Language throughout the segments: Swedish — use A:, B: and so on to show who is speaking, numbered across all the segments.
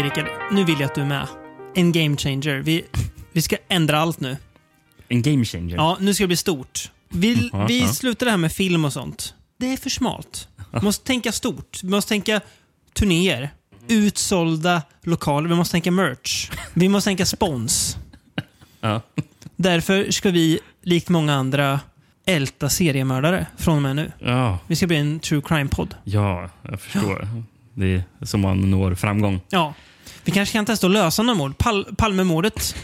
A: Okej Rickard, nu vill jag att du är med. En game changer. Vi, vi ska ändra allt nu.
B: En game changer.
A: Ja, nu ska det bli stort. Vi,
B: Ja,
A: vi
B: ja.
A: slutar det här med film och sånt. Det är för smalt. Vi måste tänka stort. Vi måste tänka turnéer. Utsålda lokaler. Vi måste tänka merch. Vi måste tänka spons.
B: Ja.
A: Därför ska vi, likt många andra, älta seriemördare från och med nu.
B: Ja,
A: Vi ska bli en true crime-podd.
B: ja, jag förstår. Det är så man når framgång.
A: Ja. Vi kanske kan testa att lösa några mord. Pal Palmemordet.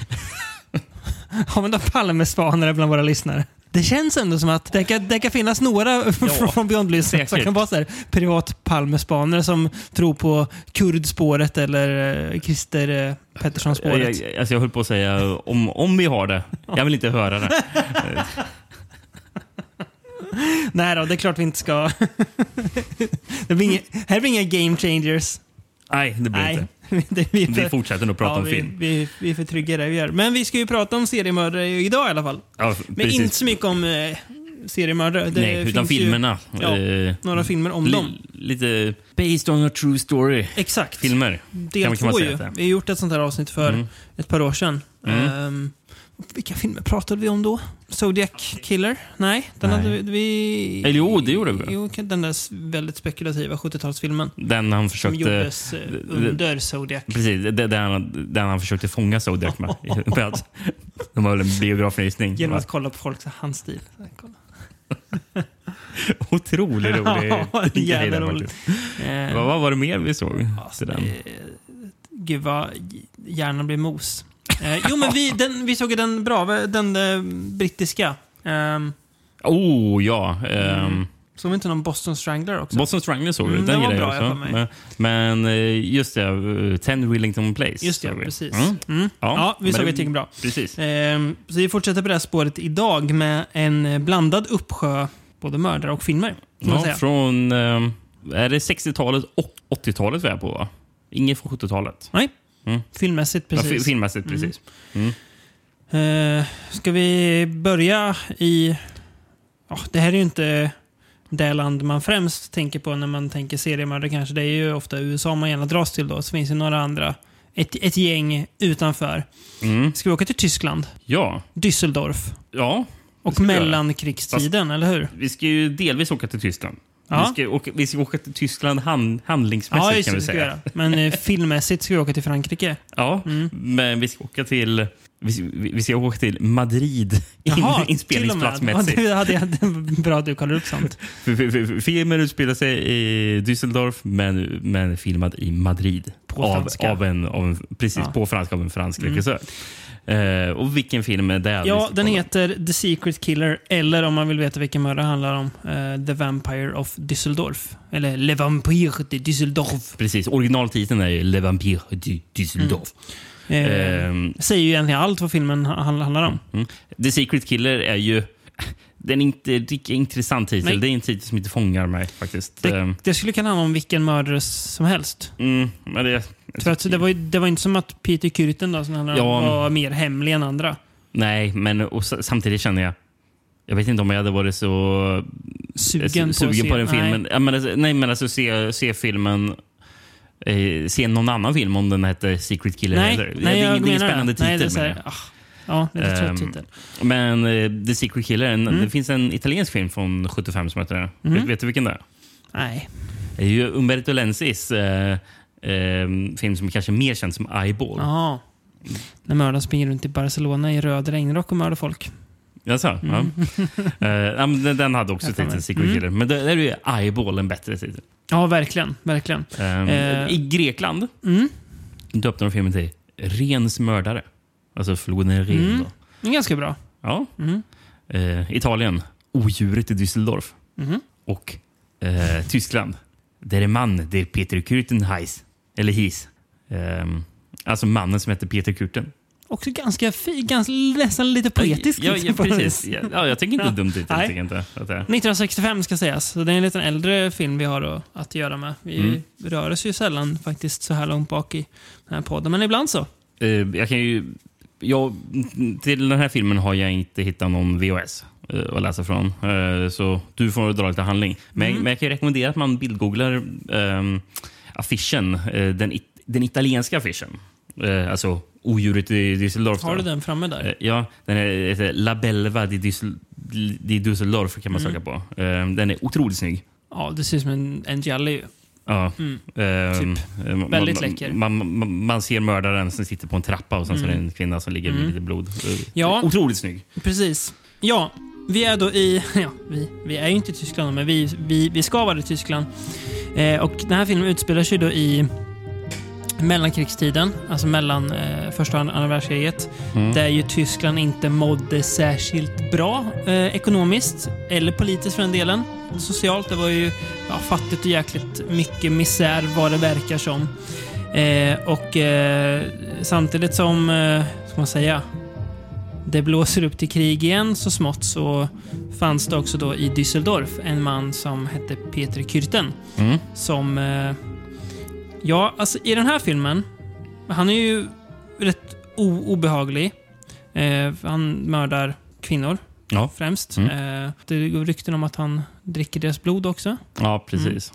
A: Har vi några Palmespanare bland våra lyssnare? Det känns ändå som att det kan, det kan finnas några från- från Beyond Bliss som kan vara så här, privat Palmespanare som tror på kurdspåret eller eh, Christer eh,
B: Jag,
A: Pettersson-spåret.
B: jag, alltså jag höll på att säga om, om vi har det. Jag vill inte höra det.
A: Nej då, det är klart vi inte ska. det blir inga, här blir inga game changers.
B: Nej, det blir
A: Nej.
B: inte.
A: det blir
B: Vi fortsätter nog prata
A: ja,
B: om
A: vi,
B: film.
A: Vi, vi är för trygga i det vi gör. Men vi ska ju prata om seriemördare idag i alla fall.
B: Ja,
A: Men
B: precis.
A: inte så mycket om eh, seriemördare. Det
B: Nej, utan
A: finns ju
B: filmerna.
A: ja,
B: Eh,
A: några filmer om dem.
B: li, lite based on a true story.
A: Exakt.
B: Filmer.
A: Del
B: kan man- kan man
A: två ju. Vi har gjort ett sånt här avsnitt för
B: Mm.
A: ett par år sedan.
B: Mm.
A: Ehm, vilka filmer pratade vi om då? Zodiac Killer? Nej, den
B: Nej.
A: hade vi...
B: Eller jo, det gjorde vi.
A: Jo, den där väldigt spekulativa 70-talsfilmen.
B: Den han
A: Som
B: försökte...
A: gjordes eh,
B: det-
A: under Zodiac.
B: Precis, det, det, den, den han försökte fånga Zodiac med. Med att De har väl en biografvisning.
A: Genom att kolla på folks handstil.
B: Otroligt rolig
A: Ja, det jävla roligt. Eh,
B: Vad, vad var det mer vi såg?
A: Alltså,
B: den?
A: eh, Gud vad hjärnan blir mos. Eh, jo, men vi, den, vi såg ju den bra, den eh, brittiska. Um,
B: Oh, ja. ehm,
A: såg vi inte någon Boston Strangler också?
B: Boston Strangler såg du.
A: Mm,
B: den
A: den var
B: gillade
A: bra,
B: jag
A: jag
B: också.
A: för mig.
B: Men, men eh, just det, eh, 10 Willington Place.
A: Just det,
B: såg vi.
A: precis.
B: Mm.
A: Mm.
B: Ja,
A: vi
B: men
A: såg
B: det-
A: ett gäng bra.
B: Precis.
A: Ehm, så vi fortsätter på det här spåret idag med en eh, blandad uppsjö både mördare och filmer. Kan man
B: Ja,
A: säga.
B: från... ehm, är det 60-talet och 80-talet vi är på, va? Inget från 70-talet.
A: Nej,
B: Mm.
A: filmmässigt
B: Ja, fi-
A: precis.
B: filmmässigt, precis.
A: Eh, ska vi börja i... Ja, det här är ju inte det land man främst tänker på när man tänker seriemördare kanske. Det är ju ofta USA man gärna dras till då. Så finns det några andra. Ett, ett gäng utanför.
B: Mm.
A: Ska vi åka till Tyskland?
B: Ja.
A: Düsseldorf.
B: Ja.
A: Och mellankrigstiden, eller hur?
B: Vi ska ju delvis åka till Tyskland.
A: Ja.
B: Vi, ska åka, vi ska åka till Tyskland hand, handlingsmässigt
A: Ja, just
B: kan
A: det.
B: vi säga.
A: göra. Men eh, filmmässigt ska vi åka till Frankrike.
B: Ja,
A: Mm.
B: men vi ska åka till... Vi ska, vi ska åka till Madrid
A: Jaha,
B: inspelningsplatsmässigt.
A: Ja, det hade jag, bra att du kollar upp sånt.
B: Filmen utspelar sig i Düsseldorf men, men filmad i Madrid.
A: På
B: av,
A: franska.
B: av en, av en, precis,
A: Ja.
B: på franska av en fransk
A: Mm.
B: Eh, och vilken film är det?
A: Ja, den heter The Secret Killer, eller om man vill veta vilken mördare det handlar om, eh, The Vampire of Düsseldorf. Eller Le Vampire de Düsseldorf.
B: Precis, originaltiteln är ju Le Vampire du Düsseldorf.
A: Eh,
B: Ehm.
A: säger ju egentligen allt vad filmen ha- handlar om.
B: Mm. The Secret Killer är ju... Den är inte lika intressant titel.
A: Nej.
B: Det är en titel som inte fångar mig faktiskt.
A: Det,
B: Ehm,
A: det skulle kunna handla om vilken mördare som helst.
B: mm, men det,
A: För att det, var, det var inte som att Peter Kürten då, som
B: Ja.
A: var mer hemlig än andra.
B: nej, men och samtidigt känner jag... Jag vet inte om jag hade varit så
A: Sugen,
B: sugen
A: på, se.
B: på den
A: Nej.
B: filmen. Ja, men, alltså, nej, men alltså se, se filmen... Eh, se någon annan film om den hette Secret Killer.
A: Nej, nej,
B: det är det är ingen spännande
A: det. Nej,
B: titel.
A: det är så här, Ja, lite trött
B: Ehm,
A: titel.
B: Men eh, The Secret Killer, en,
A: Mm.
B: det finns en italiensk film från 75 som heter det.
A: Mm.
B: Vet, vet du vilken det är?
A: Nej.
B: Det är ju Umberto Lenzis eh, eh, film som kanske är mer känd som Eyeball.
A: Jaha. När mördaren springer runt i Barcelona i röd regnrock och mördar folk.
B: Jaså? Ja. Eh, ja, men den- den hade också titeln. Secret
A: Mm.
B: Killer. Men där är ju Eyeball en bättre titel.
A: Ja, verkligen. Verkligen.
B: Eh,
A: Eh.
B: I Grekland
A: Mm.
B: döpte de filmen till Rens mördare. Alltså floden Ren.
A: Mm.
B: då.
A: Det är ganska bra.
B: Ja.
A: Mm.
B: Eh, Italien, Odjuret i Düsseldorf.
A: Mhm.
B: Och eh, Tyskland, Der är man der Peter Kürten heiss. Eller his. Ehm, alltså mannen som heter Peter Kürten.
A: Också ganska, fi, ganska nästan lite poetiskt.
B: Ja, ja,
A: på något
B: precis. Ja, ja, jag tänker inte
A: Ja.
B: dumt jag Inte, att det är.
A: 1965 ska sägas. Så det är en liten äldre film vi har att, att göra med. Vi
B: Mm.
A: rör oss ju sällan faktiskt så här långt bak i den här podden, men ibland så.
B: Eh, jag kan ju... Jag, till den här filmen har jag inte hittat någon VHS eh, att läsa från. Eh, så du får dra lite handling. Men,
A: Mm.
B: men jag kan ju rekommendera att man bildgooglar ehm, affischen. eh, den it, den italienska affischen, eh, alltså odjuret i Düsseldorf.
A: Har du den framme där?
B: Ja, den är, La Belva di, Düssel, di Düsseldorf kan man
A: Mm.
B: söka på. Den är otroligt snygg.
A: Ja, det ser ut som en, en jelly.
B: Ja.
A: Mm.
B: Ehm, eh, man-
A: Väldigt läcker.
B: Man, man, man ser mördaren som sitter på en trappa och sen så är det en kvinna som ligger med
A: Mm.
B: lite blod. Eh,
A: Ja.
B: Otroligt snygg.
A: Precis. Ja, vi är då i... Ja, vi, vi är ju inte i Tyskland, men vi, vi, vi ska vara i Tyskland. Eh, och den här filmen utspelar sig då i mellankrigstiden, alltså mellan eh, första och andra världskriget.
B: Mm.
A: Där ju Tyskland inte mådde särskilt bra eh, ekonomiskt, eller politiskt för den delen. Socialt, det var ju ja, fattigt och jäkligt mycket misär vad det verkar som. Eh, och eh, samtidigt som, eh, ska man säga, det blåser upp till krig igen så smått så fanns det också då i Düsseldorf en man som hette Peter Kürten.
B: Mm.
A: Som... Ja, alltså i den här filmen, han är ju rätt obehaglig. Eh, han mördar kvinnor
B: Ja.
A: främst.
B: Mm.
A: Eh, det går rykten om att han dricker deras blod också.
B: ja, precis.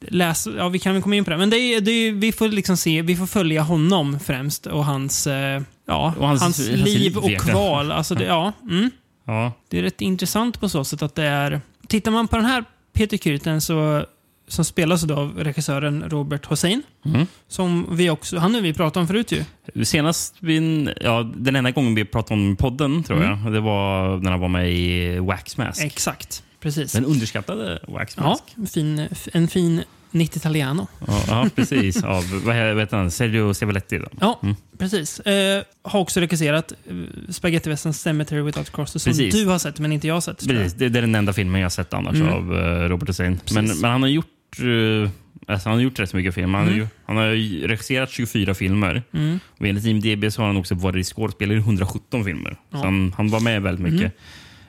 A: Läs, ja, vi kan väl komma in på det. Men det är, det är, vi får liksom se, vi får följa honom främst och hans, eh, ja,
B: Och hans-
A: hans, liv och kval. Alltså det, ja, mm.
B: Ja.
A: Det är rätt intressant på så sätt att det är... Tittar man på den här Peter Kürten så, som spelas av regissören Robert Hossein.
B: Mm.
A: Som vi också, han har vi pratat om förut ju.
B: Senast, vi, ja, den enda gången vi pratade om podden, tror
A: Mm.
B: jag, det var när han var med i Wax Mask.
A: Exakt, precis.
B: Den underskattade Wax
A: ja, en fin, en fin 90-italiano.
B: Ja, ja, precis. Av vad heter han? Sergio Sevaletti. Då.
A: Ja,
B: Mm.
A: precis. Eh, har också regisserat eh, Spagettivästern Cemetery Without Crosses som
B: Precis.
A: du har sett men inte jag har sett.
B: Precis, det, det är den enda filmen jag har sett annars
A: Mm.
B: av eh, Robert Hussein. Men, men han har gjort eh, alltså han har gjort rätt mycket film. Han,
A: Mm.
B: ju, han har regisserat 24 filmer.
A: Mm.
B: Och enligt IMDB så har han också varit skådespelare i 117 filmer.
A: Ja.
B: Så han, han var med väldigt mycket.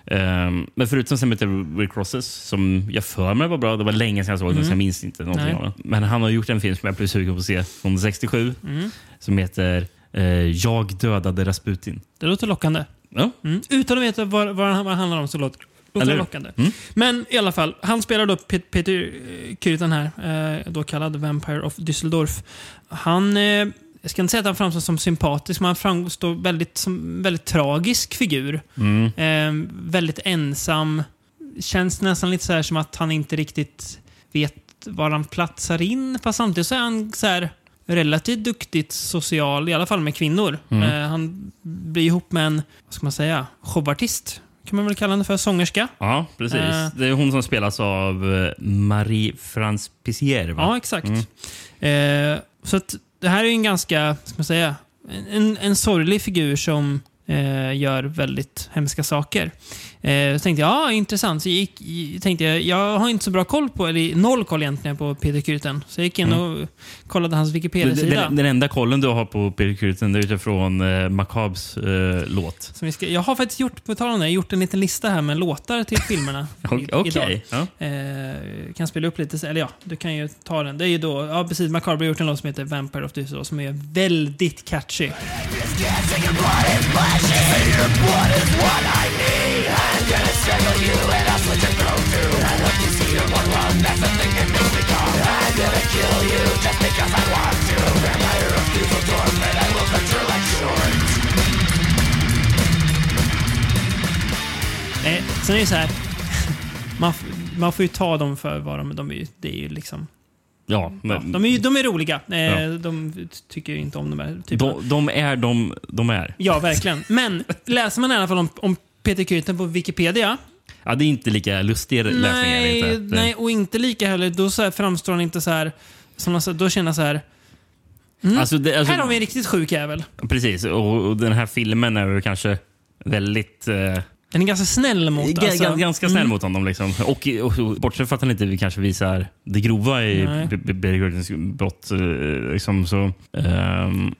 B: Ehm, men förutom Cemetery Crosses, som jag för mig var bra. Det var länge sedan jag såg den,
A: Mm.
B: så jag minns inte någonting av den. Men han har gjort en film som jag blev sugen på att se från 67.
A: Mm.
B: Som heter eh, Jag dödade Rasputin.
A: Det låter lockande.
B: Ja,
A: Mm. Utan att veta vad, vad det handlar om så låter, låter lockande.
B: Mm.
A: Men i alla fall, han spelar då Pet- Peter eh, Kürten här, eh, då kallad Vampire of Düsseldorf. Han, eh, jag ska inte säga att han framstår som sympatisk, men han framstår väldigt, som väldigt tragisk figur.
B: Mm.
A: Eh, väldigt ensam. Känns nästan lite så här som att han inte riktigt vet var han platsar in. Fast samtidigt så är han så här relativt duktigt social, i alla fall med kvinnor.
B: Mm.
A: Eh, han blir ihop med en, vad ska man säga, showartist. Kan man väl kalla henne för, sångerska.
B: Ja, precis.
A: Eh.
B: det är hon som spelas av eh, Marie France Pissier. Va?
A: Ja, exakt.
B: Mm.
A: Eh, så att det här är en ganska, ska man säga, en, en sorglig figur som eh, gör väldigt hemska saker. Eh, så tänkte jag, ja intressant. Så gick, tänkte jag, jag har inte så bra koll på, eller noll koll egentligen på Peter Kürten. Så jag gick in och kollade hans Wikipedia-sida.
B: den, den enda kollen du har på Peter det är utifrån eh, Macabs eh, låt.
A: Som vi ska, jag har faktiskt gjort, på tal om det, gjort en liten lista här med låtar till filmerna.
B: Okej.
A: idag.
B: Ja.
A: Eh, kan spela upp lite, eller ja, du kan ju ta den. Det är ju då, ja precis, Macabre har gjort en låt som heter Vampire of Düsseldorf som är väldigt catchy. Eh, sen är det så här, man, man får ju ta dem för vad de, de är. Det är ju liksom...
B: Ja,
A: Ja,
B: men,
A: de, är de är roliga. Eh,
B: Ja.
A: De tycker inte om de här typerna.
B: de, de är de de är.
A: Ja, verkligen. Men läser man i alla fall om, om Peter Kürten på Wikipedia.
B: Ja, det är inte lika lustiga läsningar.
A: Nej,
B: Inte.
A: Nej, och inte lika heller. Då så framstår han inte så här... Som då känner jag så här... Mm,
B: Alltså, det, alltså,
A: här har vi en riktigt sjuk jävel.
B: Precis, och, och den här filmen är kanske väldigt... Eh,
A: Den är ganska snäll mot...
B: Ga-
A: alltså.
B: ga- ganska snäll
A: Mm.
B: mot honom. Liksom. Och, och, och bortsett från att han inte kanske visar det grova i
A: Nej.
B: B- B- Barry Gordons brott eh, liksom, så ehm,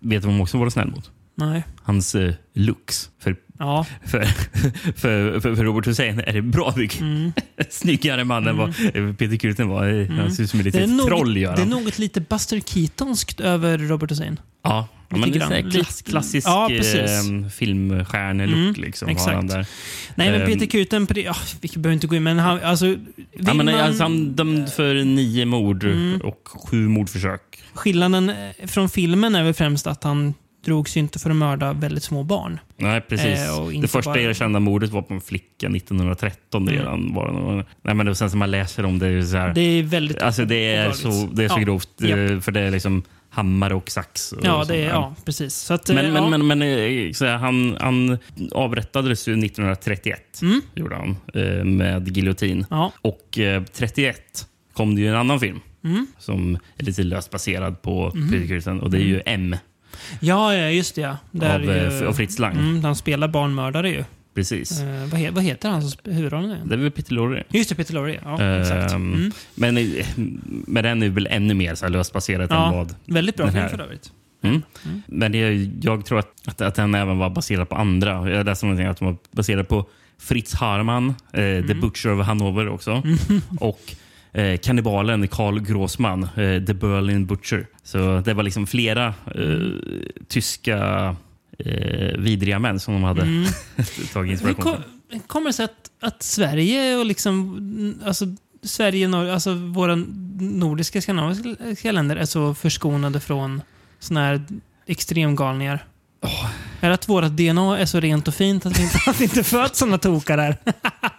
B: vet de också vara snäll mot.
A: Nej.
B: Hans eh, looks. För,
A: Ja.
B: för, för, för, för Robert Hussein är det bra mycket
A: Mm.
B: snyggare man än vad Peter Kürten var. Eh, Han ser ut som ett
A: Det, är
B: litet
A: något,
B: troll. Gör
A: det är något lite Buster Keatonskt över Robert Hussein.
B: Ja, Ja, men
A: grann.
B: klass,
A: Lite-
B: klassisk
A: Ja, precis.
B: eh, filmstjärnelook.
A: Mm,
B: liksom,
A: exakt.
B: Där.
A: Nej, men
B: ehm,
A: Peter Kuten, ja, vi behöver inte gå in, men han, alltså...
B: Ja, men,
A: man,
B: alltså, han dömd för nio mord
A: Mm.
B: och sju mordförsök.
A: Skillnaden eh, från filmen är väl främst att han drogs ju inte för att mörda väldigt små barn.
B: Nej, precis.
A: Eh,
B: det första
A: bara-
B: erkända mordet var på en flicka 1913
A: Mm.
B: redan. Var det. Nej, men det, sen som man läser om det är så här.
A: Det är väldigt
B: alltså det är så, det är så
A: Ja,
B: grovt.
A: japp.
B: eh, För det är liksom hammare och sax. Och
A: Ja, det är, ja, precis. Så att, eh,
B: Men,
A: ja.
B: men, men, men eh, så här, han, han avrättades ju 1931.
A: Mm.
B: Gjorde han, eh, med giljotin.
A: Ja.
B: Och eh, 31 kom det ju en annan film
A: Mm.
B: som är lite löst baserad på Kürten. Och det är ju M
A: ja, just det. Ja. Där
B: av,
A: är
B: eh,
A: ju,
B: av Fritz Lang.
A: mm, han spelar barnmördare ju.
B: Precis.
A: Eh, vad, he, vad heter han som sp- huvudrollen? igen?
B: Det är väl Peter Lorre.
A: Just det, Peter Lorre. Ja,
B: Ehm,
A: exakt. Mm.
B: Men, eh, men den är väl ännu mer så här löst baserat än
A: Ja,
B: vad...
A: väldigt bra film för övrigt.
B: Mm. Men det, jag tror att, att, att den även var baserad på andra. Jag läste någonting att den var baserad på Fritz Harman, eh,
A: Mm.
B: The Butcher of Hannover också. Och eh, kannibalen Karl Grossman, eh, The Berlin Butcher. Så det var liksom flera eh, tyska eh, vidriga män som de hade
A: Mm.
B: tagit
A: Hur
B: inspiration
A: kom,
B: från.
A: kommer det sig att, att Sverige och liksom... Alltså, Sverige, Nor- alltså våra nordiska skandinaviska länder är så förskonade från såna här extremgalningar. Är det att vårt DNA är så rent och fint att vi inte, att vi inte föds såna tokar där?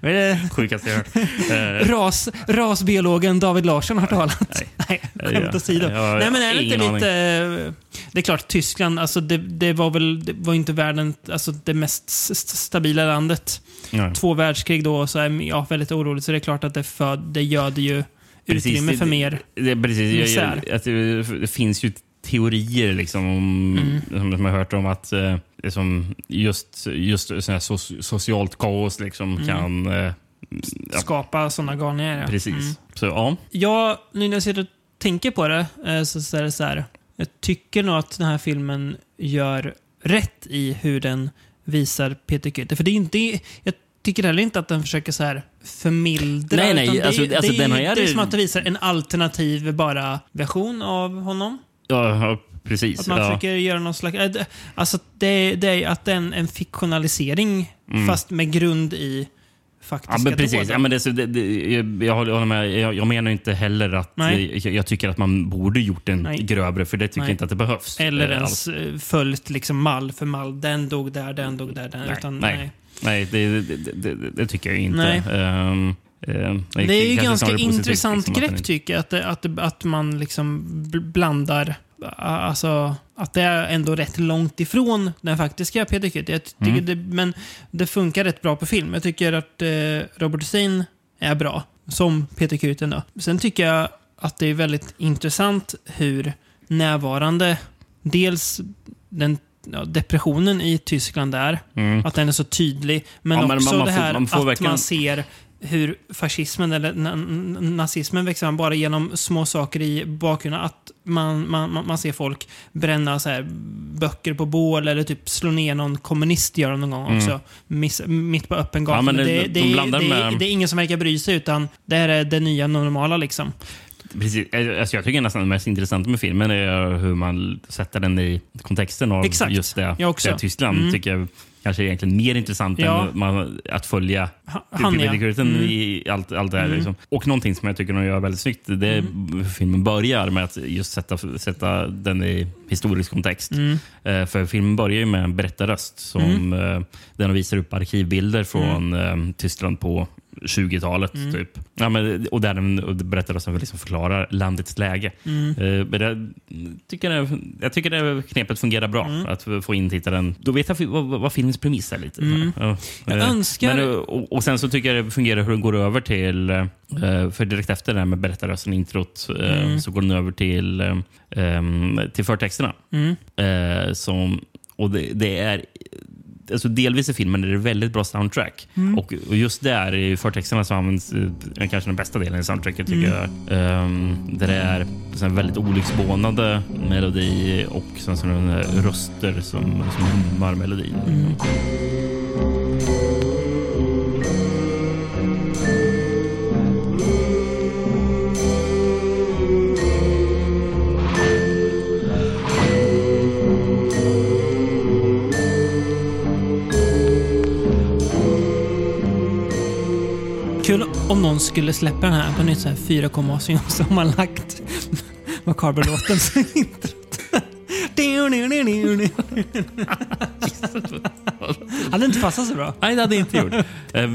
A: Det
B: Sjukaste jag hört. Eh,
A: ras, rasbiologen David Larsson har talat?
B: Nej.
A: Nej, skämt åsido.
B: Jag har
A: Nej, men är det inte lite... Det är klart, Tyskland, alltså det, det var väl det var inte världen, alltså det mest stabila landet.
B: Ja.
A: Två världskrig då, så är ja, väldigt oroligt. Så det är klart att det, för, det göder ju utrymme
B: det-
A: för mer.
B: Det, är precis, jag,
A: misär.
B: jag, att det, det finns ju teorier liksom, om,
A: Mm.
B: som, som jag har hört om att eh, liksom, just, just sån so, socialt kaos liksom,
A: Mm.
B: kan... Eh, ja,
A: Skapa sådana galningar. Ja.
B: precis.
A: Mm.
B: Så ja,
A: Ja, nu när jag sitter och tänker på det eh, så, så är det så här. Jag tycker nog att den här filmen gör rätt i hur den visar Peter Kürte. För det är inte... Jag tycker heller inte att den försöker så här förmildra.
B: Nej, nej,
A: det,
B: alltså-
A: är-
B: alltså
A: det,
B: den har
A: det är som att det visar en alternativ bara version av honom.
B: ja precis.
A: Att man
B: ja.
A: försöker göra någon slags... äh, Alltså det, det är att det är en, en fiktionalisering
B: Mm.
A: fast med grund i faktiska
B: Ja, men precis.
A: dåd.
B: Ja, men det, det, jag, jag håller med. Jag, jag menar inte heller att jag, jag tycker att man borde gjort den
A: Nej.
B: grövre, för det tycker
A: Nej.
B: jag inte att det behövs.
A: Eller
B: Eh,
A: ens eh, följt liksom mall för mall. Den dog där, den dog där. Den,
B: Nej,
A: utan,
B: nej.
A: nej.
B: Nej, det, det, det, tycker jag inte.
A: Nej.
B: Ehm,
A: Det är ju ganska
B: positivt,
A: intressant
B: liksom, att
A: grepp tycker jag. Att, att, att man liksom bl- blandar Alltså, att det är ändå rätt långt ifrån den faktiska Peter. Jag tycker
B: Mm.
A: det, men det funkar rätt bra på film. Jag tycker att eh, Robert Hussein är bra, som Peter Kurt ändå. Sen tycker jag att det är väldigt intressant hur närvarande dels den ja, depressionen i Tyskland är.
B: Mm.
A: Att den är så tydlig. Men
B: Ja, men
A: också
B: man- man
A: det
B: får-
A: här
B: man får
A: att
B: verkligen-
A: man ser hur fascismen eller na na- nazismen växer fram bara genom små saker i bakgrunden. Att man, man, man- ser folk bränna så här böcker på bål eller typ slå ner någon kommunist gör de någon gång också. Miss, mitt på öppen gata.
B: Mm. Ja, det-
A: det,
B: de
A: det,
B: blandar
A: det,
B: med-
A: det är ingen som verkar bry sig utan det här är det nya normala liksom.
B: Precis. Alltså jag tycker nästan det mest intressanta med filmen är hur man sätter den i kontexten av
A: Exakt.
B: just det.
A: Jag också.
B: det Tyskland
A: Mm.
B: tycker jag kanske är egentligen mer intressant
A: Ja.
B: än man, att följa
A: Ha- Han ja. Mm.
B: i allt, allt det här.
A: Mm.
B: Liksom. Och någonting som jag tycker de gör väldigt snyggt, det är hur filmen börjar med att just sätta, sätta den i historisk kontext.
A: Mm.
B: Eh, för filmen börjar ju med en berättarröst som eh, den visar upp arkivbilder från eh, Tyskland på 20-talet.
A: Mm.
B: Typ. Ja, men, och där den berättarrösten liksom förklarar landets läge.
A: Mm.
B: Eh, men det, tycker jag, jag tycker det knepet fungerar bra.
A: Mm.
B: Att få in tittaren. Då vet jag vad, vad filmens premiss är lite.
A: Mm.
B: Ja.
A: Jag
B: Eh,
A: önskar-
B: Men, och, och sen så tycker jag det fungerar hur den går över till, eh, för direkt efter det här med berättarrösten, introt,
A: Mm.
B: så går den över till, till förtexterna.
A: Mm.
B: Som, och det, det är Alltså delvis i filmen är det väldigt bra soundtrack.
A: Mm.
B: Och, och just där i förtexterna så används eh, kanske den bästa delen i soundtracket tycker
A: Mm.
B: jag. Um, där det är här väldigt olycksbånande melodi och sen så röster som, som hummar melodin.
A: Mm. Om någon skulle släppa den här på nytt så här 4,8 så har lagt Macabre-låten som introt. hade inte passat så bra.
B: Nej, det hade inte gjort. Eh,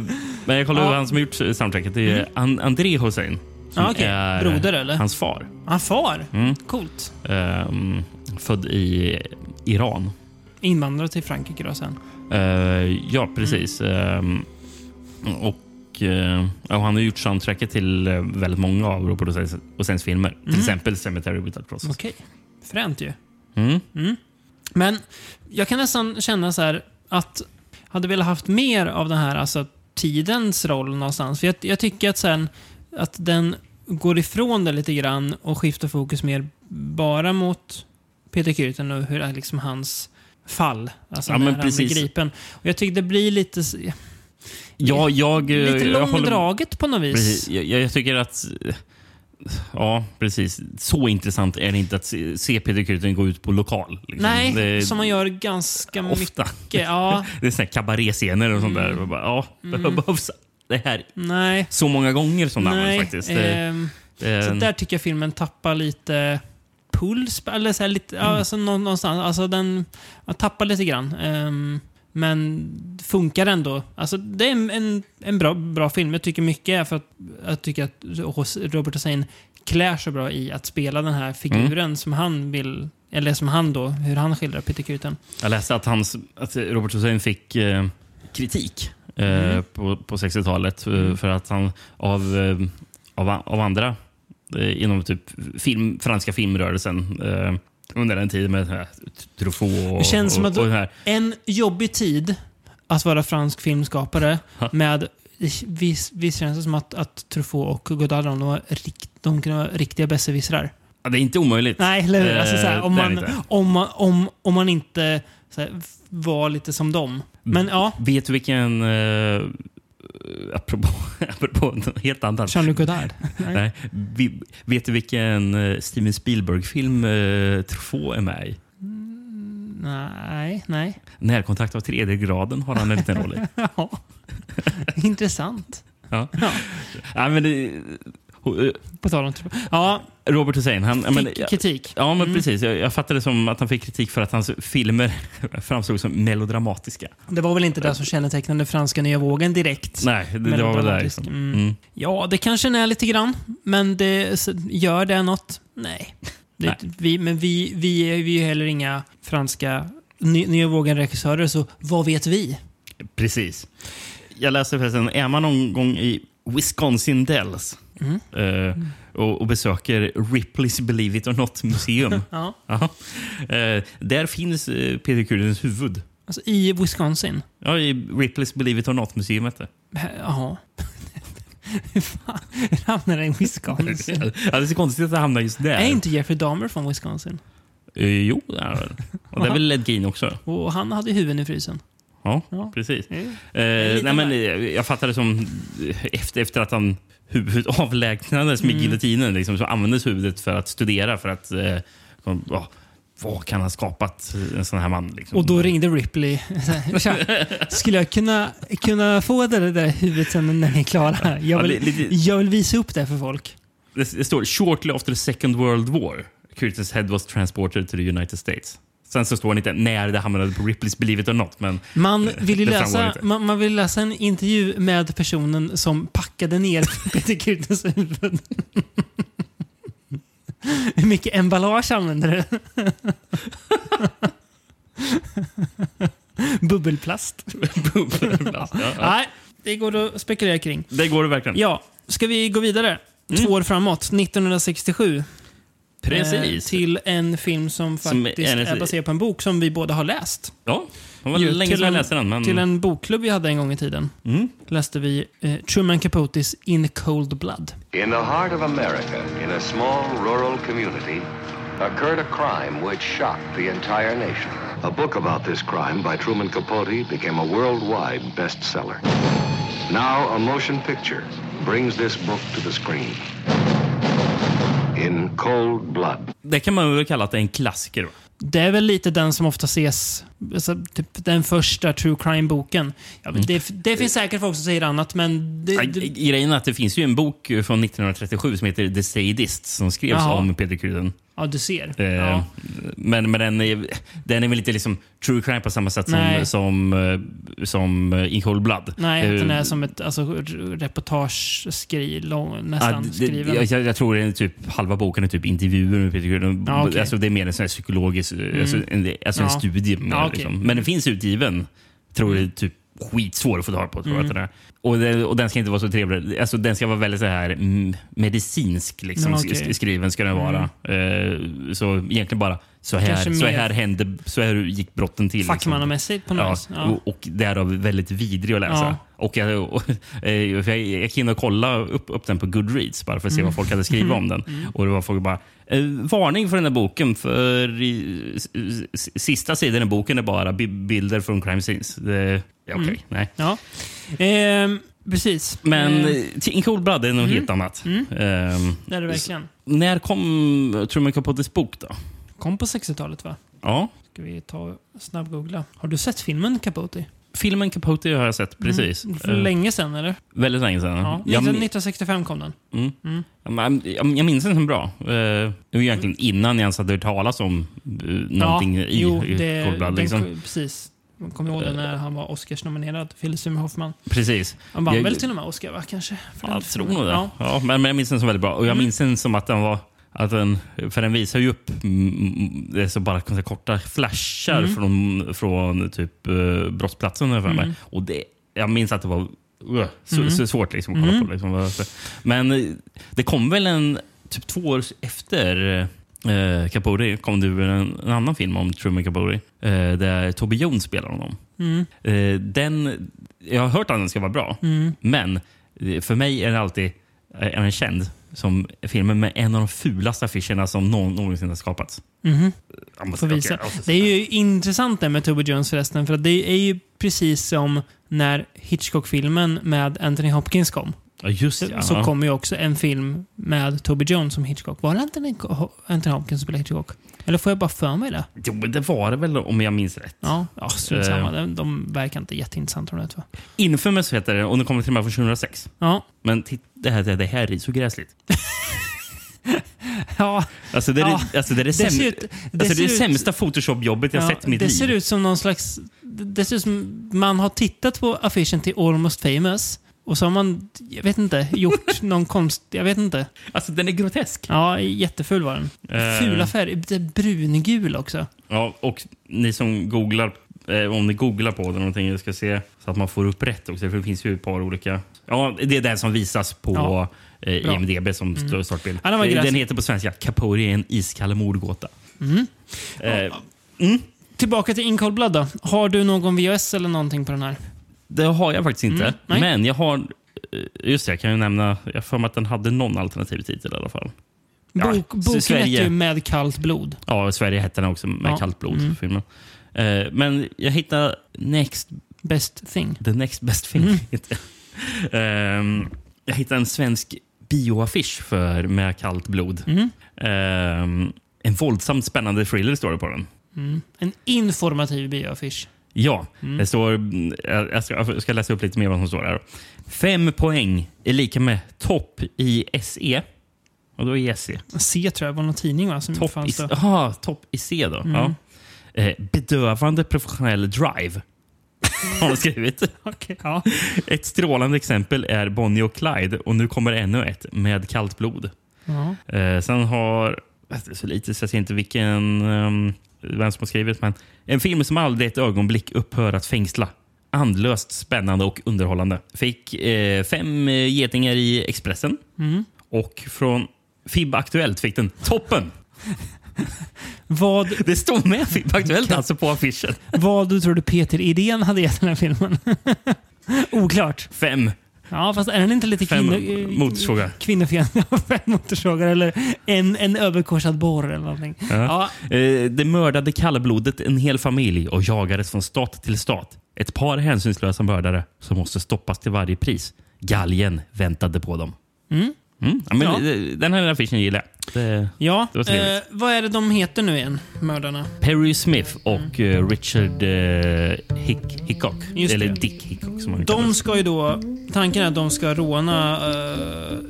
B: Men jag kollade
A: Ja.
B: han som har gjort soundtracket. Det är An- André Hossein. Som
A: Ja, okej.
B: är
A: Broder, eller?
B: Hans far.
A: Han far.
B: Mm.
A: Coolt.
B: Ehm, född i Iran.
A: Invandrare till Frankrike då sen.
B: Eh, ja, precis. Ehm, och eh, ja, han har gjort soundtracket till eh, väldigt många av Robert Hosseins- filmer. Till exempel Cemetery Without Crosses.
A: Okej. Fränt ju.
B: Mm.
A: Men jag kan nästan känna så här att hade velat haft mer av den här alltså, tidens roll någonstans. För jag, jag tycker att sen att den går ifrån det lite grann och skiftar fokus mer bara mot Peter Kürten och hur liksom hans fall. Alltså
B: Ja,
A: när han blir gripen. Och jag tycker det blir lite,
B: Ja, jag, eh,
A: lite
B: håller-
A: långdraget på något vis.
B: Precis. Jag, jag tycker att... Ja, precis. Så intressant är det inte att se, se Peter Kürten gå ut på lokal. Liksom.
A: Nej,
B: det,
A: som man gör ganska
B: Ofta.
A: mycket. Ja,
B: Det är såna kabaréscener och sånt
A: Mm.
B: där. Och bara, ja, behövs det här
A: nej.
B: så många gånger som det används faktiskt. Det,
A: ehm,
B: det,
A: Så där tycker jag filmen tappar lite puls. Eller så lite, ja, alltså nå- någonstans. Alltså den man tappar lite grann. Ehm, men funkar ändå. Alltså det är en, en, en bra, bra film. Jag tycker mycket är för att jag tycker att Robert Hossein klär så bra i att spela den här figuren som han vill, eller som han då, hur han skildrar Peter Kürten.
B: Jag läste att, hans, att Robert Hussein fick eh, kritik eh,
A: Mm.
B: på, på 60-talet eh, för att han av, eh, av, av andra eh, inom typ film, franska filmrörelsen under den tiden med eh, Truffaut och,
A: Det känns som att-
B: och den här.
A: En jobbig tid att vara fransk filmskapare med Visst, visst känns det som att, att Truffaut och Godard de var, rikt, de kunde vara riktiga besserwissrar?
B: Ja, det är inte omöjligt.
A: Nej, eller hur? Alltså,
B: Eh,
A: såhär, om,
B: det är
A: man, om, man, om, om man inte såhär, var lite som dem. Men ja,
B: Vet du vilken... Eh, apropå, apropå något helt annat.
A: Jean-Luc Godard. Nej.
B: Nej, vi, vet du vilken eh, Steven Spielberg-film eh, Truffaut är med i?
A: nej, nej.
B: Närkontakt av tredje graden har han en liten roll i.
A: Ja. Intressant.
B: Ja.
A: Ja.
B: Ja, men det,
A: På tal om. Ja,
B: Robert Hussein, han... ja, men,
A: fick
B: ja,
A: kritik.
B: ja,
A: Mm.
B: men precis. Jag, jag fattade det som att han fick kritik för att hans filmer framstod som melodramatiska.
A: Det var väl inte det som kännetecknade franska nya vågen direkt.
B: Nej, det, det var väl där.
A: Melodramatisk.
B: Liksom.
A: Mm.
B: Mm.
A: Ja, det kanske den är lite grann. Men det, gör det något? Nej. Det,
B: Nej.
A: Vi, men vi, vi är vi är ju heller inga franska ny, nya vågen-regissörer, så vad vet vi?
B: Precis. Jag läste förresten, är man någon gång i Wisconsin Dells
A: Mm.
B: och, och besöker Ripley's Believe It or Not museum.
A: Ja.
B: ja, eh, där finns eh, Peter Kürtens huvud.
A: Alltså, I Wisconsin.
B: Ja, i Ripley's Believe It or Not-museet.
A: Jaha. Hur fan hamnar den i Wisconsin?
B: ja, det är så konstigt att det hamnar just där.
A: Är inte Jeffrey Dahmer från Wisconsin?
B: Jo, det är väl. Och det är väl Led Gein också.
A: Och han hade huvuden i frysen.
B: Ja,
A: Ja.
B: precis.
A: Mm.
B: Nej, men, jag fattade det som efter, efter att han huvudet avlägsnades med
A: Mm.
B: giljotinen liksom, så användes huvudet för att studera för att eh, ja, vad kan ha skapat en sån här man? Liksom?
A: Och då ringde Ripley. Tja, skulle jag kunna, kunna få det där huvudet sen när ni är klara? Jag vill, jag vill visa upp det för folk.
B: det, det står “Shortly after the second world war, Curtis head was transported to the United States”. Sen så står det inte när det hamnade på Ripleys Believe It or Not. Men
A: Man vill ju läsa, man, man vill läsa en intervju med personen som packade ner Peter Kürtens huvud. Hur mycket emballage använder du? Bubbelplast.
B: ja, ja.
A: Nej, det går att spekulera kring.
B: Det går det verkligen.
A: Ja, ska vi gå vidare?
B: Mm.
A: Två år framåt, 1967.
B: Precis.
A: Eh, till en film som
B: Som
A: faktiskt
B: är-
A: är baserad på en bok som vi båda har läst.
B: Ja, det var länge sedan jag
A: en-
B: läste den. Men...
A: Till en bokklubb vi hade en gång i tiden
B: Mm.
A: läste vi eh, Truman Capotes In Cold Blood.
C: In the heart of America, in a small rural community, occurred a crime which shocked the entire nation. A book about this crime by Truman Capote became a worldwide bestseller. Now, a motion picture brings this book to the screen. In Cold Blood.
B: det kan man väl kalla att det är en klassiker. Va?
A: Det är väl lite den som ofta ses, alltså, typ den första true crime-boken. Ja,
B: Mm.
A: det, det finns säkert folk som säger annat, men... Det, det,
B: Grejen är att det finns ju en bok från 1937 som heter The Sadists som skrevs
A: Jaha.
B: om Peter Cruden.
A: ja, du ser.
B: Eh,
A: Ja.
B: Men, men den, är, den är väl inte liksom true crime på samma sätt som,
A: Nej.
B: som, eh, som eh, In Cold Blood.
A: Nej,
B: Eh,
A: den är som ett alltså, reportage-skri, nästan
B: Ja, det,
A: skriven.
B: jag, jag tror det är typ, halva boken är typ intervjuer med Peter Cruden.
A: Ja, okej.
B: alltså, det är mer en sån psykologisk alltså, en, alltså en
A: Ja.
B: studie. Mer,
A: Okej.
B: liksom. Men den finns utgiven. Tror det är typ skitsvår att få tag på. Tror jag
A: Mm.
B: är. Och, det, och den ska inte vara så trevlig. Alltså, den ska vara väldigt så här mm, medicinsk liksom,
A: okej.
B: sk- skriven. ska den vara. Eh, så egentligen bara så här,
A: Kanske
B: så
A: mer-
B: här hände, så här gick brotten till. liksom.
A: Fackmannamässigt på något
B: Ja.
A: Ja.
B: Och, och därav väldigt vidrig att läsa.
A: Ja.
B: Och jag, och, eh, jag, jag gick in och kollade upp, upp den på Goodreads bara för att se
A: Mm.
B: vad folk hade skrivit om den. Och det var folk bara, varning för den här boken för i, sista sidan i boken är bara bi- bilder från crime scenes. Det, ja, okej,
A: Mm.
B: nej.
A: Ja. Ehm, precis.
B: Men eh, In Cold är något helt annat. Ehm,
A: det är det verkligen.
B: när kom Truman Capotes bok då?
A: Kom på 60-talet va?
B: Ja,
A: Ska vi ta snabbgoogla. Har du sett filmen Capote?
B: Filmen Capote har jag sett precis.
A: För
B: Eh,
A: länge sedan eller?
B: väldigt länge sedan.
A: Ja,
B: Jag-
A: 1965 kom den.
B: Mm. Men Jag, jag minns den som bra. Eh, Det var egentligen innan jag ens hade hört talas om uh, någonting
A: ja,
B: i,
A: jo,
B: i
A: det,
B: Cold Blood.
A: den
B: Liksom.
A: Precis. Jag kommer ihåg det när han var Oscars-nominerad. Philip Seymour Hoffman.
B: Precis.
A: Han vann
B: Jag-
A: väl till och med Oscar va? Kanske? För
B: Ja, jag tror nog det.
A: Ja.
B: Ja. men, men jag minns den som väldigt bra. Och jag
A: Mm.
B: minns den som att den var... Att den, för den visar ju upp mm, det är så bara korta flashar
A: Mm.
B: från, från typ uh, brottsplatsen. Mig. Och det, jag minns att det var uh, så,
A: Mm.
B: så svårt liksom, att kolla på. Liksom. Men eh, det kom väl en typ två år efter uh, Capote kom det en, en annan film om Truman Capote eh, där Toby Jones spelar honom.
A: Mm.
B: Eh, den, jag har hört att den ska vara bra, men eh, för mig är den alltid eh, är den känd som filmen med en av de fulaste affischerna som någon, någonsin har skapats. Jag måste-
A: Får visa.
B: måste-
A: Det är ju intressant det med Toby Jones förresten. För det är ju precis som när Hitchcock-filmen med Anthony Hopkins kom.
B: Ja, just ja.
A: Så kom ju också en film med Toby Jones som Hitchcock. Var det Anthony, Anthony Hopkins som spelade Hitchcock? Eller får jag bara för mig det?
B: Jo, men det var det väl om jag minns rätt.
A: Ja, ja strunt samma.
B: Eh.
A: De, de verkar inte jätteintressanta de där två.
B: Infamous heter det och den kommer till och med från 2006.
A: Ja.
B: Men det, här, det, här är så gräsligt.
A: ja
B: Alltså det är,
A: Ja,
B: alltså det, är det,
A: det ser ut- det
B: alltså det, är det sämsta Photoshop-jobbet jag
A: ja,
B: sett i mitt
A: det
B: liv.
A: ser ut som någon slags... Det ser ut som man har tittat på affischen till Almost famous och så har man, jag vet inte, gjort någon konst... Jag vet inte.
B: Alltså den är grotesk.
A: Ja, jätteful var den.
B: Eh.
A: Fula färger. Det är brungul också.
B: Ja, och ni som googlar, eh, om ni googlar på det någonting, jag ska se så att man får upp rätt också. För det finns ju ett par olika. Ja, det är den som visas på
A: Ja,
B: eh.
A: Mm.
B: IMDB som mm. startbild.
A: Ja, den
B: Eh, den heter på svenska Capote är en iskall mordgåta.
A: Mm.
B: Eh,
A: Tillbaka till In Cold Blood då. Har du någon VHS eller någonting på den här?
B: Det har jag faktiskt inte.
A: Mm.
B: Men jag har, eh, just det, jag kan ju nämna, jag för mig att den hade någon alternativ titel i alla fall. Ja,
A: Bok, boken
B: Sverige.
A: hette ju Med kallt blod.
B: Ja, Sverige hette den också med
A: Ja,
B: kallt blod.
A: mm.
B: Filmen. Eh, men jag hittade Next
A: Best thing.
B: The Next Best Thing.
A: Mm.
B: Ehm, jag hittade en svensk bioaffisch för Med kallt blod.
A: Mm.
B: Ehm, en våldsamt spännande thriller står det på den.
A: Mm. En informativ bioaffisch.
B: Ja,
A: Mm.
B: det står, jag ska, jag ska läsa upp lite mer vad som står här. Fem poäng är lika med topp i SE. Och då är SE.
A: C tror jag var någon tidning va? Som
B: Topp i,
A: fanns då.
B: aha, topp i C då.
A: Mm.
B: Ja. Eh, bedövande professionell drive. Har de skrivit.
A: Okej, ja.
B: Ett strålande exempel är Bonnie och Clyde och nu kommer ännu ett med kallt blod.
A: ja.
B: Eh, sen har, det är så lite så jag ser inte vilken, um, vem som har skrivit, men en film som aldrig ett ögonblick upphör att fängsla. Andlöst, spännande och underhållande. Fick eh, fem eh, getingar i Expressen
A: Mm.
B: och från FIB Aktuellt fick den toppen.
A: Vad,
B: Det stod med FIB Aktuellt alltså på affischen.
A: vad du trodde Peter Idén hade gett den här filmen? Oklart.
B: Fem.
A: Ja, fast är den inte lite
B: Fem
A: kvinno, eh,
B: motorsågar.
A: kvinnofientlig? Fem motorsågar eller en, en överkorsad borr eller någonting.
B: Ja.
A: Ja.
B: Eh, Det mördade kallblodet en hel familj och jagades från stat till stat. Ett par hänsynslösa mördare som måste stoppas till varje pris. Galgen väntade på dem.
A: Mm.
B: Mm. Ja, men
A: Ja.
B: det- Den här affischen gillar jag. Det-
A: Ja,
B: Det var trevligt.
A: eh, vad är det de heter nu igen, mördarna?
B: Perry Smith och eh, Richard eh, Hick, Hickok.
A: Just
B: Eller
A: det.
B: Dick Hickok som han
A: De
B: kallas.
A: ska ju då... Tanken är att de ska råna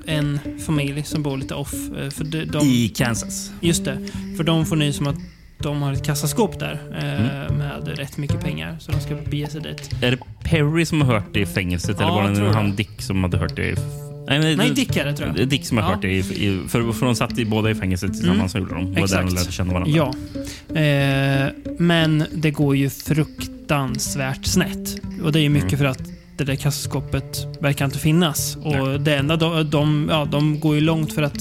A: eh, en familj som bor lite off. eh, för de, de,
B: I Kansas.
A: Just det. För de får nys om att de har ett kassaskåp där eh,
B: Mm.
A: med rätt mycket pengar. Så de ska bege sig dit.
B: Är det Perry som har hört det i fängelset
A: Ja,
B: eller var
A: jag
B: det
A: tror
B: han
A: det.
B: Dick som hade hört det? I... Nej,
A: Nej, är det tror jag.
B: Dick som har
A: Ja.
B: hört det. I, i, för, för de satt i båda i fängelset tillsammans och gjorde de. Var där de lärde känna varandra.
A: Ja. Eh, men det går ju fruktansvärt snett. Och det är ju mycket
B: Mm.
A: för att det där kassaskåpet verkar inte finnas. Och
B: Nej.
A: det enda de, de, ja, de går ju långt för att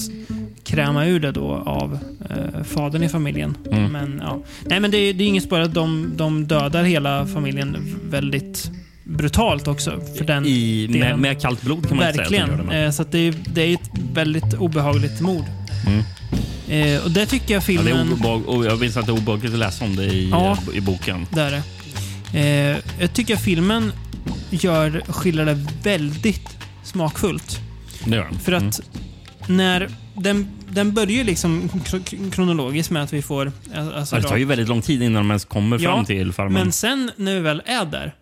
A: kräma ur det då av eh, fadern i familjen.
B: Mm.
A: Men, ja. Nej, men det, är- det är inget spår att de, de dödar hela familjen väldigt brutalt också. För den,
B: I, med, med kallt blod kan man inte säga
A: Verkligen. Eh, så det, är, det är ett väldigt obehagligt mord.
B: Mm.
A: Eh, och det tycker jag
B: Ja, det
A: filmen...
B: är obehag, och jag minns att det är obehagligt att läsa om det i,
A: Ja.
B: i boken.
A: Det är det. Eh, jag tycker att filmen gör, skildrar det väldigt smakfullt.
B: Det gör den.
A: För att när den, den börjar liksom kro- kronologiskt med att vi får... Alltså,
B: Ja, det tar ju väldigt lång tid innan de ens kommer
A: Ja,
B: fram till farmen.
A: men sen när vi väl är där.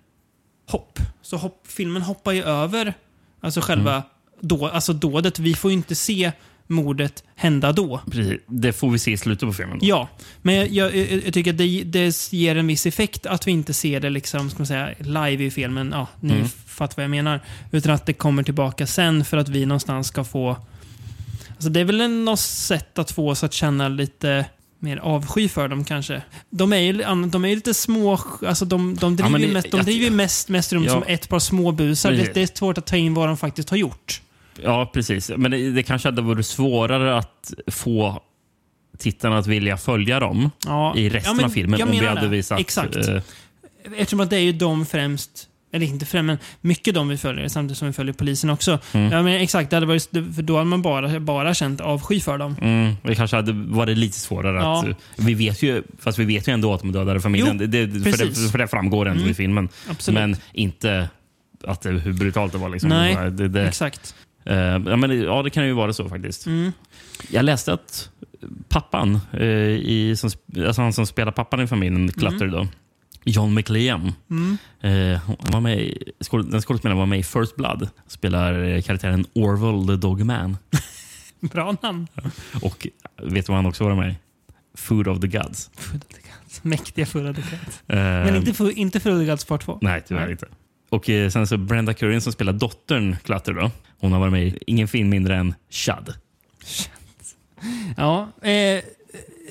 A: Så hopp, filmen hoppar ju över alltså själva
B: Mm.
A: då, alltså dådet. Vi får ju inte se mordet hända då.
B: Precis. Det får vi se i slutet på filmen. Då.
A: Ja, men jag, jag, jag tycker att det, det ger en viss effekt att vi inte ser det liksom, ska man säga, live i filmen. Ja, ni
B: Mm.
A: fattar vad jag menar. Utan att det kommer tillbaka sen för att vi någonstans ska få... Alltså det är väl något sätt att få oss att känna lite mer avsky för dem kanske. De är ju, de är ju lite små, alltså de, de driver ju
B: det-
A: mest, de
B: jag-
A: driver ju mest, mest runt
B: Ja.
A: som ett par små busar. Det, det är svårt att ta in vad de faktiskt har gjort.
B: Ja, precis. Men det, det kanske hade varit svårare att få tittarna att vilja följa dem
A: Ja.
B: i resten
A: Ja, men
B: av filmen
A: jag
B: om vi hade visat...
A: Exakt.
B: eh,
A: Eftersom att det är ju de främst, eller inte främst, men mycket de vi följer samtidigt som vi följer polisen också.
B: Mm.
A: Ja, men exakt, det hade varit, för då hade man bara, bara känt avsky för dem.
B: Mm, det kanske hade varit lite svårare
A: Ja.
B: att... Vi vet ju, fast vi vet ju ändå att de dödade familjen.
A: Jo,
B: det, det, för, det, för det framgår ändå
A: Mm.
B: i filmen.
A: Absolut.
B: Men inte att det, hur brutalt det var. Liksom.
A: Nej,
B: det, det,
A: Exakt.
B: eh, ja, men, ja, det kan ju vara så faktiskt.
A: Mm.
B: Jag läste att pappan, eh, i, som, alltså han som spelar pappan i familjen Clutter, då, John McLean.
A: Mm.
B: Eh, var med i, den skådespelaren var med i First Blood. Spelar eh, karaktären Orwell the Dog Man.
A: Bra namn.
B: Och vet du vad han också var med i? Food of the Gods.
A: Mäktiga förra dekret.
B: Eh,
A: Men inte, inte förra dekret part 2.
B: Nej, tyvärr
A: Nej.
B: inte. Och eh, sen så Brenda Currin som spelar dottern Clutter. Då, hon har varit med i ingen film mindre än Shud.
A: Ja. Eh,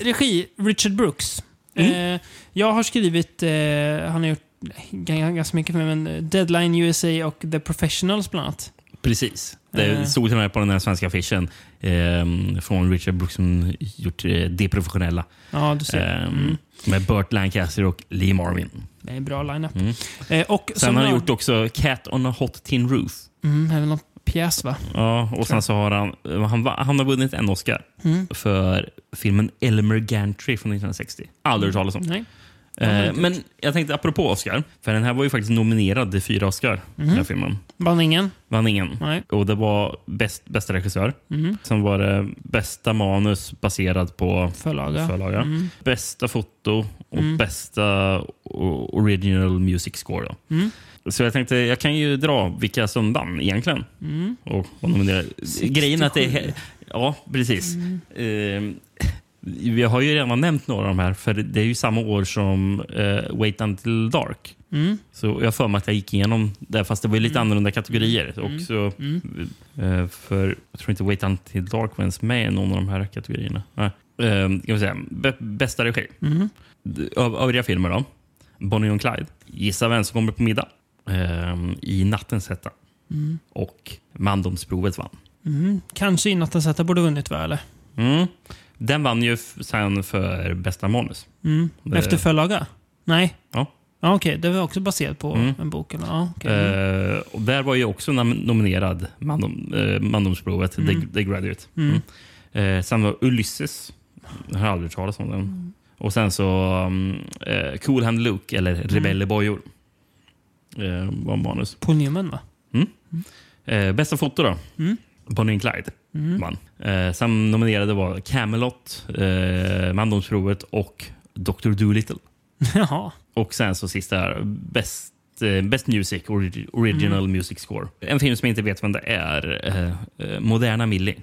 A: regi, Richard Brooks.
B: Mm.
A: Eh, jag har skrivit, eh, han har gjort ganska mycket för mig, men eh, Deadline USA och The Professionals bland annat.
B: Precis. Det stod till och med på den här svenska affischen eh, från Richard Brooks som gjort eh, Det professionella.
A: Ja, du ser.
B: Eh,
A: Mm.
B: Med Burt Lancaster och Lee Marvin.
A: Det är en bra lineup.
B: Mm.
A: Eh, och
B: Sen har han gjort också Cat on a Hot Tin Roof.
A: Mm, pjäs va?
B: Ja, och sen så har han, han, han har vunnit en Oscar
A: Mm.
B: för filmen Elmer Gantry från 1960. Aldrig hört talas om.
A: Nej.
B: Eh, men jag tänkte apropå Oscar, för den här var ju faktiskt nominerad till fyra Oscar. Den här filmen.
A: Vann ingen?
B: Vann ingen.
A: Nej.
B: Och det var bäst, bästa regissör.
A: Mm.
B: Sen var det bästa manus baserad på
A: Förlaga.
B: förlaga.
A: Mm.
B: Bästa foto och
A: Mm.
B: bästa original music score. Då.
A: Mm.
B: Så jag tänkte, jag kan ju dra vilka som vann egentligen.
A: Mm.
B: Och var nominerade. Grejen att det är... Ja, precis.
A: Mm.
B: Eh, vi har ju redan nämnt några av de här, för det är ju samma år som eh, Wait Until Dark.
A: Mm.
B: Så jag för mig att jag gick igenom det, fast det var ju lite annorlunda kategorier.
A: Mm.
B: Också,
A: Mm.
B: eh, för Jag tror inte Wait Until Dark var ens med i någon av de här kategorierna. Nej. Eh, säga, bä- bästa regi.
A: Mm.
B: Övriga filmer då? Bonnie och Clyde. Gissa vem som kommer på middag? Eh, I Nattens hetta.
A: Mm.
B: Och Mandomsprovet vann.
A: Mm. Kanske i Nattens hetta borde vunnit va, eller?
B: Mm. Den vann ju sen för bästa manus.
A: Mm. Efter förlaga? Nej?
B: Ja.
A: Ja, Okej, det var också baserat på
B: Mm.
A: en bok. Eller? Ja, okej. Mm.
B: Eh, och där var ju också nominerad Mandom, eh, Mandomsprovet, The,
A: Mm.
B: The Graduate.
A: Mm.
B: Mm. Eh, sen var Ulysses. Jag har aldrig hört talas om den.
A: Mm.
B: Och sen så um, Cool Hand Luke, eller Rebellebojor. Eh, var manus.
A: Paul Newman va?
B: Eh, bästa foto då?
A: Mm.
B: Bonnie and Clyde vann. Eh, sen nominerade var Camelot, eh, Mandomsprovet och Dr. Dolittle.
A: Jaha.
B: Och sen så sista Best, eh, Best Music, orig- Original Music Score. En film som jag inte vet vem det är. Eh, eh, Moderna Millie.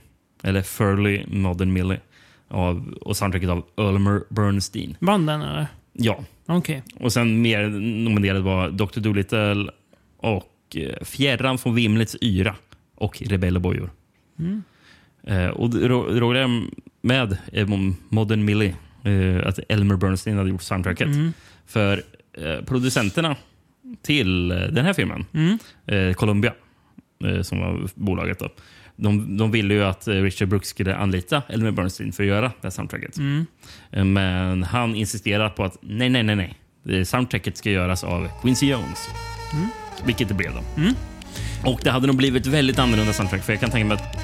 B: Eller Furley Modern Millie. Av, och soundtracket av Ulmer Bernstein.
A: Vann den eller?
B: Ja.
A: Okej.
B: Och sen mer nominerad var Dr. Dolittle och eh, Fjärran från vimlets yra och Rebellebojor. Eh, och roliga med eh, Modern Millie eh, att Elmer Bernstein hade gjort soundtracket. För eh, producenterna till den här filmen, eh, Columbia, som var bolaget, då, de, de ville ju att eh, Richard Brooks skulle anlita Elmer Bernstein för att göra det här soundtracket. Eh, Men han insisterade på att nej, nej, nej, nej. Det- Soundtracket ska göras av Quincy Jones. Vilket det blev då. Och det hade nog blivit väldigt annorlunda soundtrack. För jag kan tänka mig att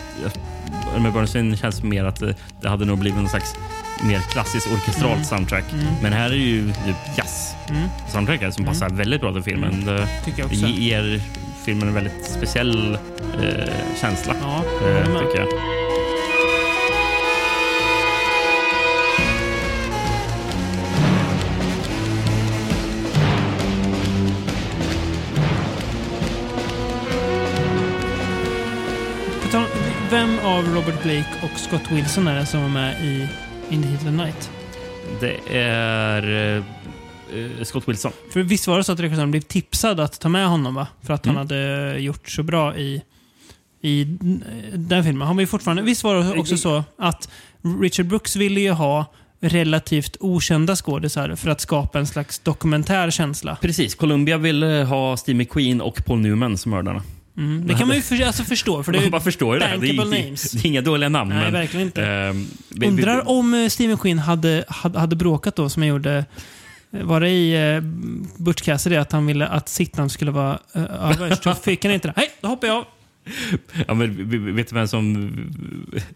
B: Elmer Bernstein känns mer att eh, det hade nog blivit någon slags mer klassisk orkestralt soundtrack. Men här är ju typ jazz soundtracket som passar väldigt bra till filmen. Det,
A: Tycker jag också.
B: ger filmen en väldigt speciell eh, känsla.
A: Ja,
B: eh, tycker jag.
A: Vem av Robert Blake och Scott Wilson är det som var med i In the Heat of the Night?
B: Det är eh, eh, Scott Wilson.
A: För visst var det så att regissören blev tipsad att ta med honom va? För att han
B: Mm.
A: hade gjort så bra i, i den filmen. Han var ju fortfarande... Visst var det också så att Richard Brooks ville ju ha relativt okända skådisar för att skapa en slags dokumentär känsla.
B: Precis. Columbia ville ha Steve McQueen och Paul Newman som mördarna.
A: Mm. Det kan man ju för, alltså förstå. För det är
B: Man förstår det. Det är, det,
A: names.
B: det är inga dåliga namn.
A: Nej,
B: men,
A: verkligen inte.
B: vi-
A: Undrar om eh, Stephen Quinn hade, hade, hade bråkat då, som jag gjorde. Var det i eh, Butch Cassidy att han ville att Sittan skulle vara eh, överst? Så fick han inte det. Nej, då hoppar jag av.
B: Ja, men, vet du vem som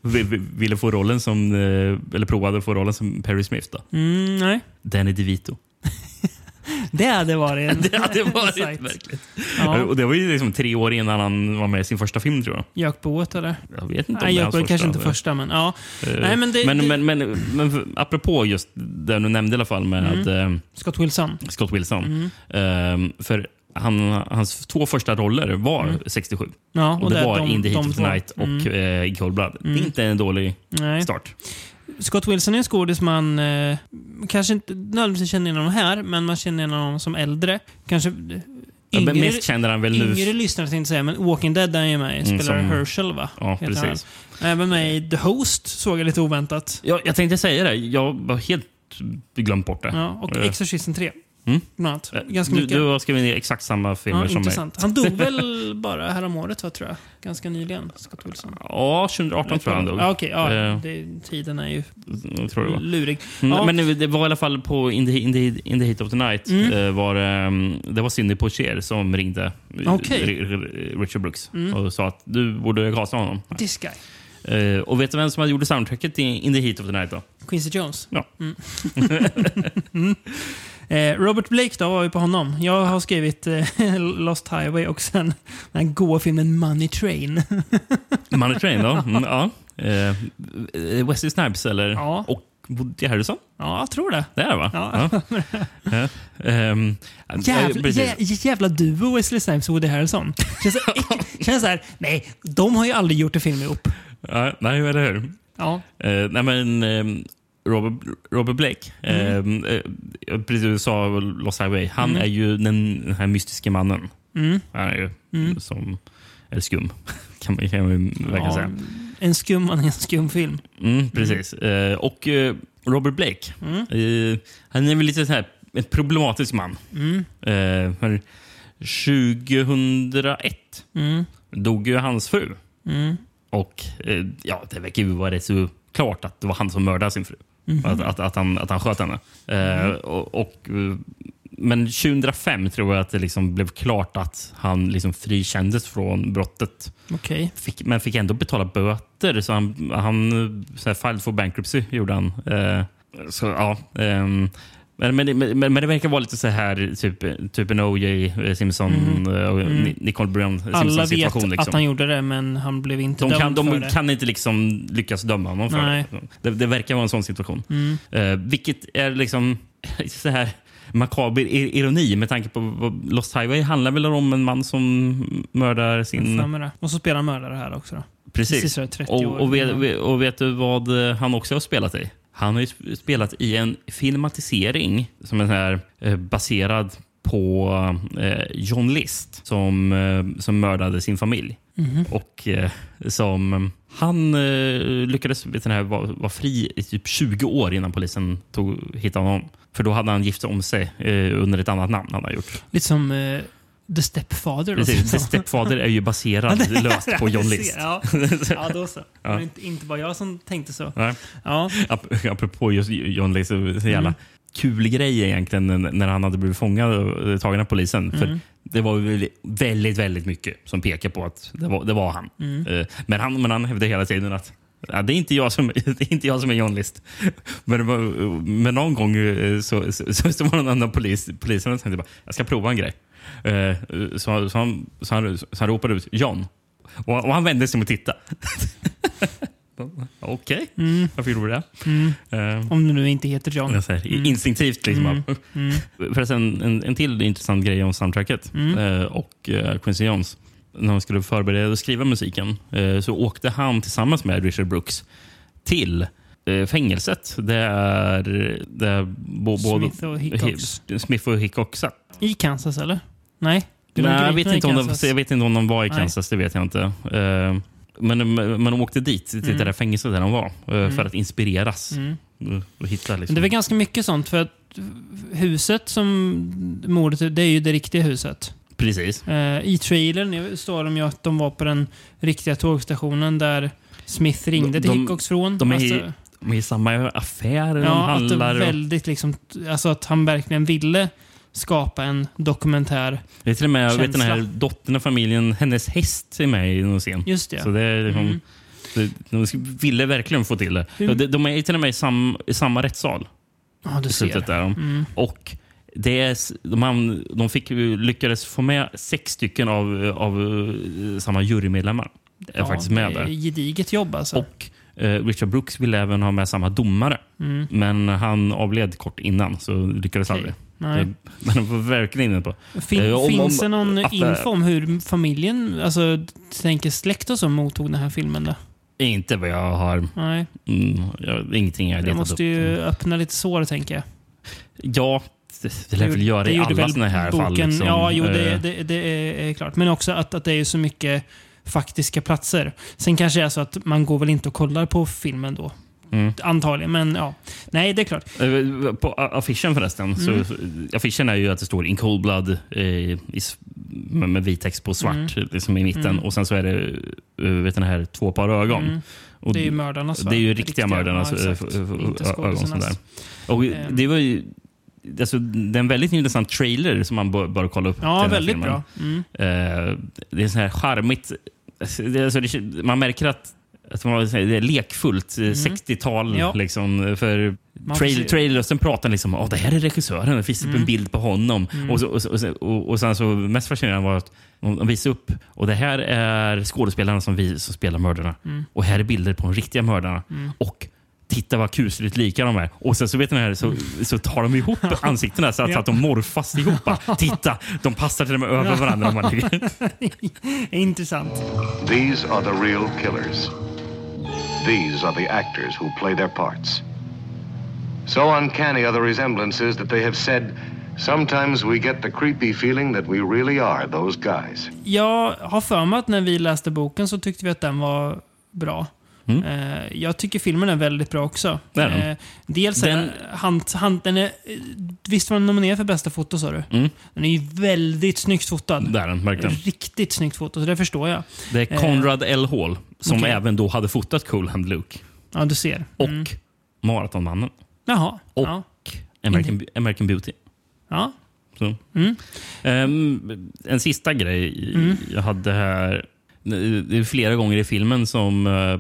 B: vi- vi- ville få rollen som, eh, eller provade att få rollen som Perry Smith? Då?
A: Mm, nej.
B: Danny DeVito.
A: Det hade varit en
B: Det hade varit
A: insight.
B: verkligt.
A: Ja.
B: Och det var ju liksom tre år innan han var med i sin första film tror jag.
A: Jökboet eller?
B: Jag vet inte om
A: Nej,
B: det är hans
A: Jökboet kanske inte
B: första.
A: första, men ja.
B: Eh,
A: Nej, men det-
B: men,
A: det-
B: men, men, men för- apropå just det du nämnde i alla fall med
A: Mm.
B: eh,
A: Scott Wilson.
B: Scott Wilson.
A: Mm.
B: Eh, för han, hans två första roller var 67.
A: Ja,
B: Och, det
A: där-
B: var
A: de-
B: In the Heat
A: de
B: of the
A: två.
B: Night och
A: Mm.
B: eh, I Cold Blood. Det är inte en dålig
A: Nej.
B: start.
A: Scott Wilson är en skådis man eh, kanske inte nödvändigtvis känner igen honom här, men man känner igen honom som äldre. Kanske eh,
B: Ja,
A: yngre,
B: mest känner han väl nu...
A: yngre lyssnare tänkte säga, men Walking Dead är han ju med i. Spelar
B: som-
A: Herschel va?
B: Ja,
A: Heter han.
B: precis.
A: Även med i The Host såg jag lite oväntat.
B: Ja, jag tänkte säga det. Jag var helt glömt bort det.
A: Ja, och
B: Eh,
A: Exorcisten 3.
B: Mm.
A: Annat.
B: eh,
A: Ganska
B: du,
A: mycket.
B: du har skrivit ner exakt samma filmer
A: ja,
B: som mig.
A: intressant. Han dog väl bara häromåret, tror jag. Ganska nyligen, Scott Wilson.
B: Ja, 2018 tror jag han dog.
A: Ja, okej. ja,
B: Eh,
A: det, tiden är ju
B: jag tror det var.
A: lurig.
B: Mm,
A: Ja,
B: Men det- var i alla fall på In the, in the, in the Heat of the Night.
A: Mm.
B: eh, Var, det, det var Cindy Poitier som ringde Ri- Richard Brooks
A: Mm.
B: och sa att du borde casta honom.
A: This guy.
B: Och vet du vem som gjorde soundtracket i In the Heat of the Night? då?
A: Quincy Jones.
B: Ja.
A: Mm. Eh, Robert Blake då, var vi på honom. Jag har skrivit eh, Lost Highway och sen den här goa filmen Money Train.
B: Money Train, då? Mm, ja. Eh, Wesley Snipes eller?
A: Ja.
B: Och Woody Harrelson?
A: ja, jag tror det.
B: Det är det, va?
A: Ja.
B: Ja. Eh,
A: Jävla, jä, jävla duo Wesley Snipes och Woody Harrelson. Känns, känns så här, nej, de har ju aldrig gjort en film ihop.
B: Ja, nej, eller hur?
A: Ja.
B: Eh, nej, men ehm, Robert, Robert Blake,
A: Mm.
B: eh, eh, precis som du sa, Lost Highway, han är ju den, den här mystiska mannen.
A: Mm.
B: Han är ju
A: Mm.
B: som, eller skum, kan man, kan man verkligen
A: ja.
B: säga.
A: En skum man i en skum film.
B: Mm, precis. Eh, och eh, Robert Blake,
A: Mm.
B: eh, han är väl lite så här, en problematisk man.
A: Mm.
B: Eh, för 2001
A: Mm.
B: dog ju hans fru.
A: Mm.
B: Och eh, ja, det verkar ju vara rätt så klart att det var han som mördade sin fru.
A: Mhm.
B: Att, att, att, han, att han sköt henne. Eh, och, och, eh, men 2005 tror jag att det liksom blev klart att han liksom frikändes från brottet.
A: Okej.
B: Fick, men fick ändå betala böter. Så han, han så här, filed for bankruptcy gjorde han. Eh, så, ja, ehm, Men, men, men, men det verkar vara lite så här, typ, typ en O.J. Simpson
A: Mm.
B: och Nicole Brown
A: Alla vet.
B: Liksom.
A: att han gjorde det, men han blev inte
B: De,
A: dömd
B: kan,
A: för
B: de
A: det.
B: kan inte liksom lyckas döma honom för
A: Nej.
B: det. det. Verkar vara en sån situation.
A: Mm.
B: Eh, vilket är liksom så här makaber ironi med tanke på Lost Highway handlar väl om en man som mördar sin...
A: För. Och så spelar han mördare här också. Då.
B: Precis.
A: Precis, så är det 30
B: och,
A: år
B: och, vet, och vet du vad eh, han också har spelat i? Han har ju sp- spelat i en filmatisering som är här, eh, baserad på eh, John List som, eh, som mördade sin familj.
A: Mhm.
B: Och eh, som Han eh, lyckades vara var fri i typ 20 år innan polisen tog, hittade honom. För då hade han gift om sig under ett annat namn. Han har gjort.
A: Lite som The Stepfather.
B: Precis, The. Stepfather är ju baserad löst på John List.
A: Ja, ja då så.
B: Ja.
A: Men inte, inte bara jag som tänkte så.
B: Nej.
A: Ja,
B: Ap- Apropå just John List, så jävla
A: Mm.
B: kul grej egentligen när- han hade blivit fångad och tagen av polisen. För
A: Mm.
B: Det var väldigt, väldigt mycket som pekar på att det var, det var han.
A: Mm.
B: Eh, Men han, men han hävdade hela tiden att Ja, det, är inte jag som, det är inte jag som är John List. Men, var, men någon gång eh, så, så, så, så var det någon annan polis, polisen och tänkte bara, jag ska prova en grej. Eh, Så, så, han, så, han, så han ropade ut John. Och, och han vände sig om och tittade. Okej,
A: mm,
B: varför gjorde du det?
A: mm.
B: Eh,
A: Om du nu inte heter John.
B: jag säger,
A: Mm.
B: Instinktivt liksom.
A: Mm. Mm.
B: Förresten, en, en till intressant grej om soundtracket eh, och eh, Quincy Jones. När han skulle förbereda och skriva musiken så åkte han tillsammans med Richard Brooks till fängelset där, där bo, både
A: Smith och Hickox.
B: Hi- Smith och Hickox satt.
A: I Kansas eller? Nej? Var
B: Nej, jag, vet inte om de, jag vet inte om de var i
A: Nej.
B: Kansas, det vet jag inte. Eh, men, men de åkte dit, till
A: Mm.
B: det där fängelset där de var, eh,
A: Mm.
B: för att inspireras.
A: Mm.
B: Och, och hitta liksom.
A: det väl ganska mycket sånt för att huset som mordet det är ju det riktiga huset.
B: Precis.
A: Eh, I trailern står de ju att de var på den riktiga tågstationen där Smith ringde
B: De-
A: till
B: de-
A: Hickox från.
B: de är i-
A: Alltså,
B: De är i samma affär, de
A: ja, att det
B: handlar.
A: var
B: och-
A: väldigt liksom, alltså att han verkligen ville skapa en dokumentär.
B: Det är till och med, vet den här dottern av familjen, hennes häst är med i någon scen.
A: Just det.
B: Så det är liksom,
A: Mm.
B: de ville verkligen få till det.
A: Hur-
B: De, de är till och med i, sam, i samma rättssal.
A: Ja, du ser.
B: där.
A: Mm.
B: Och det är, de, de fick, lyckades få med sex stycken av, av eh, samma jurymedlemmar. Är
A: Ja,
B: faktiskt med
A: det är
B: där.
A: gediget jobb alltså.
B: Och Richard Brooks ville även ha med samma domare.
A: Mm.
B: Men han avled kort innan, så lyckades
A: Okej.
B: aldrig.
A: Nej.
B: Men de var verkligen inne på.
A: Fin,
B: Eh, om-
A: finns
B: om-
A: det någon
B: att-
A: info om hur familjen, alltså tänker släkt och så, mottog den här filmen? Då?
B: Inte vad jag har...
A: Nej,
B: Mm, jag, ingenting jag har
A: det måste
B: upp. Mm.
A: ju öppna lite sår, tänker jag.
B: Ja, det, det lär väl göra
A: Det
B: i alla såna här
A: boken,
B: fall. Liksom.
A: Ja, jo, det,
B: Eh,
A: det, det är, är klart. Men också att, att det är så mycket faktiska platser. Sen kanske det är så att man går väl inte och kollar på filmen då.
B: mm.
A: Antagligen, men ja. Nej, det är klart.
B: Eh, På affischen förresten.
A: Mm.
B: Så, affischen är ju att det står In Cold Blood eh, i, med, med vit text på svart liksom i mitten.
A: Mm.
B: Och sen så är det uh, vet den här två par ögon.
A: Mm.
B: Och
A: Det är ju mördarnas
B: det är ju riktiga, mördarnas
A: ja,
B: eh, ögon. Sådär. Och det var ju... Alltså, det är en väldigt intressant trailer som man bör, bör kolla upp.
A: Ja, väldigt
B: filmen.
A: bra. Mm.
B: Eh, det är så här charmigt. Alltså, det, man märker att, att man, det är lekfullt. eh, 60-tal.
A: Mm. Ja.
B: Liksom, för
A: Man får
B: trail,
A: se-
B: trailrösten pratar liksom om det här är regissören. Det finns upp
A: Mm.
B: en bild på honom.
A: Mm.
B: Och, så, och, så, och, och, sen så mest fascinerande var att de de visade upp och det här är skådespelarna som, vi, som spelar mördarna.
A: Mm.
B: Och här är bilder på de riktiga mördarna.
A: Mm.
B: Och titta vad kusligt lika de är. Och sen så vet ni här, så, så tar de ihop ansiktena så att,
A: Ja.
B: så att de morfas ihop. Titta, de passar till och med över varandra. Om man.
A: Intressant.
C: These are the real killers. These are the actors who play their parts. So uncanny are the resemblances that they have said sometimes we get the creepy feeling that we really are those guys.
A: Jag har för mig att när vi läste boken så tyckte vi att den var bra.
B: Mm.
A: Eh, jag tycker filmen är väldigt bra också.
B: Det är den.
A: Eh, dels
B: Den-
A: han, han, den är, eh, visst var den nominerad för bästa foto sa du?
B: Mm.
A: Den är ju väldigt snyggt fotad.
B: Det är den verkligen.
A: Riktigt snyggt foto, så det förstår jag.
B: Det är Conrad L. Hall som
A: okej.
B: även då hade fotat Cool Hand Luke.
A: Ja, du ser.
B: Och
A: Mm.
B: Maratonmannen.
A: Jaha.
B: Och
A: Ja.
B: American, American Beauty.
A: ja. Mm.
B: Ehm, en sista grej
A: Mm.
B: jag hade här. Det är flera gånger i filmen som, eh,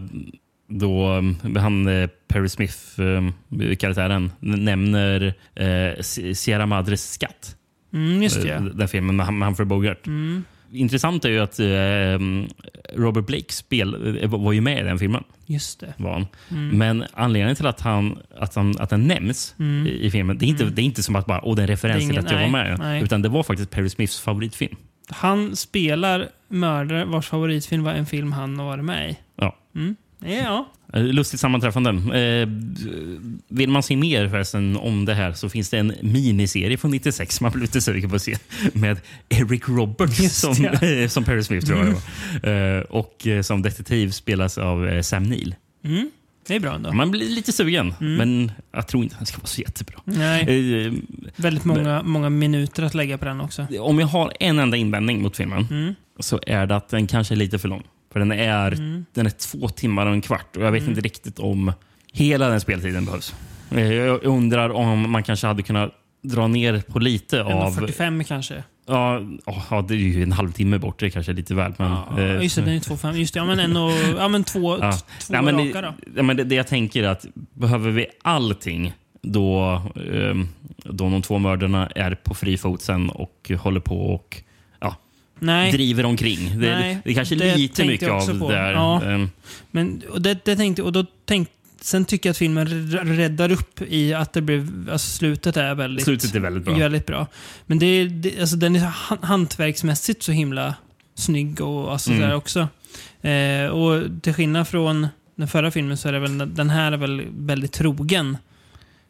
B: då um, han, eh, Perry Smith-karaktären nämner eh, Sierra Madres skatt.
A: Mm, just det.
B: Eh. Den filmen med Hum- Humphrey Bogart.
A: Mm,
B: Intressant är ju att eh, Robert Blake spel, eh, var ju med i den filmen.
A: just det.
B: Var han.
A: Mm.
B: Men anledningen till att, han, att, han, att den nämns
A: Mm.
B: i, i filmen, det är, inte, det är inte som att bara, Åh, det är en referens
A: Det är
B: till att jag var
A: nej,
B: med.
A: nej.
B: Utan det var faktiskt Perry Smiths favoritfilm.
A: Han spelar mördare vars favoritfilm var en film han har varit med i.
B: Ja.
A: Mm. Ja.
B: Eh, Lustigt sammanträffande. Eh, vill man se mer förresten om det här så finns det en miniserie från 96 som man blir lite sugen på att se. Med Eric Roberts
A: Just
B: som,
A: ja. Mm.
B: eh, som Perry Smith tror jag. Eh, och som detektiv spelas av Sam Neill.
A: Mm. Det är bra ändå.
B: Man blir lite sugen,
A: Mm.
B: men jag tror inte den ska vara så jättebra.
A: Nej,
B: Eh,
A: väldigt många, många minuter att lägga på den också.
B: om jag har en enda invändning mot filmen
A: Mm.
B: så är det att den kanske är lite för lång. För den är,
A: Mm.
B: den är två timmar och en kvart och jag vet inte riktigt om hela den speltiden behövs. Eh, Jag undrar om man kanske hade kunnat dra ner på lite av...
A: 1.45 kanske.
B: Ja, ja, det är ju en halvtimme bort. Det kanske är lite väl. Men,
A: Ja,
B: eh,
A: just det, den är 2.5. Just det, ja men, en och, ja, men två,
B: Ja.
A: två
B: Nej, men,
A: raka då.
B: ja, men det, det jag tänker är att behöver vi allting då, ehm, då de två mördarna är på fri fot sen och håller på och ja,
A: Nej,
B: driver omkring. Det,
A: Nej,
B: det är kanske
A: det
B: lite mycket av
A: på.
B: det där.
A: Ja.
B: Ehm,
A: men och det, det tänkte, och då tänkte, sen tycker jag att filmen räddar upp i att det blev, alltså slutet är väldigt,
B: Slutet är väldigt bra.
A: väldigt bra. Men det, det, alltså den är han- hantverksmässigt så himla snygg och alltså
B: Mm.
A: sådär också. Eh, och till skillnad från den förra filmen så är det väl, den här är väl väldigt trogen.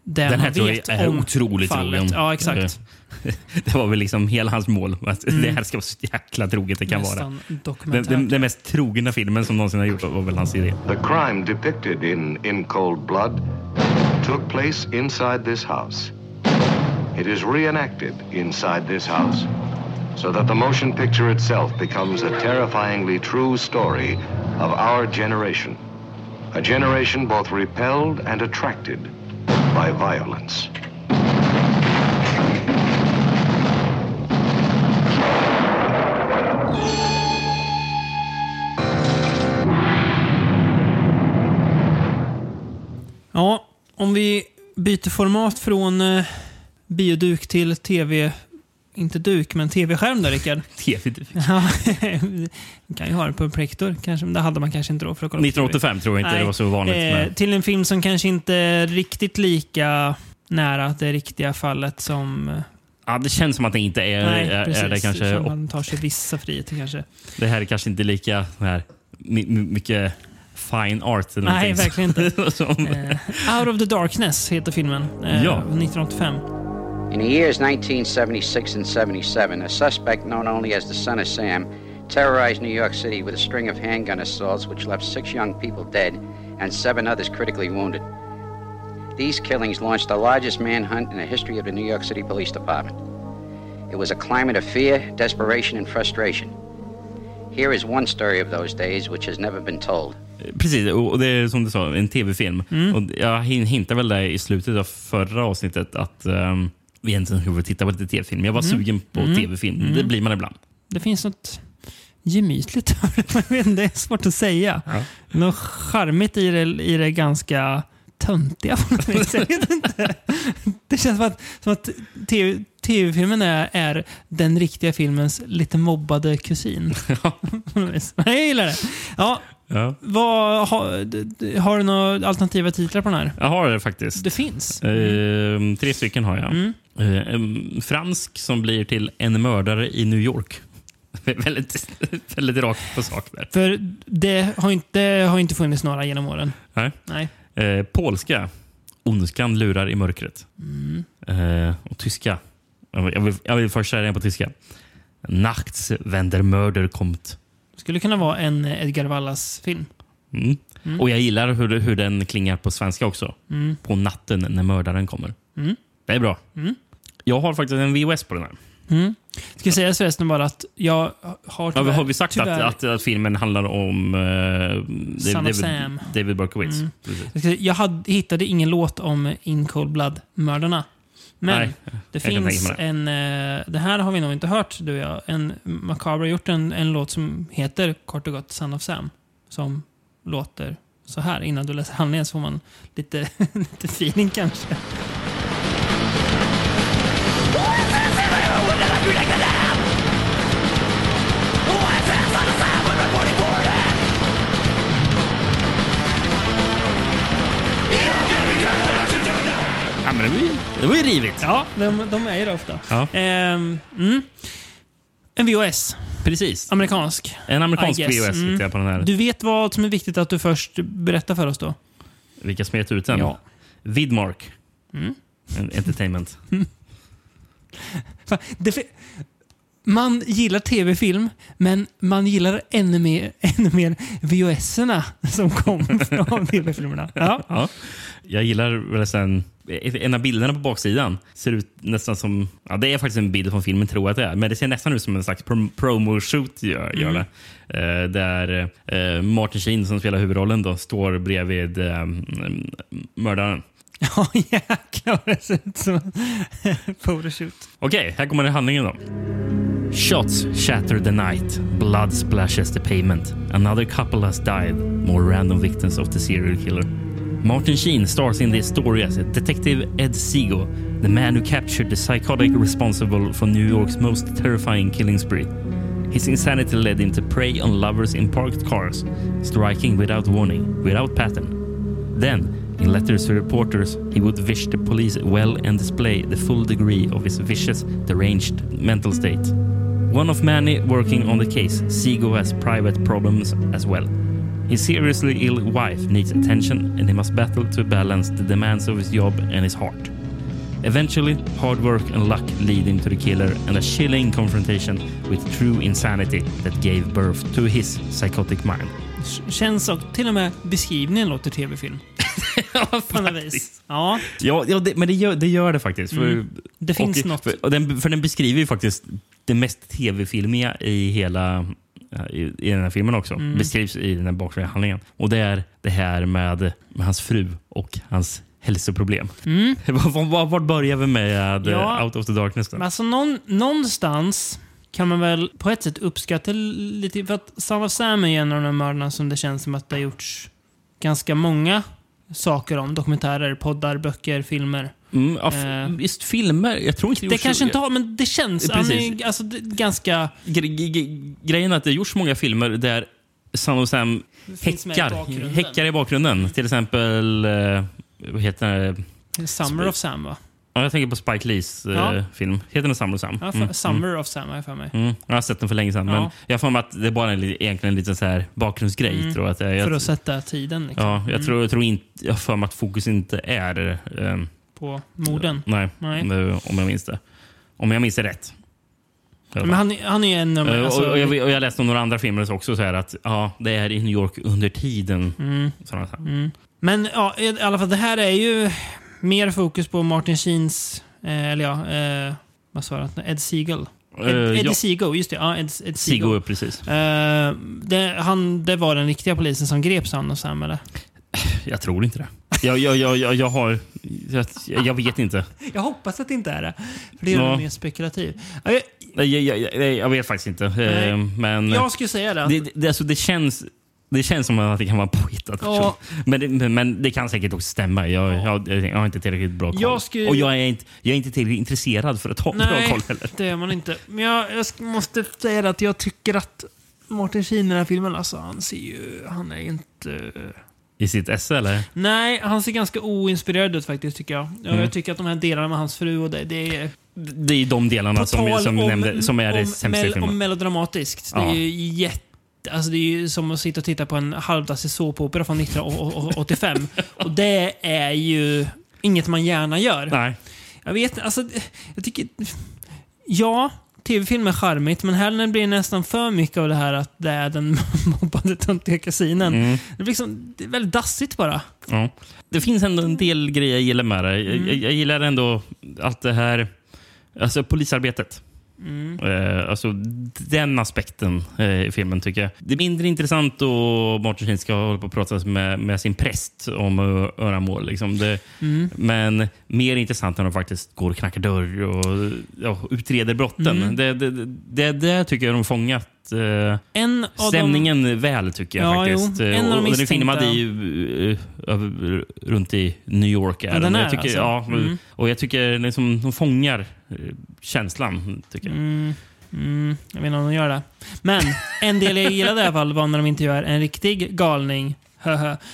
A: Det
B: Den här tror jag är
A: om
B: otroligt
A: fallet.
B: trogen.
A: Ja, exakt.
B: Det var väl liksom hela hans mål. Att
A: Mm.
B: Det här ska vara så jäkla troget det kan vara.
A: Nästan
B: Den,
A: dokumentärt.
B: den, den mest trogna filmen som någonsin har gjorts var väl hans idé.
C: The crime depicted in In Cold Blood took place inside this house. It is reenacted inside this house so that the motion picture itself becomes a terrifyingly true story of our generation. A generation both repelled and attracted by violence.
A: Ja, om vi byter format från eh, bioduk till tv... Inte duk, men tv-skärm då, Rickard.
B: TV.
A: Ja, kan ju ha det på projektor, kanske, men det hade man kanske inte då för att kolla på
B: 1985 tror jag inte
A: Nej,
B: det var så vanligt.
A: Eh, till en film som kanske inte är riktigt lika nära det riktiga fallet som... eh,
B: Ja, det känns som att det inte är,
A: nej,
B: är,
A: precis.
B: är det kanske.
A: Man tar sig vissa friheter kanske.
B: Det här är kanske inte lika här, my, my, mycket fine art. eller
A: Nej, verkligen inte.
B: som,
A: Eh, Out of the Darkness heter filmen. Eh,
B: Ja.
A: 1985.
D: In the years 1976 and 77, a suspect known only as the Son of Sam terrorized New York City with a string of handgun assaults which left six young people dead and seven others critically wounded. These killings launched the largest manhunt in the history of the New York City Police Department. It was a climate of fear, desperation, and frustration. Here is one story of those days which has never been told.
B: Precis, och det är som du sa, en tv-film.
A: Mm.
B: Och jag hin- hintade väl där i slutet av förra avsnittet att um, vi egentligen skulle titta på lite tv-film. Jag var
A: Mm.
B: sugen på tv-film. Det blir man ibland.
A: Det finns något gemytligt över det. Det är svårt att säga.
B: Ja.
A: Något charmigt i det, i det ganska töntiga på något vis. Jag vet inte. Det känns som att, som att TV tv-filmen är, är den riktiga filmens lite mobbade kusin. Vis. jag gillar det. Ja,
B: Ja.
A: vad, har, har du några alternativa titlar på den här?
B: Jag har det faktiskt.
A: Det finns.
B: Ehm, tre stycken har jag.
A: Mm.
B: Eh, en fransk som blir till en mördare i New York. väldigt, väldigt rakt på sak där.
A: För det har, inte, det har inte funnits några genom åren.
B: Nej.
A: Nej.
B: Eh, polska. Ondskan lurar i mörkret.
A: Mm.
B: Eh, och tyska. Jag vill, jag vill, först säga den på tyska. Nachts wenn der Mörder kommt.
A: Skulle kunna vara en Edgar Wallas-film.
B: Mm.
A: Mm.
B: Och jag gillar hur, hur den klingar på svenska också.
A: Mm.
B: På natten när mördaren kommer. Det är bra.
A: Mm.
B: Jag har faktiskt en VHS på den här.
A: Mm. Ska säga förresten bara att jag har
B: Ja, har vi sagt att,
A: tyvärr-
B: att, att filmen handlar om uh, David,
A: Sam.
B: David Berkowitz?
A: Mm.
B: Precis.
A: Jag hade, hittade ingen låt om In Cold Blood-mördarna. Men
B: Nej,
A: det finns en... eh, det här har vi nog inte hört, du och jag. En Macabre har gjort en, en låt som heter kort och gott Son of Sam. Som låter så här innan du läser handlingen så får man lite, lite feeling kanske.
B: Ja, men det, var ju, det var ju rivigt.
A: Ja, de, de är ju det ofta.
B: Ja.
A: Ehm, mm. En VHS.
B: Precis.
A: Amerikansk.
B: En amerikansk
A: I guess.
B: VHS
A: Mm.
B: jag på den här.
A: Du vet vad som är viktigt att du först berättar för oss då?
B: Vilka som gett ut den?
A: Ja.
B: Vidmark.
A: Mm.
B: En- Entertainment.
A: Man gillar tv-film, men man gillar ännu mer, ännu mer VHS-erna som kom från tv-filmerna. Ja.
B: Ja. Jag gillar väl sen, en av bilderna på baksidan ser ut nästan som... Ja, det är faktiskt en bild från filmen, tror jag att det är. Men det ser nästan ut som en slags prom- promo-shoot. Gör, gör det. Eh, där eh, Martin Sheen, som spelar huvudrollen, då, står bredvid mm, mördaren.
A: Ja, jäklar vad det ser ut som en photoshoot.
B: Okej, här kommer handlingen då. Shots shatter the night. Blood splashes the pavement. Another couple has died. More random victims of the serial killer. Martin Sheen stars in this story as Detective Ed Seago, the man who captured the psychotic responsible for New York's most terrifying killing spree. His insanity led him to prey on lovers in parked cars, striking without warning, without pattern. Then, in letters to reporters, he would wish the police well and display the full degree of his vicious, deranged mental state. One of many working on the case, Seago has private problems as well. His seriously ill wife needs attention, and he must battle to balance the demands of his job and his heart. Eventually, hard work and luck lead him to the killer and a chilling confrontation with true insanity that gave birth to his psychotic mind.
A: Känns och till och med beskrivningen låter tv-film. På något vis. Ja,
B: Ja, ja det, men det gör, det gör det faktiskt. För,
A: Mm. Det finns
B: och,
A: något.
B: För, och den, för den beskriver ju faktiskt det mest tv-filmiga i hela i, i den här filmen också.
A: Mm.
B: Beskrivs i den här bakgrundshandlingen. handlingen. Och det är det här med, med hans fru och hans hälsoproblem.
A: Mm.
B: Var, var, var börjar vi med
A: Ja.
B: eh, Out of the Darkness? Då?
A: Men alltså någon, någonstans kan man väl på ett sätt uppskatta lite. För att Son of Sam är en av de mördarna som det känns som att det har gjorts ganska många saker om. Dokumentärer, poddar, böcker, filmer.
B: Mm, ja,
A: Eh.
B: just filmer. Jag tror inte
A: Det
B: gjorts-
A: kanske inte har, men det känns.
B: Precis.
A: alltså, det, ganska...
B: Grejen är att det har gjorts många filmer där Son of Sam
A: i
B: häckar,
A: bakgrunden.
B: häckar i bakgrunden. Till exempel... Eh, vad heter det?
A: Summer of Sam va?
B: Ja, jag tänker på Spike Lees eh,
A: Ja.
B: film. Heter den Summer of Sam?
A: Ja, för,
B: Mm,
A: Summer of Sam har jag för mig.
B: Mm. Jag har sett den för länge sedan. Men jag för mig att det är bara en, egentligen en liten så här bakgrundsgrej.
A: Mm.
B: Tror att jag,
A: För
B: jag,
A: att sätta tiden liksom,
B: ja, jag, tror, jag tror inte... Jag för mig att fokus inte är... Eh,
A: på morden.
B: nej,
A: Nej.
B: det- om jag minns det. Om jag minns det rätt.
A: Men han, är- han är en.
B: Eh,
A: Alltså,
B: och, och, jag, och jag läste om några andra filmer också, så här att ja, det är i New York under tiden.
A: mm.
B: Sådana.
A: Mm. Men ja, i alla fall, det här är ju mer fokus på Martin Sheens, eh, eller ja, eh, vad sa jag? Ed Siegel. Ed,
B: Eh,
A: Eddie
B: ja.
A: Just det. Ja, Ed, Ed Seago.
B: Sigo, precis.
A: Eh, det, han, det var den riktiga polisen som grep Son och Sam, eller?
B: Jag tror inte det. Jag, jag, jag, jag, jag har... Jag, jag vet inte.
A: Jag hoppas att det inte är det. För det gör
B: Ja.
A: mer spekulativ. Ja, Jag,
B: Jag, jag, vet faktiskt inte.
A: Nej.
B: Eh, Men
A: jag skulle säga det.
B: det, det, alltså, det, känns, det känns som att det kan vara påhittat.
A: Ja.
B: Men, det, men- men det kan säkert också stämma. Jag, jag, jag har inte tillräckligt bra koll.
A: Jag skulle-
B: Och jag är, inte, jag är inte tillräckligt intresserad för att ha bra
A: Nej,
B: koll heller.
A: det är man inte. Men jag, jag måste säga att jag tycker att Martin Sheen i den här filmen, alltså, han ser ju... Han är inte...
B: I sitt esse, eller?
A: Nej, han ser ganska oinspirerad ut faktiskt, tycker jag.
B: Mm.
A: Jag tycker att de här delarna med hans fru och det, det är...
B: Det är de delarna som, som, vi nämnde, som är det
A: om,
B: sämsta i filmen.
A: om melodramatiskt.
B: Ja.
A: Det är ju jätte... Alltså det är ju som att sitta och titta på en halvdassig såpopera från 1985. och det är ju inget man gärna gör.
B: Nej.
A: Jag vet alltså, jag tycker... Ja, tv-film är charmigt, men här blir det nästan för mycket av det här att det är den mobbade töntiga kusinen.
B: Mm.
A: Det, blir liksom, det är väldigt dassigt bara.
B: Ja. Det finns ändå en del grejer jag gillar med det. Jag,
A: Mm.
B: jag, jag gillar ändå allt det här... Alltså polisarbetet.
A: Mm.
B: Eh, alltså den aspekten eh, i filmen tycker jag. Det är mindre intressant då Martin ska hålla på och prata med, med sin präst om öramål. Liksom. Det,
A: Mm.
B: Men mer intressant när de faktiskt går och knackar dörr och ja, utreder brotten.
A: Mm.
B: Det, det, det, det tycker jag de fångat eh,
A: En
B: stämningen väl tycker jag
A: Ja,
B: faktiskt.
A: jo. En av de
B: och, och den är filmad i, över, runt i New York. Är
A: Ja, den är
B: jag tycker,
A: alltså.
B: ja,
A: Mm.
B: Och jag tycker liksom, de fångar eh, känslan. Tycker jag.
A: Mm, mm, jag vet inte om de gör det. Men en del jag gillade i alla fall var när de intervjuar en riktig galning.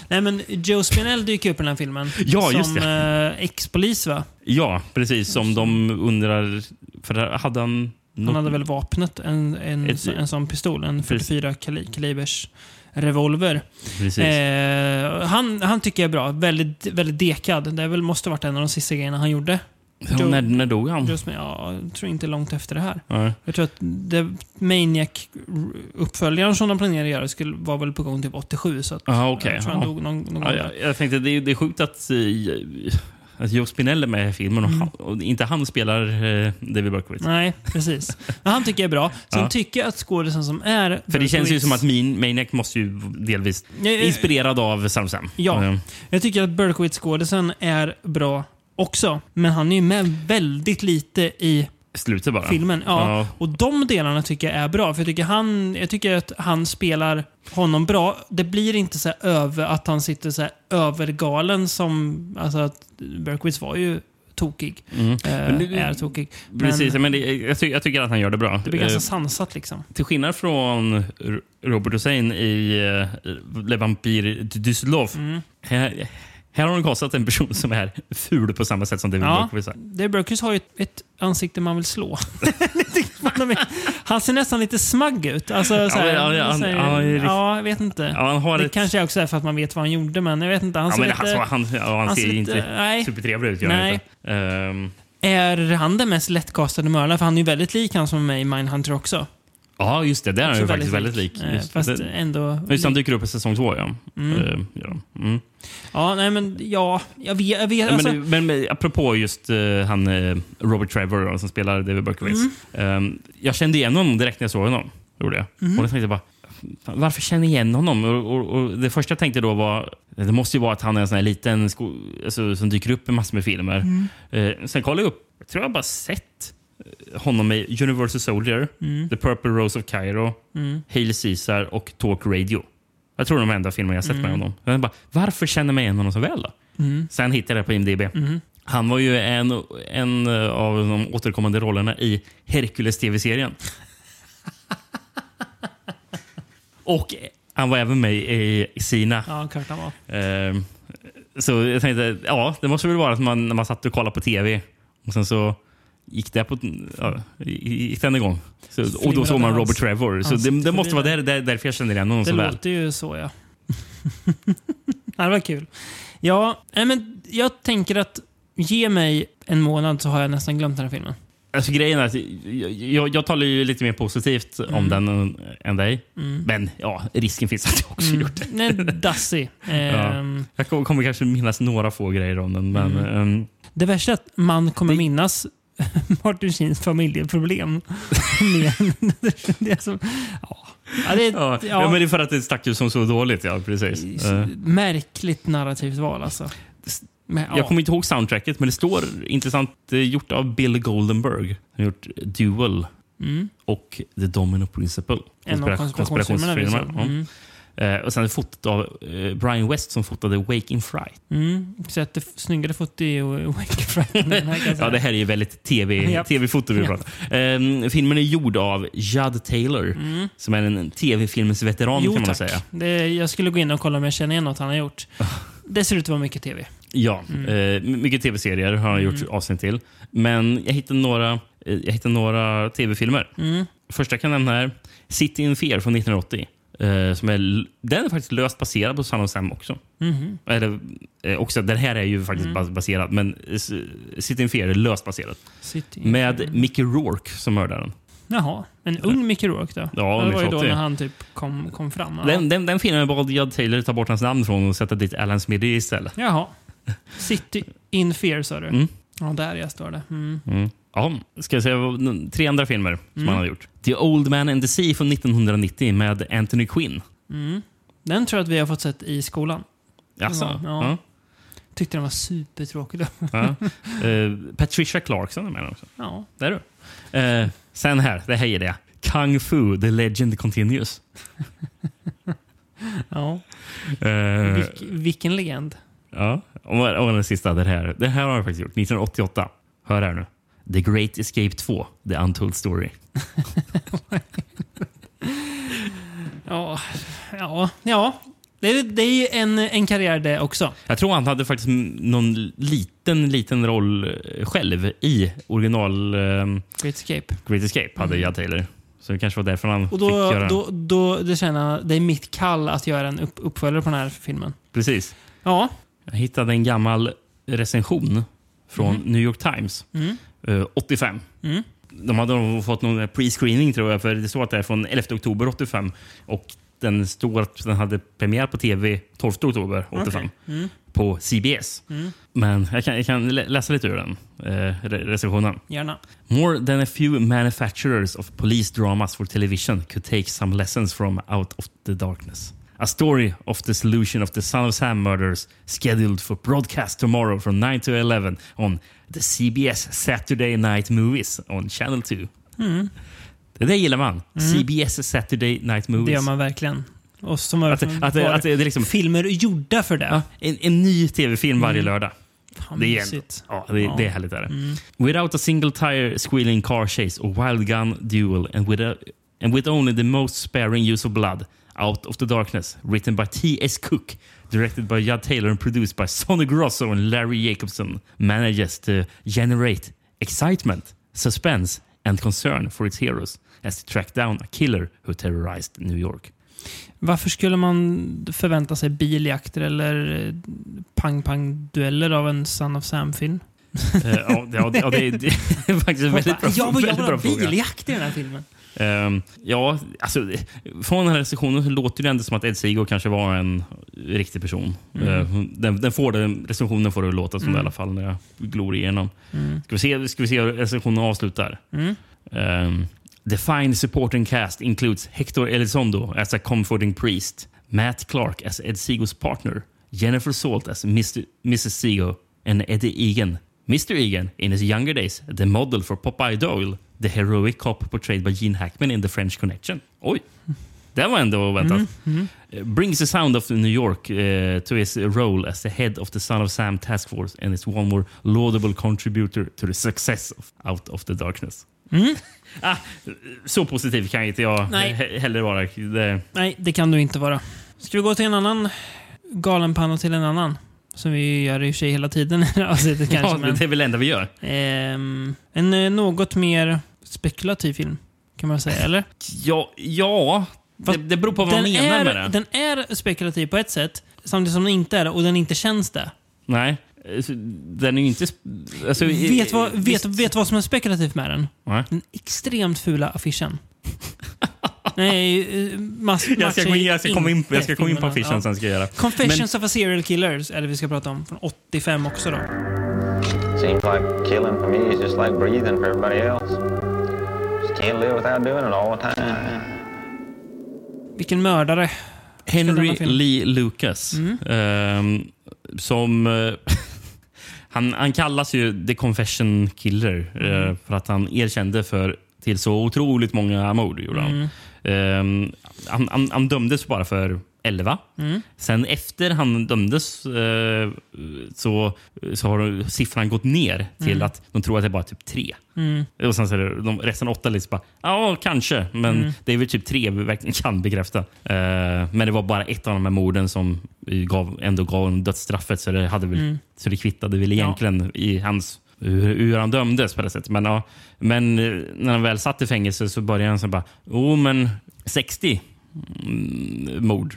A: Nej men Joe Spinell dyker upp i den här filmen.
B: Ja, just
A: som eh, ex-polis va?
B: Ja, precis. Som de undrar... För hade han...
A: Han hade väl vapnet, en, en,
B: Ett-
A: en sån pistol. En
B: Precis.
A: 44 kali, kalibers revolver. Eh, han, han tycker jag är bra. Väldigt, väldigt dekad. Det väl, måste varit en av de sista grejerna han gjorde.
B: ja,
A: Joe-
B: när, när dog han?
A: Just ja, jag tror inte långt efter det här.
B: Ja.
A: Jag tror att det Maniac-uppföljaren som de planerade att göra skulle, var väl på gång typ 87. Så att,
B: Aha, okej.
A: jag tror han dog någon, någon
B: Ja, jag, jag tänkte det är, det är sjukt att, att Joe Spinell är med i filmen och,
A: Mm.
B: han, och inte han spelar eh, David Berkowitz.
A: Nej, precis. Men han tycker jag är bra. Sen
B: Ja.
A: tycker jag att skådisen som är...
B: För det känns ju som att min, Maniac måste ju delvis
A: Ja, ja,
B: inspirerad av Sam Sam.
A: Ja.
B: Eh,
A: Jag tycker att Berkowitz-skådisen är bra också. Men han är ju med väldigt lite i
B: Slutet bara.
A: filmen. Ja.
B: Ja.
A: Och de delarna tycker jag är bra. För jag tycker, han, jag tycker att han spelar honom bra. Det blir inte så över att han sitter så övergalen som... Alltså att Berkowitz var ju tokig.
B: Mm.
A: Eh,
B: Men det-
A: är tokig. Men
B: Precis, men det, jag, ty, jag tycker att han gör det bra.
A: det blir ganska
B: Eh,
A: sansat liksom.
B: till skillnad från Robert Hussein i uh, Le Vampire de Düsseldorf.
A: Mm.
B: Här, här har de kastat en person som är ful på samma sätt som David
A: Ja.
B: Är.
A: Dave Berkowitz har ju ett, ett ansikte man vill slå. han ser nästan lite smagg ut. Alltså,
B: Ja, ja, han-
A: så här,
B: ja, han är riktigt-
A: ja, jag vet inte.
B: Han
A: det
B: ett...
A: kanske också är för att man vet vad han gjorde, men jag vet inte. Han ser
B: men
A: lite...
B: alltså, han, ja, han
A: han
B: ser
A: ser
B: ju
A: lite-
B: inte
A: nej.
B: supertrevlig ut. han
A: Nej.
B: Ehm,
A: Är han den mest lättkastade mördaren? För han är ju väldigt lik han som är med i Mindhunter också.
B: Ja, just det. Där är han ju faktiskt väldigt lik.
A: Eh,
B: Just,
A: Fast
B: det,
A: ändå...
B: just han dyker upp i säsong två, ja.
A: Mm.
B: Ehm, ja. Mm.
A: Ja, nej men ja, jag vet... Jag vet
B: Ja,
A: alltså,
B: men, men, men apropå just eh, han eh, Robert Trevor som spelar David Berkowitz.
A: Mm.
B: Ehm, jag kände igen honom direkt när jag såg honom. Gjorde jag.
A: Mm.
B: Och då tänkte jag bara, "Fan, varför känner jag igen honom? Och, och, och det första jag tänkte då var, det måste ju vara att han är en sån här liten sko, alltså, som dyker upp i massor med filmer.
A: Mm.
B: Eh, sen kollade jag upp, jag tror jag bara sett eh, honom i Universal Soldier,
A: Mm.
B: The Purple Rose of Cairo,
A: Mm.
B: Hail Caesar och Talk Radio. Jag tror de är de enda filmer jag sett med
A: Mm.
B: honom. Jag bara, varför känner jag igen honom så väl?
A: Mm.
B: Sen hittade jag det på IMDB.
A: Mm.
B: Han var ju en, en av de återkommande rollerna i Hercules TV-serien. Och han var även med i Sina.
A: Ja, klart han var.
B: Ehm, så jag tänkte, ja, det måste väl vara att man, när man satt och kollade på TV och sen så gick det på, ja, gick den igång. Så, och då såg man
A: hans-
B: Robert Trevor. Så
A: hans
B: det, det måste vara där, där, därför jag känner igen honom
A: Det
B: så väl.
A: låter ju så, ja. ja. Det var kul. Ja, men jag tänker att ge mig en månad så har jag nästan glömt den här filmen.
B: Alltså, grejen är att jag, jag, jag talar ju lite mer positivt om
A: Mm.
B: den än- dig. Men ja, risken finns att jag också
A: Mm.
B: gjort det.
A: Nej, Dassy. Ehm,
B: Jag kommer, kanske minnas några få grejer om den. Men,
A: Mm.
B: ehm,
A: Det värsta är att man kommer
B: Det-
A: minnas Martin Sheens familjeproblem. Det som, ja. Ja, det är,
B: ja,
A: ja,
B: men det är för att det stack ut som så dåligt. Ja, precis. Eh,
A: Märkligt narrativt val alltså. Men, ja.
B: Jag kommer inte ihåg soundtracket, men det står intressant eh, gjort av Bill Goldenberg. Han har gjort Duel
A: mm.
B: och The Domino Principle.
A: En av
B: Konspira-
A: konspirationsfilmerna. Mm.
B: Eh, och sen är fotot av eh, Brian West som fotade Wake in Fright.
A: Mm. Så att det snyggare foto i Wake än den här, jag
B: Ja, det här är ju väldigt TV, tv-foto vi
A: Ja.
B: pratar eh, Filmen är gjord av Judd Taylor,
A: Mm.
B: som är en tv-filmsveteran
A: Jo
B: kan man
A: tack.
B: säga.
A: Det, jag skulle gå in och kolla om jag känner igen något han har gjort. Det ser ut att vara mycket tv.
B: Ja,
A: Mm.
B: eh, mycket tv-serier har han gjort avsnitt till. Men jag hittade några, eh, jag hittade några tv-filmer.
A: Mm.
B: Första jag kan nämna här, City in Fear från 1980. Eh, som är, den är faktiskt löst baserad på Son of Sam också.
A: Mhm.
B: Eller, eh, också. Den här är ju faktiskt
A: Mm.
B: bas- baserad, men City in Fear är löst baserad. Med Mickey Rourke som mördaren.
A: Jaha, en ung Mickey Rourke då?
B: Ja,
A: det var ju då
B: 80.
A: när han typ kom, kom fram. Ja.
B: Den, den, den filmen bad Judd Taylor ta bort hans namn från och sätta dit Alan Smithy istället.
A: Jaha. City in Fear sa du?
B: Mm.
A: Ja, där jag står det. Mm.
B: Mm. Ja, ska jag säga tre andra filmer som
A: Mm.
B: han har gjort. The Old Man and the Sea från 1990 med Anthony Quinn.
A: Mm. Den tror jag att vi har fått sett i skolan.
B: Jaså?
A: Ja,
B: Ja.
A: ja. Tyckte den var supertråkig.
B: Ja. Eh, Patricia Clarkson är med också.
A: Ja.
B: Där är du. Eh, sen här, det här är det. Kung Fu, The Legend Continues.
A: Ja.
B: Eh,
A: Vilk, vilken legend.
B: ja. Och, och den sista, det här. Det här har jag faktiskt gjort. 1988. Hör här nu. The Great Escape 2, The Untold Story.
A: Ja, ja, ja. Det, är- det är ju en, en karriär det också.
B: Jag tror han hade faktiskt någon liten, liten roll eh, själv i original eh,
A: Great Escape.
B: Great Escape, hade Judd Taylor. Så det kanske var därför han
A: Och
B: fick
A: då,
B: göra
A: då, då det känner jag, det är mitt kall att göra en upp, uppföljare på den här filmen.
B: Precis.
A: Ja.
B: Jag hittade en gammal recension från New York Times.
A: Mm.
B: eh, 85.
A: Mm.
B: De hade nog fått någon pre-screening tror jag, för det står att det är från 11 oktober 85. Och den står att den hade premiär på tv 12 oktober 85
A: Okej. Mm.
B: på CBS.
A: Mm.
B: Men jag kan, jag kan lä- läsa lite ur den eh, re- recensionen.
A: Gärna.
B: More than a few manufacturers of police dramas for television could take some lessons from Out of the Darkness. A story of the solution of the Son of Sam murders scheduled for broadcast tomorrow from 9 to 11 on the CBS Saturday Night Movies on Channel 2.
A: Mm.
B: Det där gillar man. CBS Saturday Night Movies.
A: Det gör man verkligen. Och som
B: Att,
A: har
B: att, att, det är liksom,
A: filmer gjorda för det.
B: ja, en, en ny tv-film varje lördag.
A: Fan,
B: Det är, ja, det,
A: Ja.
B: det är härligt. Är det. Without a single tire squealing car chase or wild gun duel and with, a, and with only the most sparing use of blood Out of the Darkness written by T.S. Cook directed by Judd Taylor and produced by Sonny Grosso and Larry Jacobson manages to generate excitement, suspense and concern for its heroes as they track down a killer who terrorized New York.
A: Varför skulle man förvänta sig biljakter eller eh, pang-pang-dueller av en Son of Sam-film?
B: Eh, ja, det, ja, det, är- faktiskt en väldigt bra,
A: ja, vad
B: väldigt
A: jag vill
B: bra
A: ha
B: fråga.
A: biljakt i den här filmen.
B: Ehm, ja, alltså, från den här recensionen så låter det ändå som att Ed Seago kanske var en riktig person.
A: Mm.
B: Eh, den, den får det, recensionen får det låta som det i alla fall när jag glor igenom. Ska, vi se, ska vi se hur recensionen avslutar?
A: Mm.
B: Um, the fine supporting cast includes Hector Elizondo as a comforting priest, Matt Clark as Ed Seagos partner, Jennifer Salt as Mr. Mrs. Seago, and Eddie Egan. Mr. Egan, in his younger days, the model for Popeye Doyle, the heroic cop portrayed by Gene Hackman in The French Connection. Oj! Det var ändå väntat.
A: Mm,
B: Uh, brings the sound of New York uh, to his role as the head of the Son of Sam task force and is one more laudable contributor to the success of Out of the Darkness. Ah, så positiv kan inte jag
A: Nej.
B: he- heller vara. Det,
A: Nej, det kan du inte vara. Ska vi gå till en annan galenpanna till en annan? Som vi gör i och för sig hela tiden i det här avsnittet kanske.
B: ja,
A: men,
B: det är väl det enda vi gör.
A: ehm, en eh, något mer spekulativ film, kan man säga. Eller?
B: Ja, ja det,
A: Fast
B: det beror på vad man menar
A: är,
B: med det.
A: den är spekulativ på ett sätt, samtidigt som den inte är det och den inte känns det.
B: Nej, eh, så den är ju inte... Alltså,
A: Vet vad, vet, vet vad som är spekulativt med den?
B: Nej.
A: Den extremt fula affischen. Nej, mass,
B: Jag ska, in, jag ska komma in, jag ska komma in på affischen
A: Ja.
B: sen ska jag göra.
A: Confessions of a serial killer är det vi ska prata om. Från 85 också då.
E: Seems like killing for me is just like breathing for everybody else. Just can't live without doing it all the time.
A: Vilken mördare.
B: Henry? Lee Lucas.
A: Mm.
B: ehm, som... eh, han, han kallas ju The Confession Killer eh, för att han erkände för till så otroligt många mord. Gjorde han. Ehm, han, han, han dömdes bara för 11. Sen efter han dömdes eh, så, så har siffran gått ner till att de tror att det är bara typ 3. Och sen så är det, de, resten åtta liksom bara, ja kanske, men det är väl typ tre vi verkligen kan bekräfta. Eh, men det var bara ett av de här morden som gav, ändå gav en dödsstraffet så det, hade väl, så det kvittade väl egentligen i hans hur, hur han dömdes på det sättet. Men, ja, men eh, när han väl satt i fängelse så började han så bara, oh men 60 mm, mord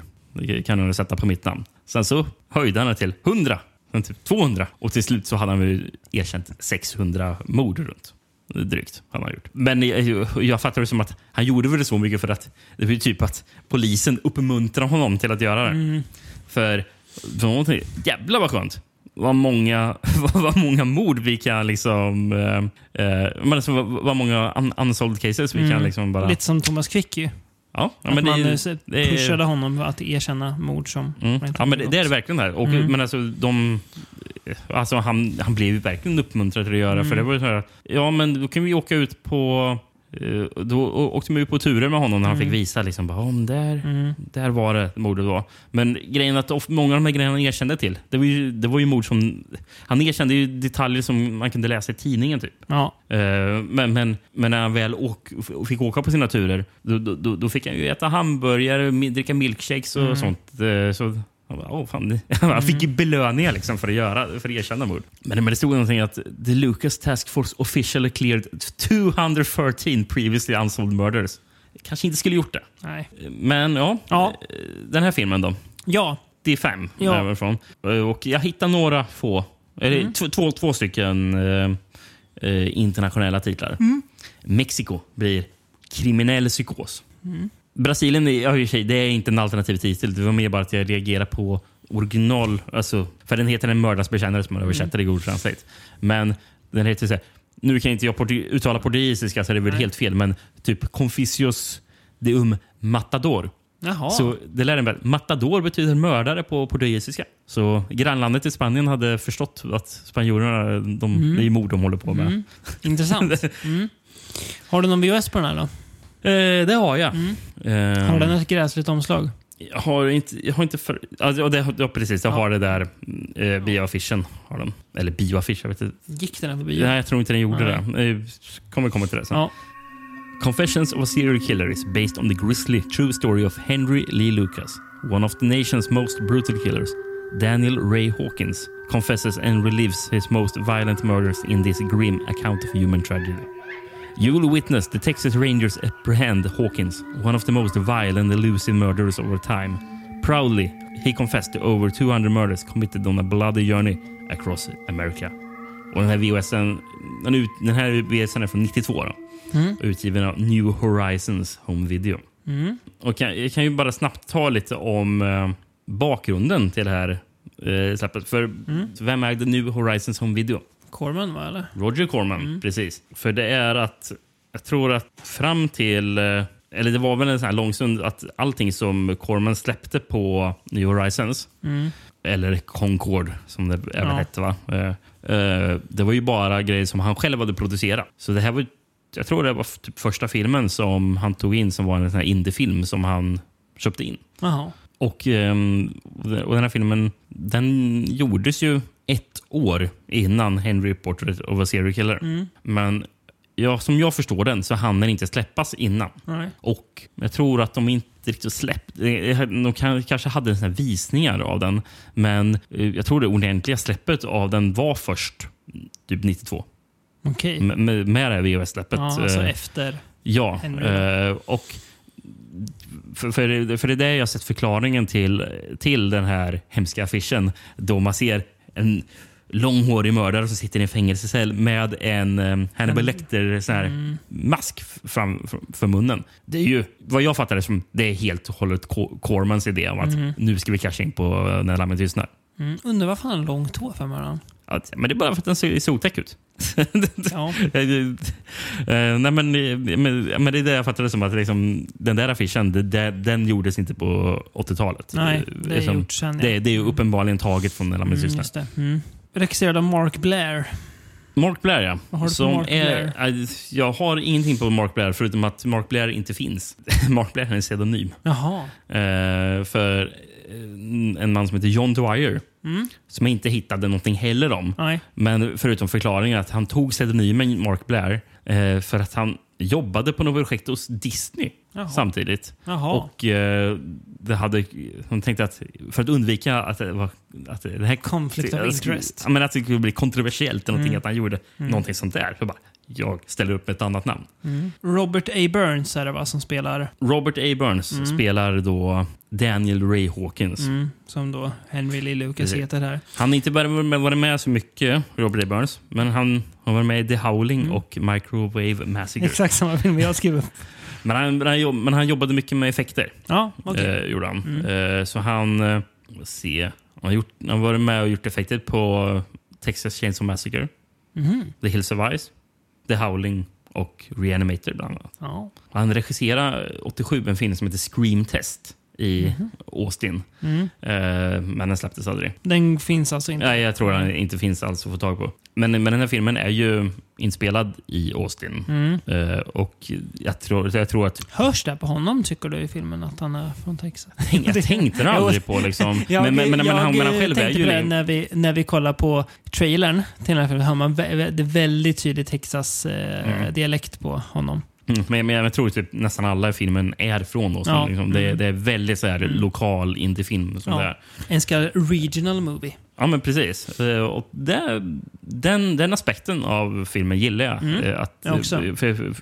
B: kan du sätta på mitt namn. Sen så höjde han det till 100, sen typ 200 och till slut så hade han väl erkänt 600 mord runt. Drygt han gjort. Men jag, jag fattar det som att han gjorde väl det så mycket för att det var typ att polisen uppmuntrade honom till att göra det. För för någonting- jävlar vad skönt. Vad många, vad många mord vi kan liksom... Eh, eh, men alltså, vad, vad många un unsolved cases vi kan liksom bara...
A: Lite som Thomas Quick ju.
B: Ja, ja,
A: att
B: men det,
A: man eh,
B: det
A: pushade honom att erkänna mord som...
B: Mm. Ja, men det, det är det verkligen. Här. Och,
A: Mm.
B: Men alltså, de, alltså, han, han blev verkligen uppmuntrad till att göra.
A: Mm.
B: För det var så här, ja men då kan vi åka ut på då å- åkte man ju på turer med honom när han fick visa liksom, bara, om där, där var det mordet var. Men grejen att of- många av de här grejerna han erkände till, det var ju, det var ju mord som... Han erkände ju detaljer som man kunde läsa i tidningen. typ.
A: Ja.
B: Eh, Men, men, men när han väl åk, fick åka på sina turer, då, då- då, då fick han ju äta hamburgare, dricka milkshakes och sånt. Eh, Så han, bara, Åh, fan, det- han fick ju belöningar liksom för att göra för att erkänna mord. Men, men det stod någonting att the Lucas Task Force officially cleared 213 previously unsolved murders. Kanske inte skulle gjort det.
A: Nej.
B: Men ja,
A: Ja.
B: eh, den här filmen då.
A: Ja.
B: 95
A: Ja.
B: därifrån. Eh, Och jag hittade några få, eller
A: Mm.
B: två, två, två stycken eh, eh, internationella titlar.
A: Mm.
B: Mexiko blir kriminell psykos.
A: Mm.
B: Brasilien är, ja, sig, det är inte en alternativ titel. Det var mer bara att jag reagerar på original. Alltså, för den heter En mördarens bekännare som man översätter
A: Mm.
B: i Google Translate. Men den heter så här, nu kan inte jag portu- uttala portugisiska så det är väl helt fel. Men typ Conficios de um matador.
A: Jaha.
B: Så det lär en väl. Matador betyder mördare på portugisiska. Så grannlandet i Spanien hade förstått att spanjorerna, de,
A: Mm.
B: det är mord de håller på med.
A: Intressant. Mm. Har du någon VHS på den här då?
B: Eh, det har jag.
A: Mm.
B: Eh,
A: Har den ett gräsligt omslag?
B: jag har inte, jag har inte för, alltså, ja, det, ja, precis, jag har det där eh, bioaffischen. Har den. Eller bioaffisch, jag vet inte.
A: Gick den här på bio?
B: Nej, jag tror inte den gjorde
A: Nej.
B: det. Eh, kommer komma till det sen.
A: Ja.
B: Confessions of a serial killer is based on the grisly true story of Henry Lee Lucas, one of the nation's most brutal killers. Daniel Ray Hawkins confesses and relives his most violent murders in this grim account of human tragedy. You will witness the Texas Rangers apprehend Hawkins, one of the most violent and elusive murderers of our time. Proudly, he confessed to over 200 murders committed on a bloody journey across America. Och den här VHSen, den, ut, den här VHSen är från 92 då. Utgiven av New Horizons Home Video. Och kan, jag kan ju bara snabbt ta lite om eh, bakgrunden till det här eh, släppet. För vem ägde New Horizons Home Video?
A: Corman va, eller?
B: Roger Corman, precis. För det är att, jag tror att fram till, eh, eller det var väl en sån här lång stund att allting som Corman släppte på New Horizons, eller Concord som det även
A: Ja.
B: hette, va? Eh, eh, det var ju bara grejer som han själv hade producerat. Så det här var, jag tror det var typ första filmen som han tog in som var en sån här indiefilm som han köpte in.
A: Jaha.
B: Och, ehm, och den här filmen den gjordes ju år innan Henry Portrait of a Serial Killer. Men ja, som jag förstår den så hann den inte släppas innan.
A: Nej.
B: Och jag tror att de inte riktigt släppte... De kan- kanske hade såna visningar av den. Men eh, jag tror det ordentliga släppet av den var först typ 92.
A: Okej.
B: Med, med, med det här VHS-släppet.
A: Ja, alltså
B: Eh,
A: efter.
B: Ja,
A: Henry.
B: eh, och för, för, det- för det är det jag har sett förklaringen till, till den här hemska affischen. Då man ser en långhårig mördare som sitter i en fängelsecell med en um, Hannibal Lecter sån här mask f- fram, för munnen. Det är ju, vad jag fattar det som, det är helt och hållet Cormans idé om att nu ska vi casha in på uh, När lammet tystnar.
A: Mm. Undrar varför han har långt hår för.
B: Att, men det är bara för att den ser så otäck ut.
A: Ja.
B: Eh, nej, men, eh, men, men det är det jag fattar det som. att liksom, Den där affischen det, den gjordes inte på 80-talet.
A: Nej,
B: Eh,
A: det är
B: liksom,
A: gjort sen, ja.
B: det, det är ju uppenbarligen taget från den
A: Mm,
B: mm,
A: det. Mm. Regisserad av Mark Blair.
B: Mark Blair, ja.
A: Vad har du
B: Som
A: Mark
B: är, eh, jag har ingenting på Mark Blair förutom att Mark Blair inte finns. Mark Blair är en pseudonym.
A: Jaha.
B: Eh, för eh, en man som heter John Dwyer. Som jag inte hittade någonting heller om.
A: Nej.
B: Men förutom förklaringen att han tog pseudonymen Mark Blair eh, för att han jobbade på något projekt hos Disney
A: Jaha.
B: samtidigt.
A: Jaha.
B: Och eh, det hade, hon tänkte att för att undvika att det, var, att det här
A: Conflict of interest.
B: Men att det skulle bli kontroversiellt eller någonting, att han gjorde någonting sånt där. Så bara, jag ställer upp ett annat namn.
A: Robert A. Burns är det va, som spelar,
B: Robert A. Burns spelar då Daniel Ray Hawkins.
A: mm, som då Henry Lee Lucas heter här.
B: Han har inte bara varit med- så mycket, Robert A. Burns, men han har varit med i The Howling och Microwave Massacre.
A: Exakt samma film jag skrev upp.
B: Men han, men, han jobbade mycket med effekter.
A: Ja, okej.
B: Eh, gjorde han. Eh, så han... Eh, se. Han har, gjort, han har varit med och gjort effekter på Texas Chainsaw Massacre,
A: Mhm.
B: The Hills of Ice, The Howling och Reanimator bland annat.
A: Ja.
B: Han regisserade 87 en film som heter Scream Test i Austin. Eh, men den släpptes aldrig.
A: Den finns alltså inte.
B: Nej, jag tror den inte finns alls att få tag på. Men, men den här filmen är ju inspelad i Austin. Eh, och jag tror, jag tror att...
A: Hörs det på honom, tycker du, i filmen att han är från Texas?
B: Jag tänkte det aldrig på liksom.
A: Jag,
B: men, men, men, men, han, men han själv är ju...
A: det när vi, när vi kollar på trailern till den här filmen. hör man det väldigt tydlig Texas-dialekt på honom.
B: Mm, men, men jag tror typ nästan alla i filmen är från Austin.
A: Ja.
B: Liksom. Det, det är väldigt så här, lokal indiefilm. Som
A: Ja. En så kallad regional movie.
B: Ja, men precis. Eh, Och det, den, den aspekten av filmen gillar jag. Eh, Att,
A: Jag också.
B: För, för,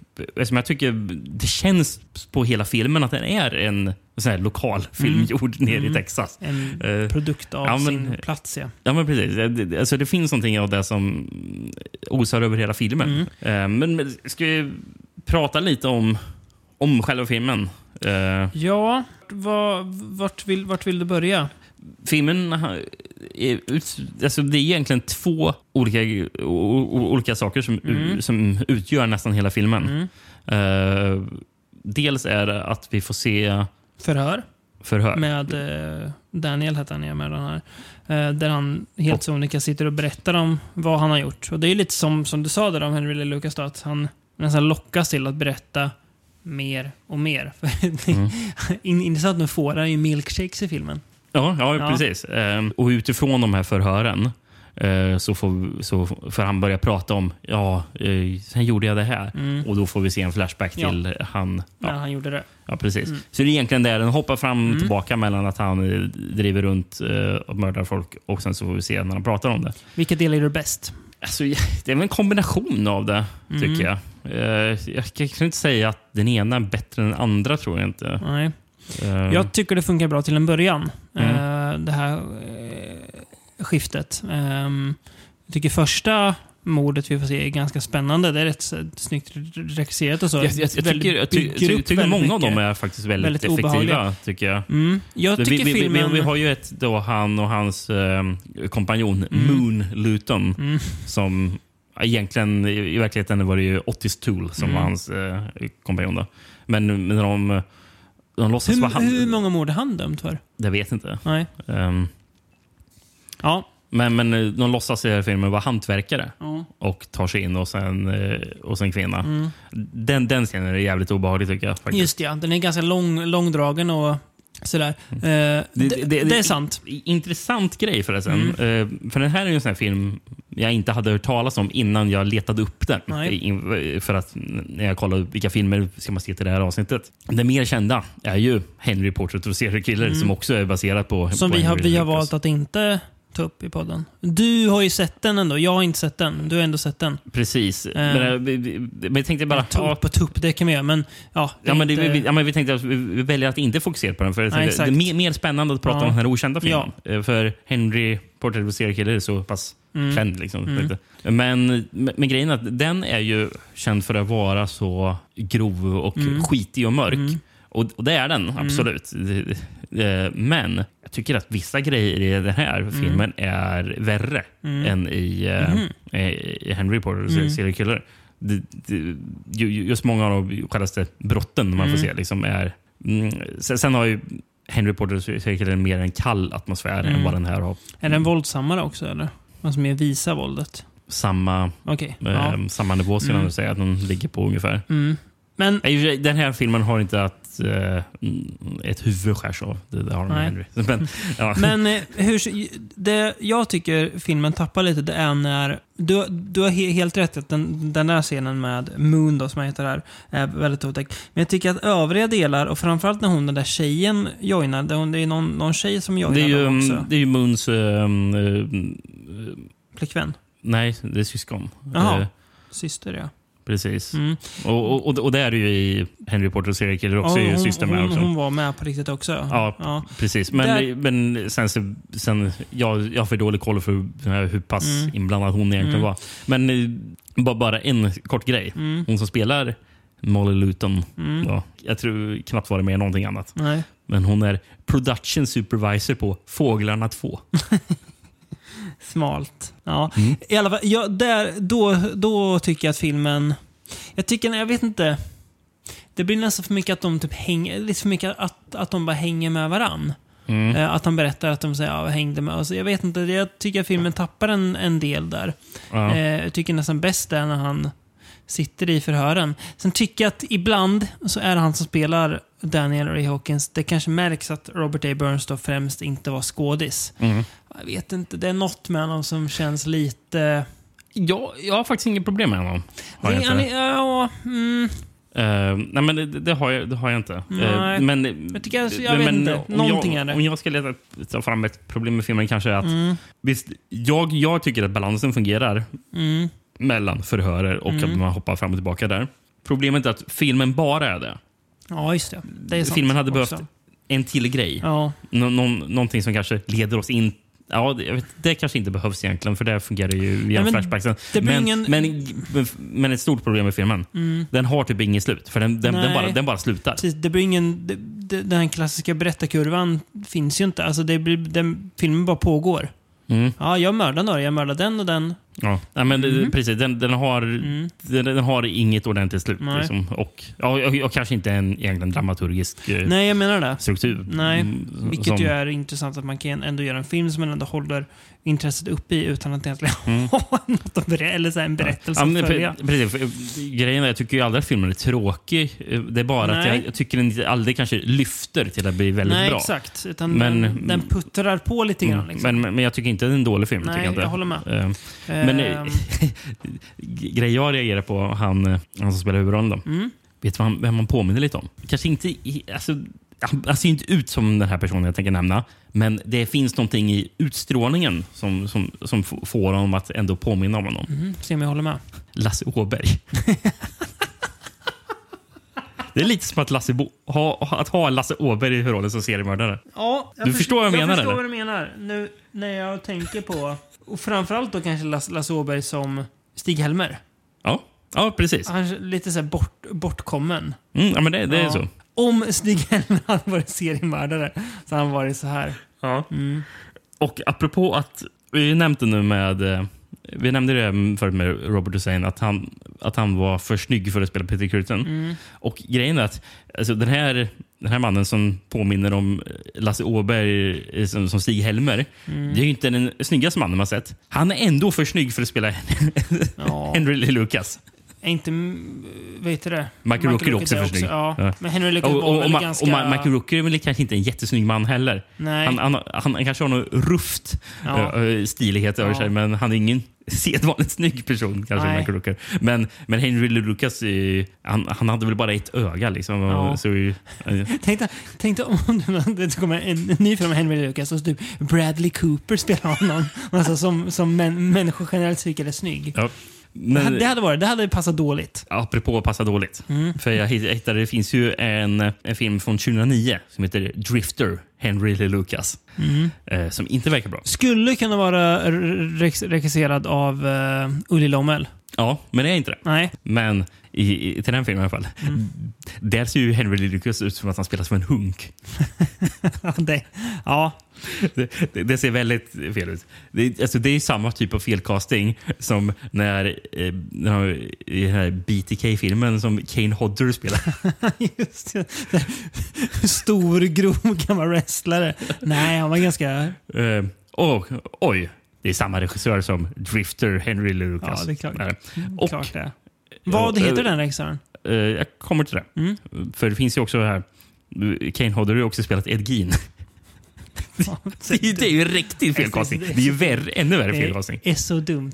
B: för, jag tycker det känns på hela filmen att den är en sån här lokal film gjord nere i Texas.
A: En
B: Eh,
A: produkt av
B: ja, men-
A: sin plats, ja.
B: Ja, men precis. Alltså, det finns någonting av det som osar över hela filmen. Eh, Men, men ska vi prata lite om, om själva filmen? Eh,
A: Ja, vad, vart, vill, vart vill du börja?
B: filmen är, alltså det är egentligen två olika, olika saker som,
A: Mm.
B: som utgör nästan hela filmen. Eh, dels är det att vi får se
A: Förhör
B: förhör.
A: med eh, Daniel, hette han, med den här. Eh, där han helt sonika sitter och berättar om vad han har gjort. Och Det är lite som, som du sa där om Henry Lucas, då, att han nästan lockas till att berätta mer och mer.
B: Mm.
A: In- Intressant, nu får han ju milkshakes i filmen.
B: Ja, ja,
A: Ja.
B: precis. Ehm, och utifrån de här förhören så, får, så får han börja prata om ja, eh, sen gjorde jag det här. Och då får vi se en flashback
A: Ja.
B: till han.
A: När
B: Ja,
A: han gjorde det.
B: ja, precis. Så det är egentligen där den hoppar fram och tillbaka mellan att han eh, driver runt eh, och mördar folk och sen så får vi se när han pratar om det.
A: Vilka delar är du bäst?
B: Alltså, det är väl en kombination av det, tycker jag. Eh, jag kan inte säga att den ena är bättre än den andra, tror jag inte.
A: Nej.
B: Eh,
A: Jag tycker det funkar bra till en början.
B: Mm.
A: Eh, det här eh, skiftet. Ehm, jag tycker första mordet vi får se är ganska spännande. Det är rätt snyggt regisserat och så.
B: jag, jag, jag tycker, jag ty, ty, tycker många av dem
A: mycket.
B: är faktiskt väldigt,
A: Väldigt
B: effektiva.
A: obehagliga.
B: Tycker jag.
A: Mm. Jag tycker
B: vi, vi,
A: filmen...
B: vi, har ju ett, då, han och hans eh, kompanjon Moon Luton
A: Mm.
B: som egentligen i, i verkligheten var det ju Otis Tool som
A: Mm.
B: var hans eh, kompanjon. Då. Men, men de, de låtsas vara
A: hur,
B: han.
A: hur många mord är han dömd för?
B: Det vet jag inte.
A: Nej.
B: Ehm,
A: Ja.
B: men, men eh, de låtsas i den här filmen vara hantverkare
A: ja.
B: och tar sig in och sen, eh, och sen kvinna.
A: Mm.
B: Den, den scenen är jävligt obehaglig tycker jag. Faktiskt.
A: Just ja, den är ganska lång, långdragen och sådär. Eh, det, det, är sant.
B: Intressant grej förresten.
A: Mm.
B: Eh, för den här är ju en sån film jag inte hade hört talas om innan jag letade upp den. In- För att när jag kollade vilka filmer ska man se till det här avsnittet. Det mer kända är ju Henry Portrait of a Serial Killer som också är baserat på
A: Mm. Som
B: på
A: vi har, vi har valt att inte ta upp i podden. Du har ju sett den ändå. Jag har inte sett den. Du har ändå sett den.
B: Precis. Men, eh, vi, vi, men jag tänkte bara...
A: Ta upp och ta upp, det kan vi göra. Men ja,
B: Ja, men
A: inte-
B: vi, ja, men vi tänkte att vi, väljer att inte fokusera på den. För
A: Nej,
B: tänkte, det är mer, mer spännande att prata
A: Ja.
B: om den här okända filmen. Eh, För Henry Portrait of a Serial Killer är så pass
A: Mm.
B: känd. Liksom, men, men, men grejen är att den är ju känd för att vara så grov och
A: Mm.
B: skitig och mörk. Och, och det är den, absolut. Eh, Men jag tycker att vissa grejer i den här
A: Mm.
B: filmen är värre än i, eh,
A: Mm-hmm.
B: i Henry of a Serial Killer. Det, det, ju- ju- just många av de självaste brotten man
A: Mm.
B: får se liksom är... Mm, sen, sen har ju Henry Serial Killer mer en kall atmosfär
A: Mm.
B: än vad den här har.
A: Är den våldsammare också eller? Alltså mer visa våldet?
B: Samma,
A: Okej.
B: eh,
A: Ja.
B: samma nivå skulle jag nog säga att de ligger på ungefär.
A: Mm. Men
B: Den här filmen har inte att eh, mm, ett huvud skärs av. Det, det har de med. Henry. Men, ja.
A: Men eh, hur, det jag tycker filmen tappar lite, det är när... Du, du har he, helt rätt att den, den där scenen med Moon, då, som heter här, är väldigt otäck. Men jag tycker att övriga delar, och framförallt när hon, den där tjejen, joinar. Det är, det är någon, någon tjej som joinar
B: det, är ju,
A: också.
B: det är ju Moons... eh, mm,
A: Flickvän.
B: nej, det är syskon.
A: Jaha.
B: Eh,
A: Syster, ja.
B: Precis.
A: Mm.
B: Och, och, och, och det är det ju i Henry of a Serial Killer också.
A: Ja, hon,
B: syster med
A: hon,
B: också.
A: hon var med på riktigt också.
B: Ja,
A: ja.
B: Precis, men,
A: Där-
B: men sen, sen jag, jag har för dålig koll för hur, hur pass
A: Mm.
B: inblandad hon egentligen var. Men eh, bara, bara en kort grej.
A: Mm.
B: Hon som spelar Molly Luton, ja, jag tror knappt var det med någonting annat.
A: Nej.
B: Men hon är production supervisor på Fåglarna 2.
A: Smalt. Ja.
B: Mm.
A: I alla fall, ja, där, då, då tycker jag att filmen... Jag tycker, jag vet inte. det blir nästan för mycket att de typ hänger, lite för mycket att, att de bara hänger med varann.
B: Mm.
A: Eh, att han berättar att de säger, ja, hängde med. Alltså, jag vet inte, jag tycker att filmen tappar en, en del där.
B: Ja.
A: Eh, jag tycker nästan bäst är när han sitter i förhören. Sen tycker jag att ibland så är det han som spelar Daniel Ray Hawkins. Det kanske märks att Robert A. Burns då främst inte var skådis.
B: Mm.
A: Jag vet inte, det är något med honom som känns lite...
B: Jag, jag har faktiskt inget problem med honom. Har jag inte.
A: ja, mm,
B: Eh, nej, men det, det, har jag, det har jag inte. Eh, men,
A: Jag tycker alltså- jag vet inte. Någonting
B: jag,
A: är det.
B: Om jag ska leta, ta fram ett problem med filmen kanske är att
A: mm,
B: visst, jag, jag tycker att balansen fungerar
A: mm,
B: mellan förhörer och att man hoppar fram och tillbaka där. Problemet är att filmen bara är det.
A: ja, just det. det
B: Filmen hade
A: också.
B: behövt en till grej.
A: Ja,
B: Nå, någon, någonting som kanske leder oss in Ja, det, det kanske inte behövs egentligen, för det fungerar ju via
A: Ja, men
B: flashbacksen. Men,
A: ingen-
B: men, men ett stort problem med filmen, den har typ inget slut. För den, den, den, bara, den bara slutar.
A: precis. Det blir ingen... Det, den klassiska berättarkurvan finns ju inte. Alltså det blir, den, filmen bara pågår.
B: Mm.
A: Ja, jag mördar några. Jag mördar den och den.
B: Ja. Nej, men det- precis, den, den, har,
A: Mm.
B: den, den har inget ordentligt slut. Liksom. Och, ja, och, och kanske inte en egentligen dramaturgisk eh,
A: Nej, jag menar det.
B: struktur.
A: Nej,
B: Mm,
A: Vilket
B: som-
A: ju är intressant att man kan ändå göra en film som ändå håller intresset uppe i utan att egentligen ha något att berätta, eller så en berättelse
B: Mm. Ja,
A: att följa.
B: pre- precis, eh, grejen är, jag tycker ju aldrig att filmen är tråkig. Eh, Det är bara att
A: Nej.
B: jag, jag tycker den aldrig kanske lyfter till att bli väldigt
A: Nej,
B: bra.
A: exakt. Utan
B: Men-
A: den, den puttrar på lite grann.
B: Mm.
A: Liksom.
B: Men, men jag tycker inte det är en dålig film.
A: Nej,
B: tycker jag, inte.
A: jag håller med.
B: Eh, Men
A: Ehm,
B: eh, grejen jag reagerar på, han, han som spelar huvudrollen. Då.
A: Mm.
B: Vet du han- vem man påminner lite om? Kanske inte... Alltså, han ser inte ut som den här personen jag tänker nämna. Men det finns någonting i utstrålningen som, som, som får honom att ändå påminna om honom.
A: mm, se om jag håller med.
B: Lasse Åberg. Det är lite som att, Lasse Bo, ha, att ha Lasse Åberg i huvudrollen som seriemördare.
A: Ja,
B: Du förstår vad jag menar,
A: Jag förstår
B: eller?
A: vad du menar. Nu när jag tänker på... Och framförallt då kanske Lasse, Lasse Åberg som Stig-Helmer.
B: Ja, ja precis.
A: Han är lite så bort, bortkommen.
B: Mm, ja, men det, det är
A: Ja.
B: så.
A: Om Stig-Helmer hade varit seriemördare så hade han varit så här.
B: Ja.
A: Mm.
B: Och apropå att, vi nämnde nu med, eh, vi nämnde det förut med Robert Hussein, att han, att han var för snygg för att spela Peter Cruton.
A: Mm.
B: Och grejen är att alltså, den, här, den här mannen som påminner om Lasse Åberg eh, som, som Stig-Helmer,
A: Mm.
B: det är ju inte den snyggaste mannen man sett. Han är ändå för snygg för att spela
A: Ja.
B: Henry Lucas.
A: Är inte... mm, Vet du det?
B: Michael Rooker är också för snygg.
A: Ja.
B: Ja.
A: Men Henry Lucas
B: Och, och,
A: ganska...
B: och Michael Rooker är väl kanske inte en jättesnygg man heller.
A: Nej.
B: Han, han, han, han kanske har något rufft
A: Ja.
B: stilighet över sig, men han är ingen sedvanligt snygg person. kanske
A: Nej.
B: Michael Rooker. Men, men Henry Lucas, han, han hade väl bara ett öga. Liksom,
A: Ja.
B: så, eh,
A: Tänk dig- Tänk om det- kommer en, ny film med Henry Lucas och typ Bradley Cooper spelar honom. Alltså som, som män, människor generellt tycker är snygg.
B: ja. Men,
A: det hade varit, det hade passat dåligt.
B: apropå att passa dåligt.
A: Mm.
B: För jag hittade, det finns ju en, en film från 2009 som heter Drifter, Henry Lee Lucas.
A: Mm.
B: Eh, som inte verkar bra.
A: Skulle kunna vara re- regisserad av uh, Ulli Lommel.
B: Ja, men det är inte det.
A: Nej.
B: Men i, i, till den filmen i alla fall.
A: Mm.
B: Där ser ju Henry Lucas ut som att han spelar som en hunk.
A: Det, ja.
B: Det, det, det ser väldigt fel ut. Det, alltså, det är samma typ av felcasting som när, eh, när i den här BTK-filmen som Kane Hodder spelar.
A: Just det. Stor, grov gammal wrestlare. Nej, han var ganska...
B: Eh, och, oj, det är samma regissör som Drifter, Henry Lucas.
A: Ja, det är klart.
B: Nej. Och,
A: Klart. Vad heter den regissören?
B: eh, jag kommer till det.
A: Mm.
B: För det finns ju också här Kane Hodder har ju också spelat Ed Gein. Det är ju- det är ju riktig felcasting. Det är ju värre, ännu värre felcasting.
A: Det är så dumt.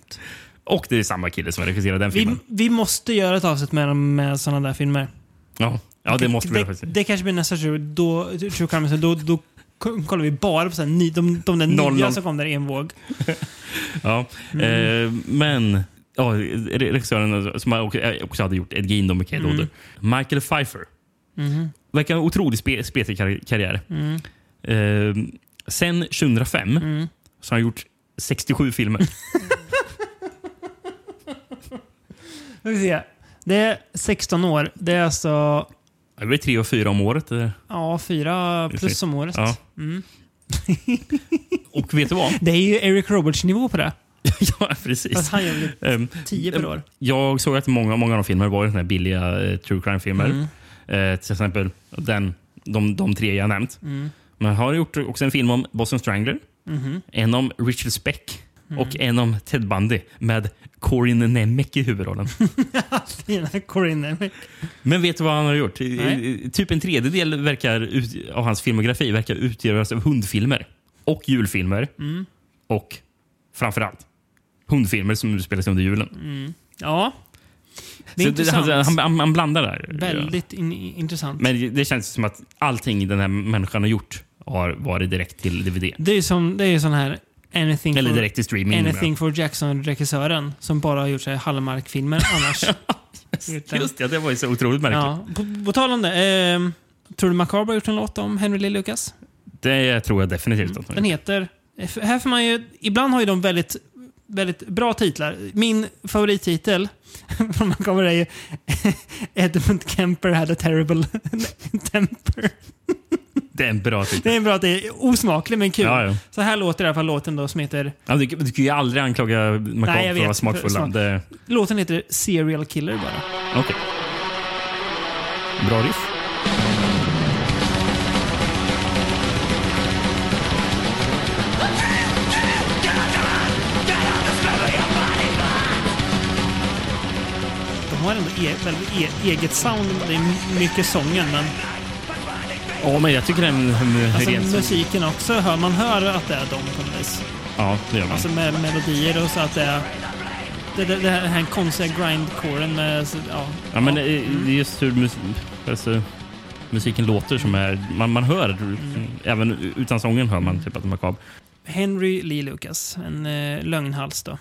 B: Och det är samma kille som har regisserat den filmen.
A: vi måste göra ett avsnitt med, med sådana där filmer.
B: Ja, ja det måste vi
A: det,
B: faktiskt.
A: det kanske blir nästa show. Då, så då, då ko- kollar vi bara på så här, ny, de, de där nya som kom där i en våg.
B: Ja,
A: Mm.
B: eh, men ja, regissören som också, eh, också hade gjort Ed Gein då med Kate
A: Mm.
B: Michael Pfeiffer.
A: Mhm.
B: Verkar ha en otroligt spe, spetig kar karriär.
A: Mm.
B: Eh, sen 2005
A: Mm.
B: så har han gjort 67 filmer.
A: Vi se. Det är 16 år. Det är alltså
B: Det blir tre och fyra om året. eh.
A: ja, fyra plus om året.
B: Ja.
A: Mm.
B: Och vet du vad?
A: Det är ju Eric Roberts-nivå på det.
B: ja,
A: Fast
B: precis.
A: han gör väl
B: Ehm,
A: 10 per år.
B: Jag såg att många, många av de filmerna var såna här billiga eh, true crime-filmer.
A: Mm.
B: Eh, till exempel den, de, de tre jag nämnt.
A: Mm.
B: Men han har gjort också en film om Boston Strangler,
A: Mhm.
B: en om Richard Speck
A: Mm.
B: och en om Ted Bundy med Corin Nemec i huvudrollen.
A: Fina Corinne.
B: Men vet du vad han har gjort?
A: Nej.
B: Typ en tredjedel verkar ut, av hans filmografi verkar utgöras av hundfilmer och julfilmer.
A: Mm.
B: Och framförallt hundfilmer som utspelas under julen.
A: Ja. Det intressant.
B: han, han, han, han blandar där.
A: Väldigt in, intressant.
B: Men det- det känns som att allting den här människan har gjort har varit direkt till DVD.
A: det är som, det är sån här Anything
B: Eller
A: for,
B: direkt till streaming.
A: Anything for Jackson-regissören som bara har gjort Hallmark-filmer annars.
B: Just det, det var ju så otroligt märkligt.
A: ja. på, på tal om det. Eh, tror du Macabre har gjort en låt om Henry Lee Lucas?
B: Det tror jag definitivt. han
A: Den heter... Här får man ju, ibland har ju de väldigt, väldigt bra titlar. Min favorittitel från Macabre är ju Edmund Kemper had a terrible temper.
B: Det är en bra titel.
A: Det är en bra är osmaklig men kul.
B: Ja, ja.
A: Så här låter i alla fall låten då som heter...
B: Ja, du, du kan ju aldrig anklaga
A: Nej,
B: Macabre för att vara
A: vet.
B: smakfulla.
A: Smak.
B: Det-
A: Låten heter Serial Killer bara.
B: Okej. Bra riff.
A: E e eget sound. Det är mycket sången men
B: Ja, men jag tycker den...
A: alltså, musiken också. Hör, man hör att det är de på något vis.
B: Ja, det gör man.
A: Alltså med melodier och så att det är... Det, det, det här konstiga grindcoren med... så- Ja,
B: Ja, men det är det är just hur mus alltså, musiken låter som är... Man, man hör,
A: Mm.
B: även utan sången hör man typ att de är macabre.
A: Henry Lee Lucas. En eh, lögnhals då.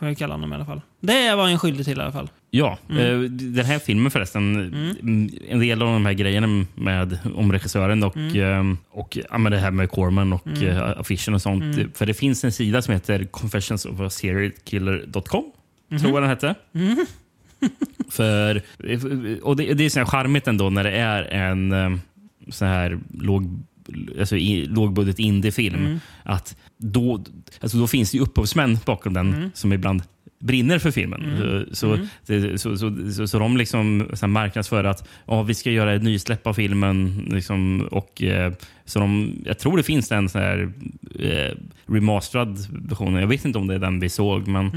A: Får jag kalla honom i alla fall. Det var en skyldig till i alla fall.
B: Ja,
A: Mm.
B: eh, den här filmen förresten, mm, en del av de här grejerna med, om regissören och,
A: Mm.
B: eh, och ja, men det här med Corman och eh, affischen och sånt.
A: Mm.
B: För det finns en sida som heter confessionsofaserialkiller.com.
A: Mhm.
B: Tror jag den hette. För, och det, det är så här charmigt ändå när det är en eh, så här låg alltså, i, lågbudget indiefilm.
A: Mm.
B: Att då, alltså, då finns det ju upphovsmän bakom den
A: mm.
B: som ibland brinner för filmen. Mm. Så, mm. Så, så, så, så, de liksom så marknadsför att ja, vi ska göra ett nysläpp av filmen. Liksom, och, eh, så de, jag tror det finns en sån eh, remasterad version. Jag vet inte om det är den vi såg. men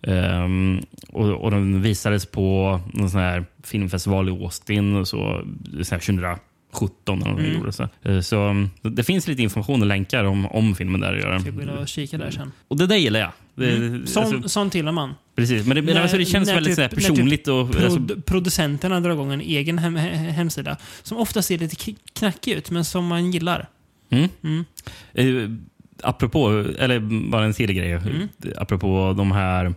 B: Um, och, och den visades på någon sån här filmfestival i Austin och så, så 2000, 17 eller mm. gjorde. Så. Eh, så mm, det finns lite information och länkar om, om filmen där. Jag
A: ska gå och kika där sen.
B: Och det där gillar jag.
A: Mm.
B: Alltså,
A: Sånt gillar man.
B: Precis, men det,
A: när,
B: alltså, det känns väldigt
A: typ, typ
B: personligt. Typ och,
A: pro,
B: alltså,
A: producenterna drar igång en egen hem, hemsida som ofta ser lite knackig ut, men som man gillar.
B: Mm.
A: Mm.
B: Eh, Apropå, eller bara en till grej.
A: Mm.
B: Apropå de här,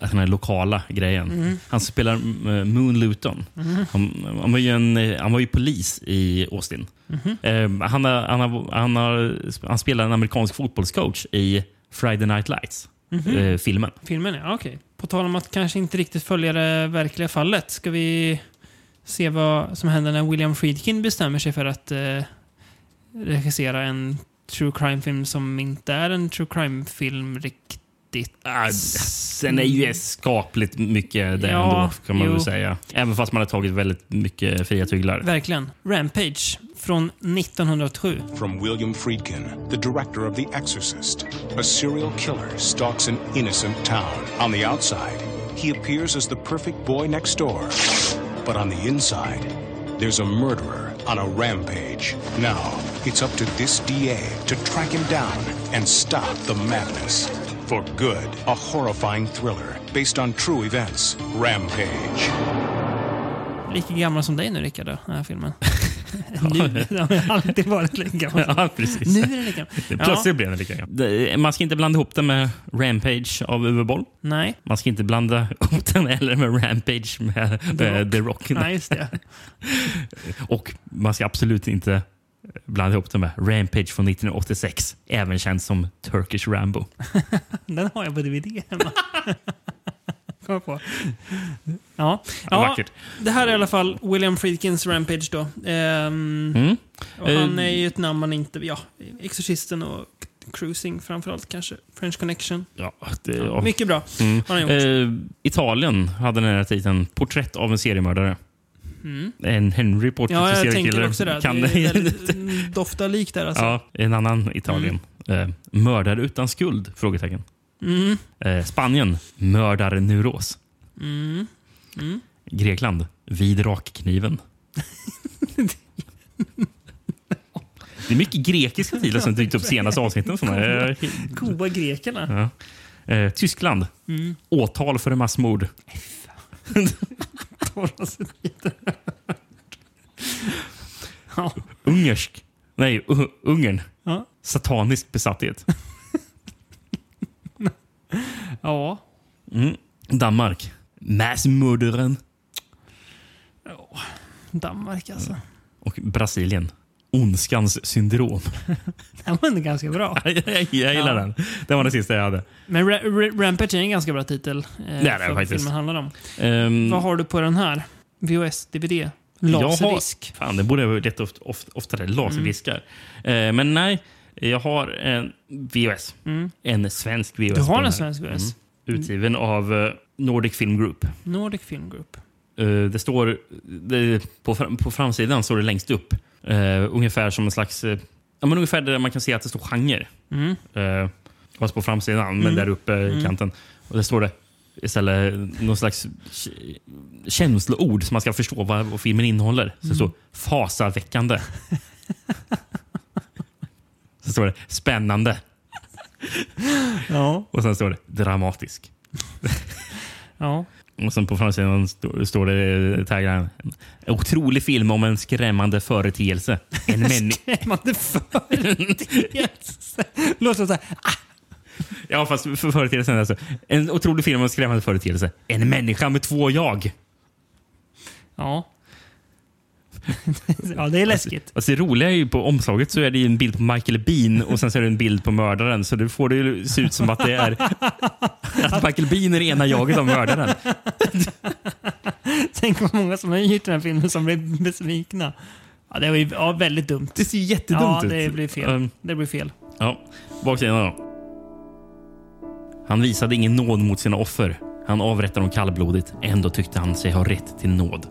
B: den här lokala grejen.
A: Mm.
B: Han spelar eh, Moon Luton. Han, han, var ju en, eh, han var ju polis i Austin.
A: Mhm.
B: Eh, han, har, han, har, han, har, han spelar en amerikansk fotbollscoach i Friday Night Lights.
A: Mhm.
B: eh, filmen.
A: Filmen, ja okej. På tal om att kanske inte riktigt följa det verkliga fallet. Ska vi se vad som händer när William Friedkin bestämmer sig för att eh, regissera en true crime-film som inte är en true crime-film riktigt.
B: Ah, Sen är ju skapligt mycket det
A: Ja,
B: ändå, kan man
A: jo.
B: väl säga. Även fast man har tagit väldigt mycket fria tyglar.
A: Verkligen. Rampage från 1907.
F: From William Friedkin, the director of The Exorcist, a serial killer stalks an innocent town. On the outside, he appears as the perfect boy next door. But on the inside, there's a murderer on a rampage. Now, it's up to this DA to track him down and stop the madness. For good, a horrifying thriller based on true events. Rampage.
A: Lika gammal som dig nu Rickard, den här filmen. nu. Den har alltid varit lika gammal.
B: Ja, precis.
A: Nu är den lika gammal.
B: Plötsligt blev den lika gammal. Man ska inte blanda ihop den med Rampage av Uwe Boll.
A: Nej,
B: Man ska inte blanda ihop den heller med Rampage med
A: The Rock.
B: The Rock.
A: nej just det.
B: Och man ska absolut inte blanda ihop den med Rampage från 1986. Även känd som Turkish Rambo.
A: Den har jag på DVD hemma. Kom på. Ja.
B: Ja,
A: det här är i alla fall William Friedkins Rampage då. Ehm,
B: Mm.
A: och han
B: Eh,
A: är ju ett namn man inte... Ja, Exorcisten och Cruising framförallt kanske. French Connection.
B: Ja, det, ja.
A: Mycket bra
B: Mm.
A: har han gjort.
B: Eh, Italien hade den här titeln Porträtt av en seriemördare. En Henry Portrait
A: Ja, jag tänker
B: Killer
A: också det.
B: Kan
A: det är väldigt, mm, doftar lik där alltså.
B: Ja, en annan Italien. Eh, mördare utan skuld? Frågetecken.
A: Mm.
B: Eh, Spanien. Mördarneuros.
A: Mm.
B: Grekland. Vid rakkniven. Det är mycket grekiska titlar som dykt upp senaste avsnitten. Eh,
A: Goa grekerna.
B: Ja. Eh, Tyskland.
A: Mm.
B: Åtal för massmord.
A: Ja.
B: Ungersk. Nej, Ungern.
A: Ja.
B: Satanisk besatthet.
A: ja.
B: Mm. Danmark. Massmördaren.
A: Danmark alltså.
B: Och Brasilien. Ondskans syndrom.
A: Den var ändå ganska bra.
B: jag, jag gillar
A: Ja.
B: den. Det var den sista jag hade.
A: Men Ra Ra Rampage är en ganska bra titel. Eh,
B: Det är det faktiskt.
A: filmen handlar om.
B: Ehm,
A: Vad har du på den här? VHS, DVD?
B: jag har-
A: Laserdisk?
B: Fan, det borde jag oft, oft, oftare. Laserdiskar.
A: Mm.
B: Eh, men nej, jag har en VHS. En svensk VHS.
A: Mm. Du har en svensk VHS?
B: Utgiven av eh, Nordic Film Group.
A: Nordic Film Group.
B: Eh, det står det, på, på framsidan står det längst upp. eh, ungefär som en slags... ja, men ungefär där man kan se att det står genre.
A: Mm.
B: Uh, fast på framsidan, men där uppe i kanten. Och det står det istället någon slags känsloord som man ska förstå vad, vad filmen innehåller. Så det står fasaväckande. Så står det spännande.
A: Ja.
B: Och sen står det dramatisk.
A: ja.
B: Och sen på framsidan står, det tagline. En otrolig film om en skrämmande företeelse. En människa...
A: Skrämmande företeelse. Låter så här.
B: Ja, fast för företeelsen alltså. En otrolig film om en skrämmande företeelse. En människa med två jag.
A: Ja. ja, det är läskigt.
B: Alltså det roliga är ju på omslaget så är det en bild på Michael Bean och sen så är det en bild på mördaren. Så det får det ju se ut som att det är att Michael Bean är det ena jaget av mördaren.
A: Tänk vad många som har gjort den här filmen som blev besvikna. Ja, det var ju ja, väldigt dumt.
B: Det ser jättedumt
A: Ja,
B: ut.
A: det blir fel.
B: Um,
A: Det blir fel.
B: Ja, baksidan då. Han visade ingen nåd mot sina offer. Han avrättade dem kallblodigt. Ändå tyckte han sig ha rätt till nåd.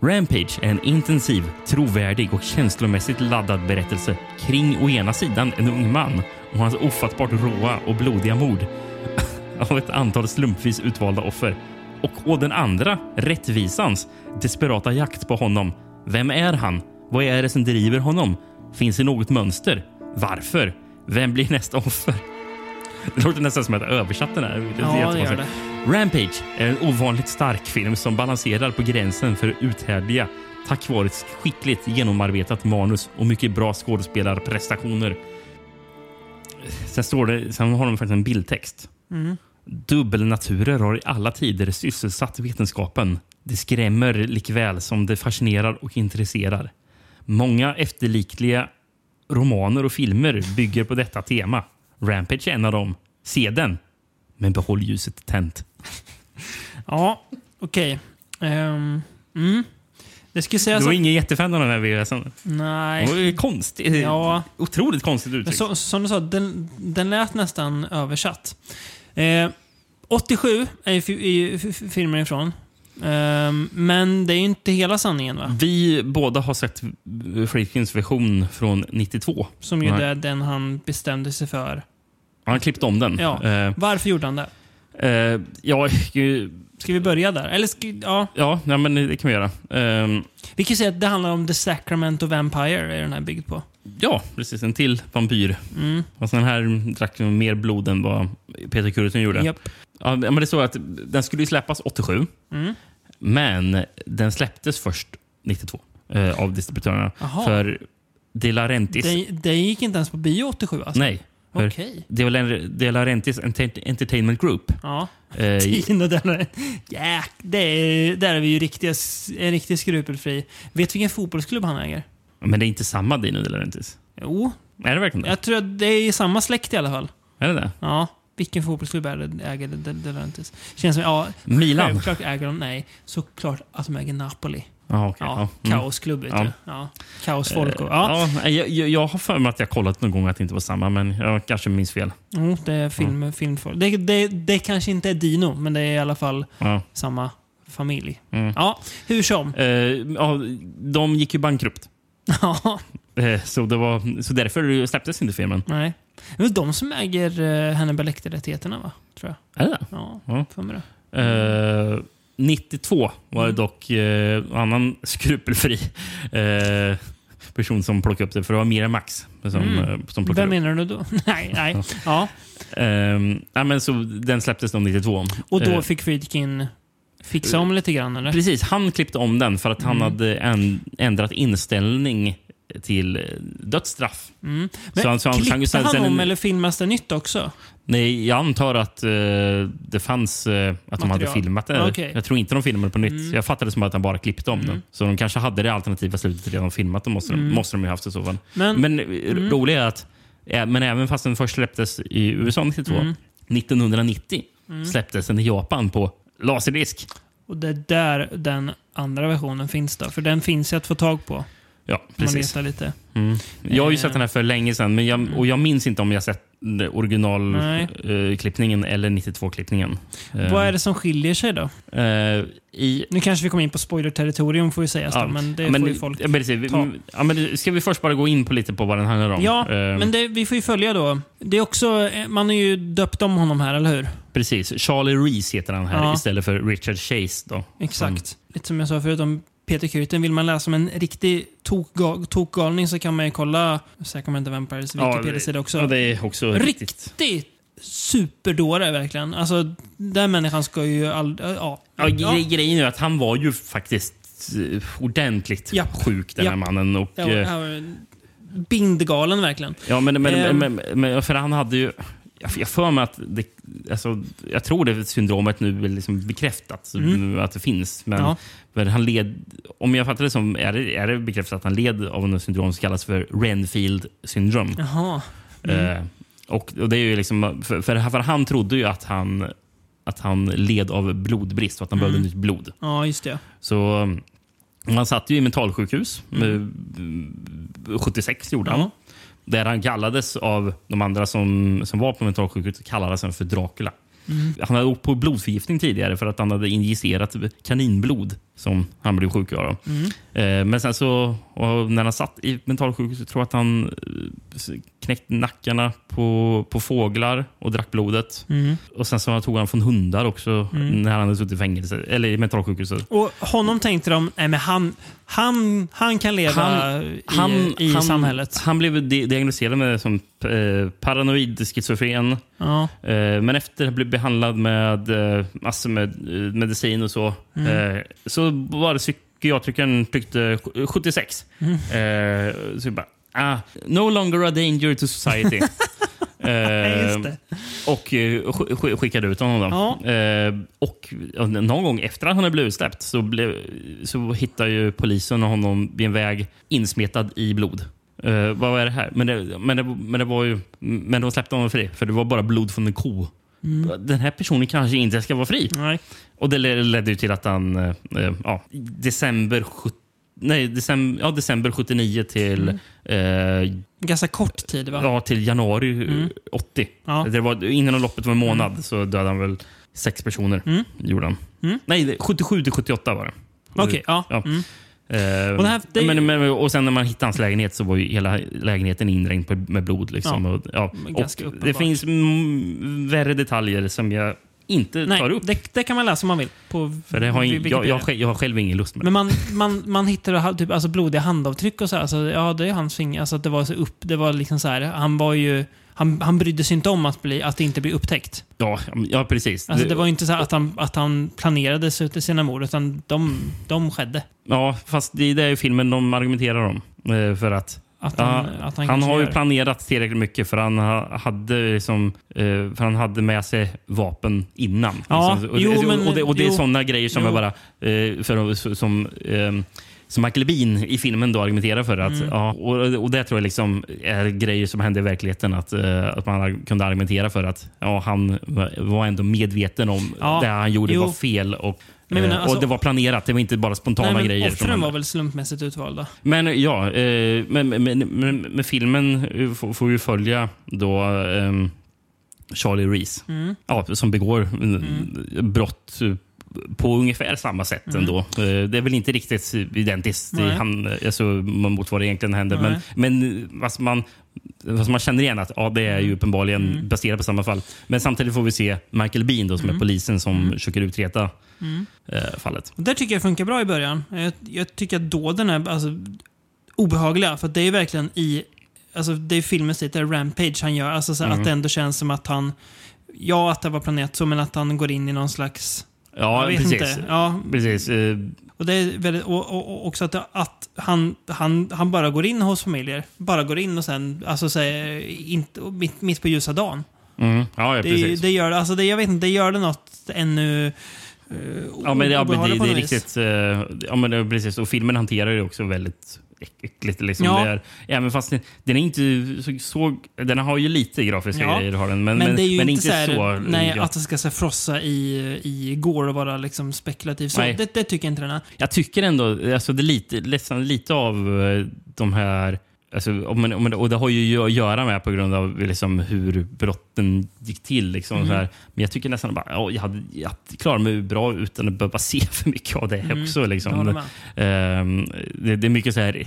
B: Rampage är en intensiv, trovärdig och känslomässigt laddad berättelse kring å ena sidan en ung man och hans ofattbart råa och blodiga mord av ett antal slumpvis utvalda offer. Och å den andra rättvisans desperata jakt på honom. Vem är han? Vad är det som driver honom? Finns det något mönster? Varför? Vem blir nästa offer? Det låter nästan som att jag översatt den här. Det
A: Ja, det gör det.
B: Rampage är en ovanligt stark film som balanserar på gränsen för uthärdliga tack vare ett skickligt genomarbetat manus och mycket bra skådespelarprestationer. Sen, står det, sen har de faktiskt en bildtext. Dubbelnaturer har i alla tider sysselsatt vetenskapen. Det skrämmer likväl som det fascinerar och intresserar. Många efterlikliga romaner och filmer bygger på detta tema. Rampage är en av dem. Se den, men behåll ljuset tänt.
A: Ja, okej. Ehm, mm. Det skulle sägas
B: Du var
A: att...
B: ingen jättefan av den här VHSen. Det
A: Nej.
B: var ju konstigt.
A: Ja.
B: Otroligt konstigt uttryck.
A: Så, som du sa, den, den lät nästan översatt. Eh, 87 är ju filmen ifrån. Ehm, men det är ju inte hela sanningen va?
B: Vi båda har sett Friedkins version från 92.
A: Som ju är den han bestämde sig för.
B: Han har klippt om den.
A: Ja.
B: Eh,
A: Varför gjorde han det?
B: Eh, ja,
A: Ska vi börja där? Eller ska, ja,
B: ja, ja, men det kan vi göra. Eh,
A: vi kan säga att det handlar om The Sacramento Vampire, är den här byggd på.
B: ja, precis. En till vampyr.
A: Mm.
B: Och den här drack mer blod än vad Peter Kurutin gjorde.
A: Japp.
B: Ja, men det står att den skulle ju släppas 87.
A: Mm.
B: Men den släpptes först 92 eh, av distributörerna.
A: Jaha.
B: För De Laurentiis...
A: Det, det gick inte ens på bio 87 alltså?
B: Nej. För
A: Okej.
B: De De Laurentiis Enter- Entertainment Group.
A: Ja.
B: Eh,
A: Tino där. Ja, det är, där är vi ju riktiga, en riktigt skrupelfri. Vet du vilken fotbollsklubb han äger?
B: men det är inte samma Dino De Laurentiis.
A: Jo,
B: Är det verkligen det?
A: jag tror att det är samma släkt i alla fall.
B: Är det det?
A: Ja. Vilken fotbollsklubb är det äger De De Laurentiis? Känns som, ja,
B: Milan?
A: självklart äger de, nej, såklart att de äger Napoli.
B: Ja, okej.
A: Ja,
B: ja. Mm.
A: kaosklubb
B: Ja.
A: Ja. Kaosfolk och, ja.
B: Ja, nej, jag, jag, har för mig att jag kollat någon gång att det inte var samma, men jag kanske minns fel.
A: Jo, det är film, filmfolk. Det, det, det kanske inte är Dino, men det är i alla fall
B: Ja.
A: samma familj.
B: Mm.
A: Ja, hur som.
B: Eh, ja, de gick ju bankrupt.
A: Ja,
B: Eh, så, det var, så därför släpptes inte filmen.
A: nej. Det är de som äger uh, Hannibal Lecter-rättigheterna, va? Tror jag.
B: Är det?
A: Ja,
B: Ja.
A: för mig det.
B: Eh, 92 var
A: Mm.
B: det dock eh, annan skrupelfri eh, person som plockade upp det. För det var Mira Max som,
A: Mm.
B: eh, som plockade
A: Vem menar du då? nej, nej. Ja.
B: Ja, men så Den släpptes då 92.
A: Och då
B: Eh,
A: fick Friedkin fixa om lite grann, eller?
B: Precis, han klippte om den för att han
A: Mm.
B: hade en, ändrat inställning till eh, dödsstraff.
A: Mm. Men
B: Så han- så
A: klippte han
B: sen-
A: om eller filmas det nytt också?
B: Nej, jag antar att eh, det fanns eh, att de hade
A: Material.
B: filmat det.
A: Okej.
B: Jag tror inte de filmade på nytt.
A: Mm.
B: Jag fattade som att han bara klippte om den. Så de kanske hade det alternativa slutet redan filmat. Det måste,
A: Mm.
B: de, måste de ju haft i så fall.
A: Men,
B: Men mm. roliga är att ja, men även fast den först släpptes i USA 92,
A: Mm.
B: 1990 släpptes den i Japan på laserdisk.
A: och det är där den andra versionen finns då. För den finns ju att få tag på.
B: Ja,
A: man
B: precis.
A: letar lite.
B: Mm. Jag har ju
A: Eh.
B: sett den här för länge sedan, men jag, och jag minns inte om jag sett originalklippningen eller 92-klippningen.
A: Vad är det som skiljer sig då?
B: Eh, i,
A: Nu kanske vi kommer in på spoiler-territorium får ju sägas
B: Ja,
A: då, men det
B: men,
A: får ju folk...
B: ja, precis,
A: ta.
B: ja, men Ska vi först bara gå in på lite på vad den handlar om?
A: Ja,
B: Eh,
A: men det, vi får ju följa då. Det är också, eh, man har ju döpt om honom här, eller hur?
B: Precis. Charlie Reese heter han här
A: Ja.
B: istället för Richard Chase. Då,
A: Exakt. Lite som jag sa förut om Peter Kürten. Vill man läsa om en riktig tokga- tokgalning så kan man ju kolla Sacramento Vampires
B: Ja,
A: Wikipedia-sida också.
B: Ja, det är också riktigt.
A: Riktigt superdåre verkligen. Alltså, den människan ska ju aldrig... Ja.
B: Ja, gre Grejen är att han var ju faktiskt eh, ordentligt
A: Ja.
B: sjuk, den här
A: Ja.
B: mannen. Och,
A: Ja,
B: eh,
A: ja, Bindgalen verkligen.
B: Ja, men, men,
A: Ehm.
B: men, men, för han hade ju... Jag jag får mig att det, alltså, jag tror det syndromet nu är liksom bekräftat
A: Mm.
B: att det finns. Men,
A: Ja.
B: men han led, om jag fattar det som är det, är det bekräftat att han led av en syndrom som kallas för Renfield syndrom.
A: Jaha.
B: Eh, och, och det är ju liksom, för, för, för han trodde ju att han, att han led av blodbrist och att han
A: Mm.
B: behövde nytt blod.
A: Ja, just det.
B: Så han satt ju i mentalsjukhus. Mm, 76 gjorde han. Där han kallades av de andra som, som var på mentalsjukhuset kallades han för Dracula.
A: Mm.
B: Han hade åkt på blodförgiftning tidigare för att han hade injicerat kaninblod som han blev sjuk av.
A: Mm.
B: Eh, men sen så, när han satt i mentalsjukhuset tror jag att han eh, knäckte nackarna på, på fåglar och drack blodet.
A: Mm.
B: Och Sen så tog han från hundar också när han hade suttit i fängelse, eller i mentalsjukhuset.
A: Och honom tänkte de, nej men han, han, han kan leva
B: Han-
A: i,
B: han,
A: i
B: han,
A: samhället.
B: Han blev di- diagnostiserad med som eh, paranoid schizofren.
A: Ja.
B: Eh, men efter att ha blivit behandlad med eh, massor med eh, medicin och så,
A: Mm.
B: eh, så var det psykiatrikern tyckte 76.
A: Mm.
B: Eh, så jag bara, ah, no longer a danger to society. Eh, och eh, sk- sk- skickade ut honom.
A: Ja.
B: Eh, och någon gång efter att han hade blivit utsläppt så, blev, så hittade ju polisen honom vid en väg insmetad i blod. Eh, vad var det här? Men det, men, det, men det var ju... Men de släppte honom fri, för det var bara blod från en ko.
A: Mm.
B: Den här personen kanske inte ska vara fri.
A: Nej.
B: Och det le- ledde till att han... Eh, eh, ja, december, nej, december, ja, december 79 till...
A: Mm.
B: Eh,
A: Ganska kort tid va?
B: Ja, till januari
A: Mm.
B: 80.
A: Ja.
B: Det var, innan loppet var en månad så dödade han väl sex personer.
A: Mm.
B: Gjorde han.
A: Mm.
B: Nej, det- 77 till 78 var det.
A: Okej, ja.
B: Ja. Eh,
A: Och här- det-
B: men, men, och sen när man hittade hans lägenhet så var ju hela lägenheten indränkt på- med blod. Liksom.
A: Ja.
B: Och, ja. Och det finns värre detaljer som jag inte tar
A: Nej,
B: upp.
A: det, det kan man läsa om man vill. På
B: för det har
A: vid
B: jag, jag, jag, har själv ingen lust med det.
A: Men man, man, man hittade typ, alltså blodiga handavtryck och så. här, Alltså, ja, det är hans finger. Alltså, det var så upp. Det var liksom så här. Han var ju... Han, han brydde sig inte om att, bli, att det inte blir upptäckt.
B: Ja, ja precis.
A: Alltså, det var ju inte så att han, att han planerade sig till sina mord, utan de, de skedde.
B: Ja, fast det är det filmen de argumenterar om. Eh, För att
A: Att han,
B: Ja,
A: att han,
B: han har ju planerat tillräckligt mycket för han ha- hade, liksom, eh, för han hade med sig vapen innan.
A: Ja,
B: liksom. och,
A: jo,
B: och,
A: men-
B: och det, och det är sådana grejer som
A: Jo.
B: jag bara... Eh, för, som, eh, som Michael Bean i filmen då argumenterar för. Att,
A: Mm.
B: ja, och, och det tror jag liksom är grejer som hände i verkligheten. Att, eh, att man kunde argumentera för att ja, han var ändå medveten om
A: Ja,
B: det han gjorde
A: jo.
B: var fel. Och,
A: Men menar,
B: eh,
A: alltså-
B: och det var planerat. Det var inte bara spontana
A: Nej,
B: grejer.
A: offren var väl slumpmässigt utvalda?
B: Men ja, eh, men, men, men, men, men filmen eh, får, får ju följa då ehm, Charlie Reese.
A: Mm.
B: Ja, som begår mm. brott eh, på ungefär samma sätt ändå. Eh, Det är väl inte riktigt identiskt i
A: Nej.
B: han, alltså, mot vad det egentligen händer. Men,
A: Nej.
B: men vad man, vad man känner igen att ja, det är ju uppenbarligen baserat på samma fall. Men samtidigt får vi se Michael Bean då, som är polisen som försöker utreda eh, fallet.
A: Där tycker jag funkar bra i början. Jag, jag tycker att dåden är alltså, obehagliga. För det är verkligen i... Alltså, det är filmens lite Rampage han gör. Alltså, så
B: Mm.
A: Att det ändå känns som att han... Ja, att det var planerat så, men att han går in i någon slags...
B: Ja, precis.
A: inte. Ja,
B: precis. Eh,
A: och det är väldigt, och, och, också att, att han, han, han bara går in hos familjer. Bara går in och sen, alltså säger, inte, mitt, mitt på ljusa dagen.
B: Mm. Ja, ja,
A: Det,
B: precis.
A: det gör alltså det, jag vet inte, det gör det något ännu uh,
B: ja, men, ja, men det, det är riktigt... eh, ja, men det, precis. Och filmen hanterar det också väldigt äckligt. Liksom.
A: Ja.
B: Det är, även fast den, den är inte så, så... Den har ju lite grafiska
A: Ja.
B: grejer, har den, men,
A: Men, det är ju
B: men
A: inte, så, här,
B: så...
A: nej,
B: ja.
A: att det ska så frossa i, i går och vara liksom spekulativ. Så det, det tycker jag inte den är.
B: Jag tycker ändå, alltså det är lite, nästan lite av eh, de här... Alltså, om man, och det har ju att göra med på grund av liksom hur brotten gick till. Liksom,
A: Mm.
B: så här. Men jag tycker nästan bara, ja, jag, hade, jag klarar mig bra utan att behöva se för mycket av det också.
A: Jag
B: Liksom. Ehm, det, det är mycket så här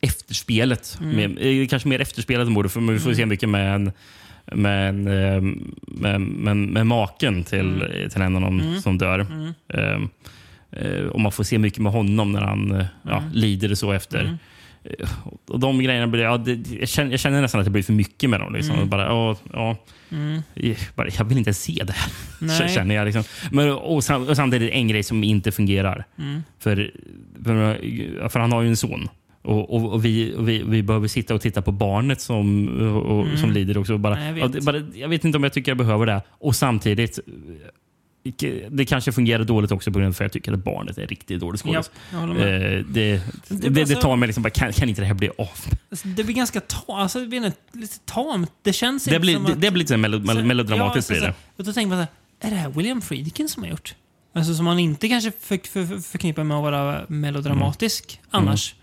B: efterspelet.
A: Mm.
B: Med, eh, kanske mer efterspelet än borde, för vi får se mycket med en med, en, ehm, med, med, med maken till,
A: Mm.
B: till en av dem som dör. Eh, och man får se mycket med honom när han eh, ja,
A: Mm.
B: lider så efter. Och de grejerna blir, ja, det, jag, känner, jag känner nästan att det blir för mycket med dem. Liksom.
A: Mm.
B: Bara, ja, ja, jag, bara, jag vill inte se det här. Känner jag. Liksom. Men, och, sam, och samtidigt en grej som inte fungerar.
A: Mm.
B: För, för, för han har ju en son. Och, och, och, vi, och vi, vi behöver sitta och titta på barnet som, och, och, som lider också. Bara,
A: Nej, jag vet.
B: bara, jag vet inte om jag tycker jag behöver det. Och samtidigt, det kanske fungerar dåligt också på grund av att jag tycker att barnet är riktigt dåligt
A: Ja,
B: skådis.
A: med.
B: Eh, det,
A: Det
B: det,
A: är bara
B: det,
A: så-
B: tar mig liksom bara, kan, kan inte det här bli av?
A: Alltså, Det blir ganska ta, alltså, det blir lite tamt. Det känns
B: Det blir,
A: som
B: det,
A: att...
B: det blir lite melo, mel- melodramatiskt.
A: ja,
B: blir
A: så-
B: det.
A: Och då tänker man så här, är det här William Friedkin som har gjort? Alltså som man inte kanske för, för, för, förknippar med att vara melodramatisk
B: Mm.
A: annars.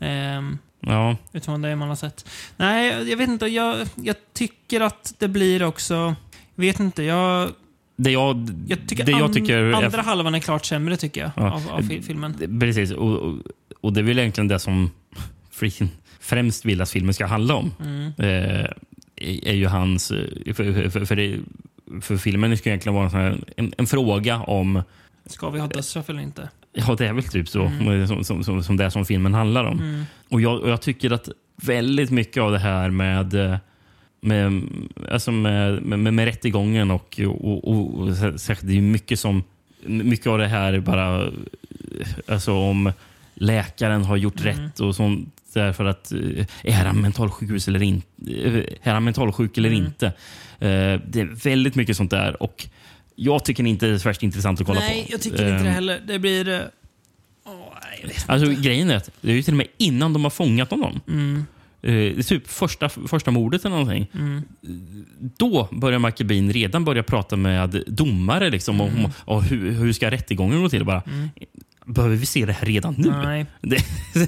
A: Ehm,
B: Ja.
A: utifrån det man har sett. Nej, jag vet inte. Jag, jag tycker att det blir också... Jag vet inte. Jag,
B: Det jag,
A: jag tycker,
B: det jag
A: an-
B: tycker är-
A: andra halvan är klart sämre tycker jag.
B: Ja.
A: Av, av fil- filmen.
B: Precis. Och, och, och det är väl egentligen det som Friedkin främst vill att filmen ska handla om.
A: Mm.
B: Eh, är ju hans... eh, För, för, för, det, för filmen ska egentligen vara en, en, en fråga om...
A: Ska vi ha dödsstraff eller inte?
B: Ja, det är väl typ så. Som, som, som, som det som filmen handlar om.
A: Mm.
B: Och, jag, och jag tycker att väldigt mycket av det här med eh, med, alltså med, med, med, rättegången och, och, och, och särskilt det är mycket som mycket av det här är bara eh, alltså om läkaren har gjort rätt och sånt därför att eh, är han mentalsjukhus eller inte? Är han mentalsjuk eller inte? Eh, Det är väldigt mycket sånt där och jag tycker inte det är värst intressant att kolla på.
A: Nej, jag tycker inte det
B: Eh,
A: heller. Det blir... eh, Åh, nej,
B: Alltså grejen är att det är ju till och med innan de har fångat honom.
A: Mm.
B: Eh, typ första, första mordet eller någonting.
A: Mm.
B: Då börjar Bean redan börja prata med domare liksom, om,
A: Mm.
B: om hur, hur ska rättegången gå till. Bara, Behöver vi se det här redan nu?
A: Nej.
B: Det,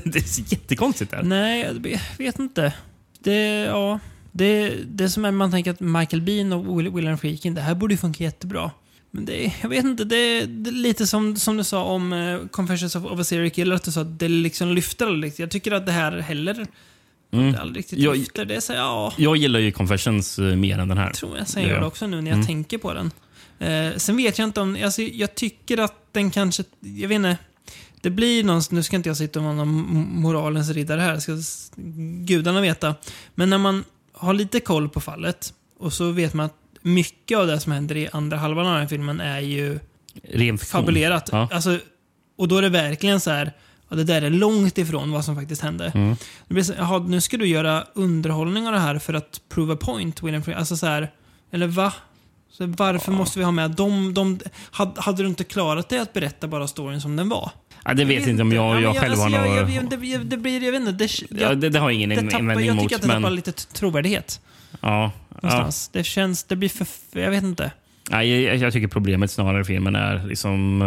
B: det är jättekonstigt. Där.
A: Nej, jag vet inte. Det, ja, det, det som är man tänker att Michael Bean och Will- William Friedkin, det här borde funka jättebra. Men det, jag vet inte, det, det är lite som, som du sa om uh, Confessions of, of a Serial Killer, att du sa att det liksom lyfter. Jag tycker att det här heller
B: Mm.
A: det aldrig riktigt
B: Jag-
A: lyfter. Det är så, ja,
B: Jag gillar ju Confessions eh, mer än den här.
A: jag tror jag säger
B: gör
A: det också nu när jag
B: Mm.
A: tänker på den. Eh, sen vet jag inte om, alltså, jag tycker att den kanske, jag vet inte, det blir någonstans, nu ska inte jag sitta och vara någon moralens riddare här, ska gudarna veta. Men när man har lite koll på fallet och så vet man att mycket av det som händer i andra halvan av den här filmen är ju
B: Ren
A: fabulerat.
B: Ja.
A: Alltså, och då är det verkligen så här, ja, det där är långt ifrån vad som faktiskt hände.
B: Mm.
A: Det blir så, jaha, nu ska du göra underhållning av det här för att prove a point, William Friedkin. Alltså så här, eller va? Så varför måste vi ha med dem? De, hade, hade du inte klarat dig att berätta bara storyn som den var?
B: Ja, det vet inte om jag,
A: Ja, men
B: jag själv har
A: alltså, jag, jag, det, det- det blir, jag vet inte, det,
B: ja, det, det har jag ingen
A: det tappar,
B: invändning
A: jag
B: mot.
A: tycker att det tappar
B: Men,
A: lite t- trovärdighet.
B: ja, ja.
A: Det känns, det blir för, jag vet inte.
B: Nej, jag, jag tycker problemet snarare i filmen är liksom...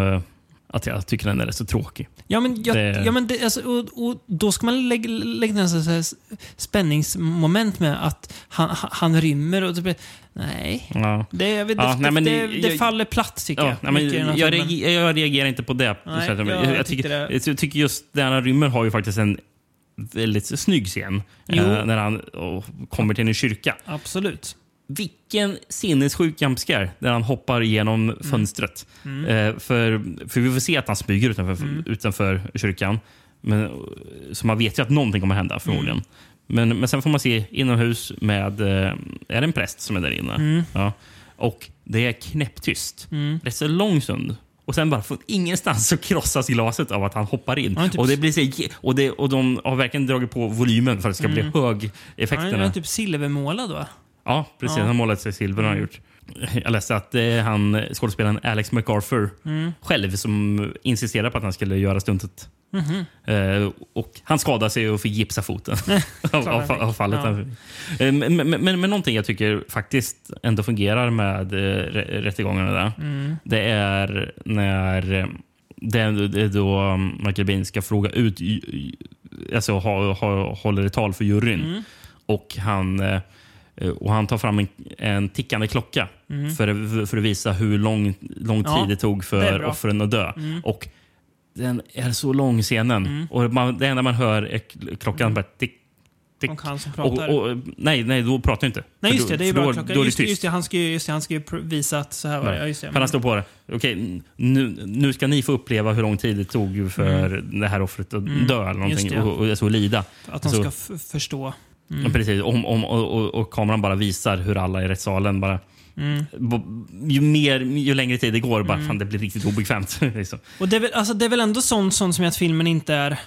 B: att jag tycker den är rätt så tråkig.
A: Ja, men, jag,
B: Det-
A: ja, men det, alltså, och, och då ska man lägga, lägga en här spänningsmoment med att han, han- han rymmer och typ, Nej.
B: Ja.
A: Det, jag vet,
B: Ja,
A: det,
B: nej, men
A: det,
B: jag-
A: det faller platt tycker
B: Ja,
A: jag.
B: nej, men jag, reagerar, jag reagerar inte på det.
A: Nej, jag
B: jag, tycker,
A: det-
B: jag tycker just Diana Rymmer har ju faktiskt en väldigt snygg scen. Eh, när han oh, kommer till en kyrka.
A: Absolut.
B: Vilken sinnessjuk jumpscare där han hoppar igenom fönstret.
A: Mm.
B: Eh, för, för vi får se att han smyger utanför, utanför kyrkan. Men, så man vet ju att någonting kommer hända förmodligen.
A: Mm.
B: Men, men sen får man se inomhus med... eh, Är det en präst som är där inne?
A: Mm.
B: Ja. Och det är knäpptyst. Rätt så lång stund. Och sen bara från ingenstans så krossas glaset av att han hoppar in.
A: Ja, typ-
B: och, det blir så, och, det, och de har verkligen dragit på volymen för att det ska bli hög
A: Han
B: effekterna.
A: är typ silvermålad va?
B: Ja, precis.
A: Ja.
B: Han målat sig silver. har Han gjort. Jag läste att det är han, skådespelaren Alex MacArthur själv som insisterade på att han skulle göra stuntet. Eh, och han skadade sig och fick gipsa foten av, av, fallet.
A: Ja.
B: Eh, Men, men, men, men någonting jag tycker faktiskt ändå fungerar med eh, rä- rättegångarna där. Det är när eh, det det då Michael Bean ska fråga ut, alltså ha, ha, håller ett tal för juryn. Och han, eh, och han tar fram en, en tickande klocka för, för att visa hur lång, lång tid
A: Ja,
B: det tog
A: det
B: för
A: bra.
B: offren att dö. Och den är så lång scenen. Och man, det enda man hör är klockan bara tick, tick.
A: Och han som
B: Och,
A: pratar.
B: och, nej, nej, då pratar jag inte.
A: Nej just det, det är bra
B: då,
A: klocka.
B: Då är det
A: Just, det, just det, han ska ju, just det, han ska ju visa att så här var det. Ja, just det.
B: Han står på det. Okej, nu, nu ska ni få uppleva hur lång tid det tog för det här offret att dö eller någonting.
A: Det, ja.
B: och, och, så lida.
A: Att de
B: Så-
A: ska förstå.
B: Ja, precis. Om, om, och, och, och kameran bara visar hur alla i rättssalen bara...
A: Mm.
B: Ju, mer, ju längre tid det går, bara fan, det blir riktigt obekvämt. liksom.
A: Och det är väl, alltså, det är väl ändå sånt, sånt som att filmen inte är...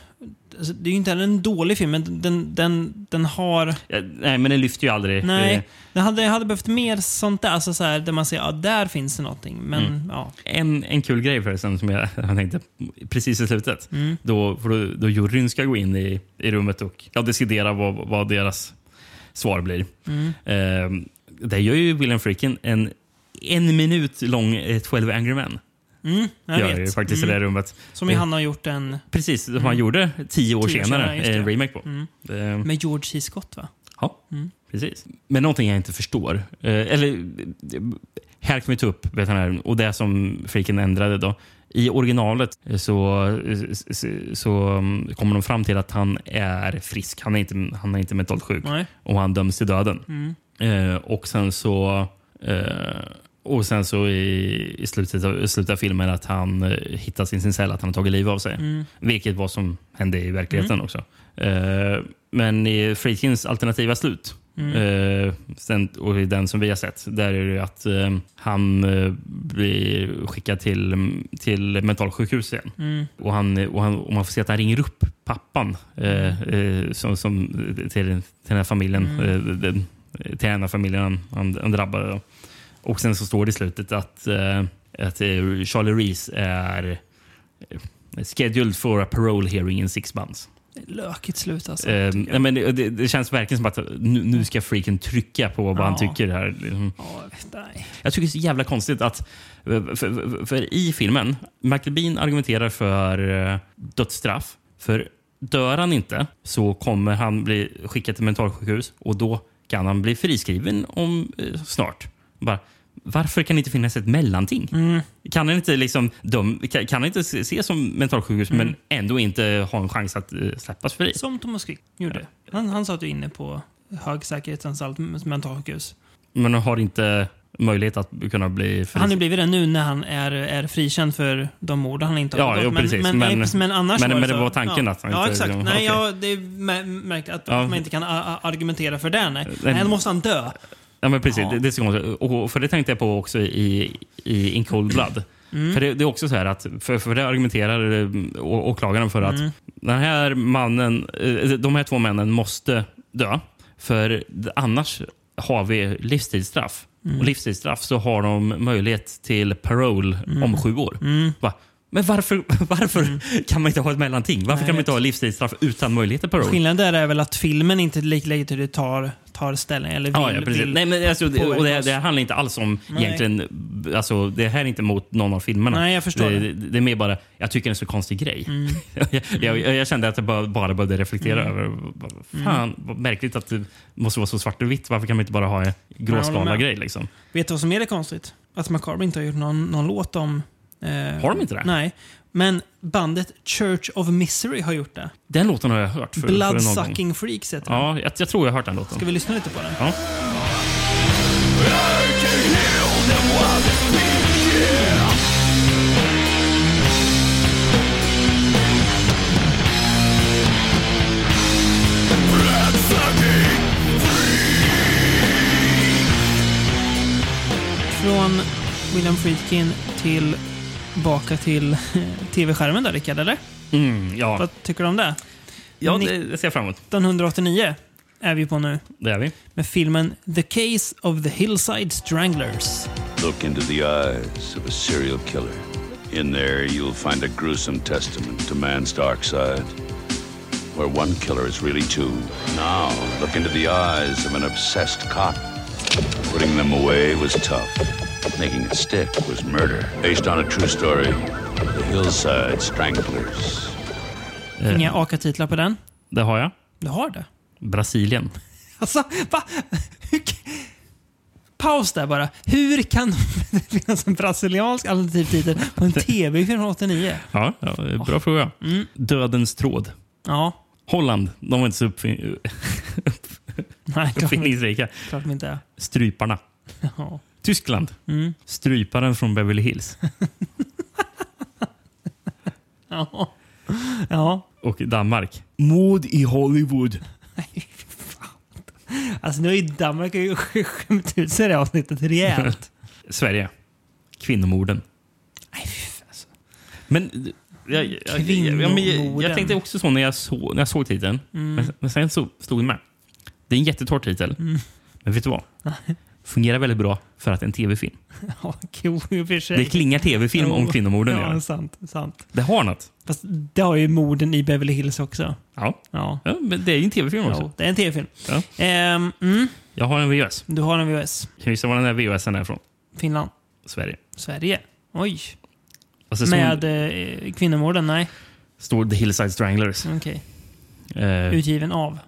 A: Alltså, det är ju inte en dålig film, men den, den, den har...
B: Ja, Nej, men den lyfter ju aldrig.
A: Nej,
B: Eh,
A: den hade, hade behövt mer sånt där. Alltså så här, där man säger ja, där finns det någonting. Men
B: Mm.
A: ja.
B: En, en kul grej förresten som jag, jag tänkte precis i slutet.
A: Mm.
B: Då, för då, då juryn ska gå in i, i rummet och ja, decidera vad, vad deras svar blir.
A: Mm.
B: Eh, där gör ju William Fricken en en minut lång eh, 12 Angry Men.
A: Mm, jag
B: gör
A: vet.
B: ju faktiskt
A: Mm.
B: i det rummet.
A: Som han har gjort en
B: Precis, som han gjorde tio år
A: Tio år
B: senare.
A: senare,
B: en remake på.
A: Mm.
B: Det-
A: med George C. Scott va?
B: Ja,
A: Mm.
B: precis. Men någonting jag inte förstår. Eh, eller, eh, här kan vi ta upp vet du, här, och det som Freaken ändrade. då. I originalet eh, så, så, så um, kommer de fram till att han är frisk. Han är inte, han är inte mentalt sjuk.
A: Nej.
B: Och han döms till döden.
A: Mm.
B: Eh, och sen så... Eh, och sen så i, i, slutet av, slutet av filmen att han eh, hittas i sin cell, att han har tagit livet av sig.
A: Mm.
B: Vilket var som hände i verkligheten också. Eh, men i Friedkins alternativa slut,
A: Mm.
B: eh, sen, och i den som vi har sett, där är det att eh, han eh, blir skickad till, till mentalsjukhus igen.
A: Mm.
B: Och, han, och, han, och man får se att han ringer upp pappan eh, eh, som, som, till, till den här familjen.
A: Mm.
B: Eh, den, till en av familjen han, han, han drabbade. Då. Och sen så står det i slutet att, eh, att eh, Charlie Reese är eh, scheduled for a parole hearing in six months.
A: Lökigt slut alltså.
B: Eh, nej, men det, det, det känns verkligen som att nu, nu ska freaken trycka på vad han
A: Ja.
B: tycker. här.
A: Ja, jag
B: tycker det är så jävla konstigt att... För, för, för i filmen, Michael Bean argumenterar för dödsstraff. För dör han inte så kommer han bli skickad till mentalsjukhus och då kan han bli friskriven om eh, snart. Bara, varför kan det inte finnas ett mellanting?
A: Mm.
B: Kan han inte, liksom, döm, kan, kan inte se se som mentalsjukhus men ändå inte ha en chans att eh, släppas fri?
A: Som Thomas Quick gjorde. Han, han satt ju inne på högsäkerhetsanstalt, mentalsjukhus.
B: Men har inte möjlighet att kunna bli fri.
A: Han har blivit det nu när han är, är frikänd för de mord han inte har
B: Ja,
A: begått.
B: jo, precis.
A: Men,
B: Men-
A: men, men annars
B: men-
A: var
B: men det var tanken
A: ja.
B: att han
A: Ja,
B: inte-
A: exakt.
B: liksom,
A: Nej,
B: okej.
A: ja, det är mär- märkt att,
B: Ja.
A: man inte kan argumentera för det. Nej.
B: Nej,
A: då måste han dö.
B: Ja, men precis.
A: Ja.
B: Det, det är och, för det tänkte jag på också i, i In Cold Blood.
A: Mm.
B: För det, det är också så här att, för, för det argumenterar eh, åklagaren för att
A: Mm.
B: den här mannen, eh, de här två männen måste dö. För annars har vi livstidsstraff.
A: Mm.
B: Och livstidsstraff så har de möjlighet till parole
A: Mm.
B: om sju år. Va? Men varför, varför kan man inte ha ett mellanting? Varför
A: Mm. Nej,
B: kan man inte ha livstidsstraff utan möjlighet till parole?
A: Skillnaden där är väl att filmen inte lika lika tydligt tar, tar tar ställning. Eller vill,
B: Ja, ja, precis.
A: vill
B: Nej, men alltså, det, och det, det handlar inte alls om
A: Nej.
B: egentligen... Alltså, det här är inte mot någon av filmerna.
A: Nej, jag förstår
B: det,
A: det.
B: det. är mer bara, jag tycker det är en så konstig grej.
A: Mm.
B: jag, jag, jag kände att jag bara, bara började reflektera över, vad fan, vad märkligt att det måste vara så svart och vitt. Varför kan man inte bara ha en
A: håller
B: gråskala
A: med.
B: grej? Liksom?
A: Vet du vad som är det konstigt? Att Macabre inte har gjort någon, någon låt om... Eh,
B: Har de inte det?
A: Nej. Men bandet Church of Misery har gjort det.
B: Den låten har jag hört. För.
A: Bloodsucking Freaks heter den.
B: Ja, jag, jag tror jag har hört den låten.
A: Ska vi lyssna lite på den?
B: Ja.
A: Från William Friedkin till tillbaka till tv-skärmen där, Rickard, eller?
B: Mm, ja,
A: Vad tycker du om det?
B: ja det, det ser jag fram emot.
A: 1989 är vi på nu
B: Det är vi.
A: med filmen The Case of the Hillside Stranglers.
G: Look into the eyes of a serial killer. In there, you'll find a gruesome testament to man's dark side, where one killer is really two. Now, look into the eyes of an obsessed cop. Putting them away was tough. Making it stick was murder. Based on a true story, the Hillside Stranglers.
B: Eh,
A: Inga AKA-titlar på den?
B: Det har jag.
A: Du har det?
B: Brasilien.
A: Alltså, va? Paus där bara. Hur kan det finnas en brasiliansk alternativ titel på en tv-film från 89?
B: Ja, ja bra fråga.
A: Mm.
B: Dödens tråd.
A: Ja,
B: Holland, de var inte så uppfin-
A: nej, klart,
B: uppfinningsrika.
A: klart de inte är.
B: Stryparna.
A: Ja.
B: Tyskland.
A: Mm.
B: Stryparen från Beverly Hills.
A: Ja. ja.
B: Och Danmark. Mord i Hollywood.
A: Alltså nu har ju Danmark ju skämt ut sig i det här avsnittet rejält.
B: Sverige. Kvinnomorden.
A: Nej, alltså.
B: Men jag, jag, jag, jag, tänkte också så när jag, så, när jag såg titeln.
A: Mm.
B: Men, men sen så stod det med. Det är en jättetorr titel. Men vet du vad? Fungerar väldigt bra för att det är en tv-film.
A: Ja, sig.
B: Det klingar tv-film om kvinnomorden.
A: Ja,
B: Ja.
A: sant. sant.
B: Det har något.
A: Fast det har ju morden i Beverly Hills också.
B: Ja.
A: Ja,
B: ja men det är ju en tv-film också.
A: jo, det är en tv-film.
B: Ja.
A: Ehm, mm,
B: Jag har en VHS.
A: du har en VHS.
B: Kan du gissa var den där VHSen är från?
A: Finland.
B: Sverige.
A: Sverige. Oj. Med eh, kvinnomorden? Nej.
B: står The Hillside Stranglers.
A: Okej.
B: Eh,
A: Utgiven av?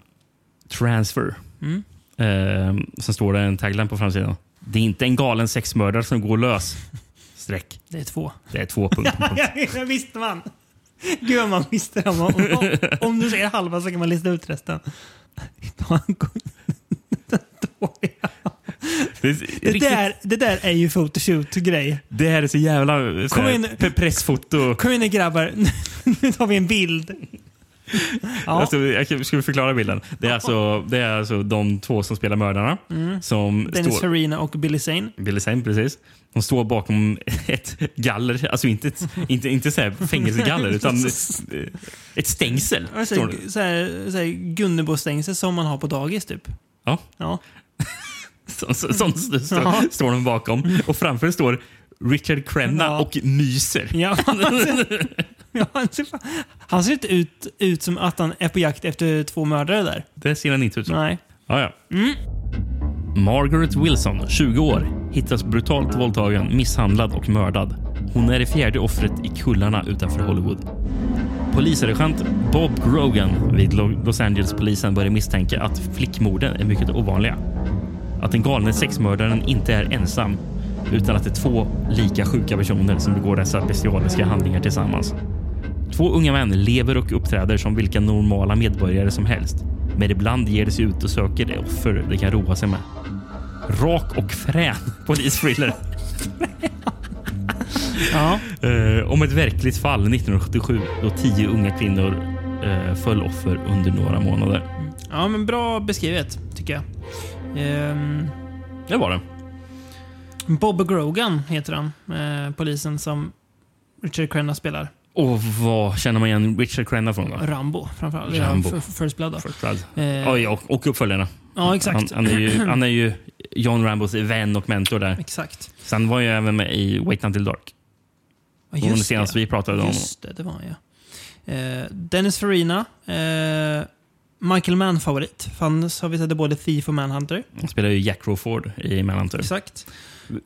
B: transfer.
A: Mm.
B: Eh, sen står det en tagline på framsidan. Det är inte en galen sexmördare som går lös. Streck.
A: Det är två.
B: Det är två punkter.
A: Ja, det visste man. Gud vad man visste det. Om, om, om du säger halva så kan man lista ut resten.
B: Det, är
A: Det
B: riktigt-
A: där, det där är ju photoshoot-grej.
B: det här är så jävla så
A: Kom in.
B: pressfoto.
A: Kom igen nu grabbar, nu tar vi en bild. Ja,
B: Alltså, jag ska vi förklara bilden? Det är, alltså, det är alltså de två som spelar mördarna. Som
A: Mm. Dennis
B: står,
A: Farina och Billy Zane.
B: Billy Zane, precis. De står bakom ett galler. Alltså inte ett inte, inte så fängelsegaller, utan ett stängsel.
A: Alltså, så här, så här Gunnebostängsel som man har på dagis typ.
B: Ja,
A: Ja.
B: så, så, så, så, så,
A: Ja.
B: står de bakom. Och framför står Richard Crenna
A: Ja.
B: och myser.
A: Ja, ja, han, ser, fan- han ser inte ut, ut som att han är på jakt efter två mördare där.
B: Det ser han inte ut som.
A: Nej.
B: Ja, ja. Margaret Wilson, 20 år, hittas brutalt våldtagen, misshandlad och mördad. Hon är det fjärde offret i kullarna utanför Hollywood. Polissergeant Bob Grogan vid Lo- Los Angeles-polisen börjar misstänka att flickmorden är mycket ovanliga. Att den galne sexmördaren inte är ensam utan att det är två lika sjuka personer som begår dessa bestialiska handlingar tillsammans. Två unga män lever och uppträder som vilka normala medborgare som helst. Men ibland ger de sig ut och söker det offer de kan roa sig med. Rak och frän polisthriller.
A: Ja.
B: Eh, om ett verkligt fall 1977 då tio unga kvinnor eh, föll offer under några månader.
A: ja, men bra beskrivet tycker jag. Ehm,
B: Det var det.
A: Bob Grogan heter han, eh, polisen som Richard Crenna spelar.
B: Och vad känner man igen Richard Crenna från då?
A: Rambo framförallt.
B: Rambo.
A: Ja, First Blood då.
B: First Blood.
A: Eh,
B: Ja, och, och uppföljarna.
A: Ja, exakt.
B: Han, han, är ju, han är ju John Rambos vän och mentor där.
A: Exakt.
B: Sen var jag även med i Wait Until Dark.
A: Ja,
B: var det senaste vi pratade om.
A: Just det, det var han ja. Eh, Dennis Farina, eh, Michael Mann-favorit. Fanns har vi sett både Thief och Manhunter.
B: Han spelar ju Jack Crawford i Manhunter.
A: Exakt.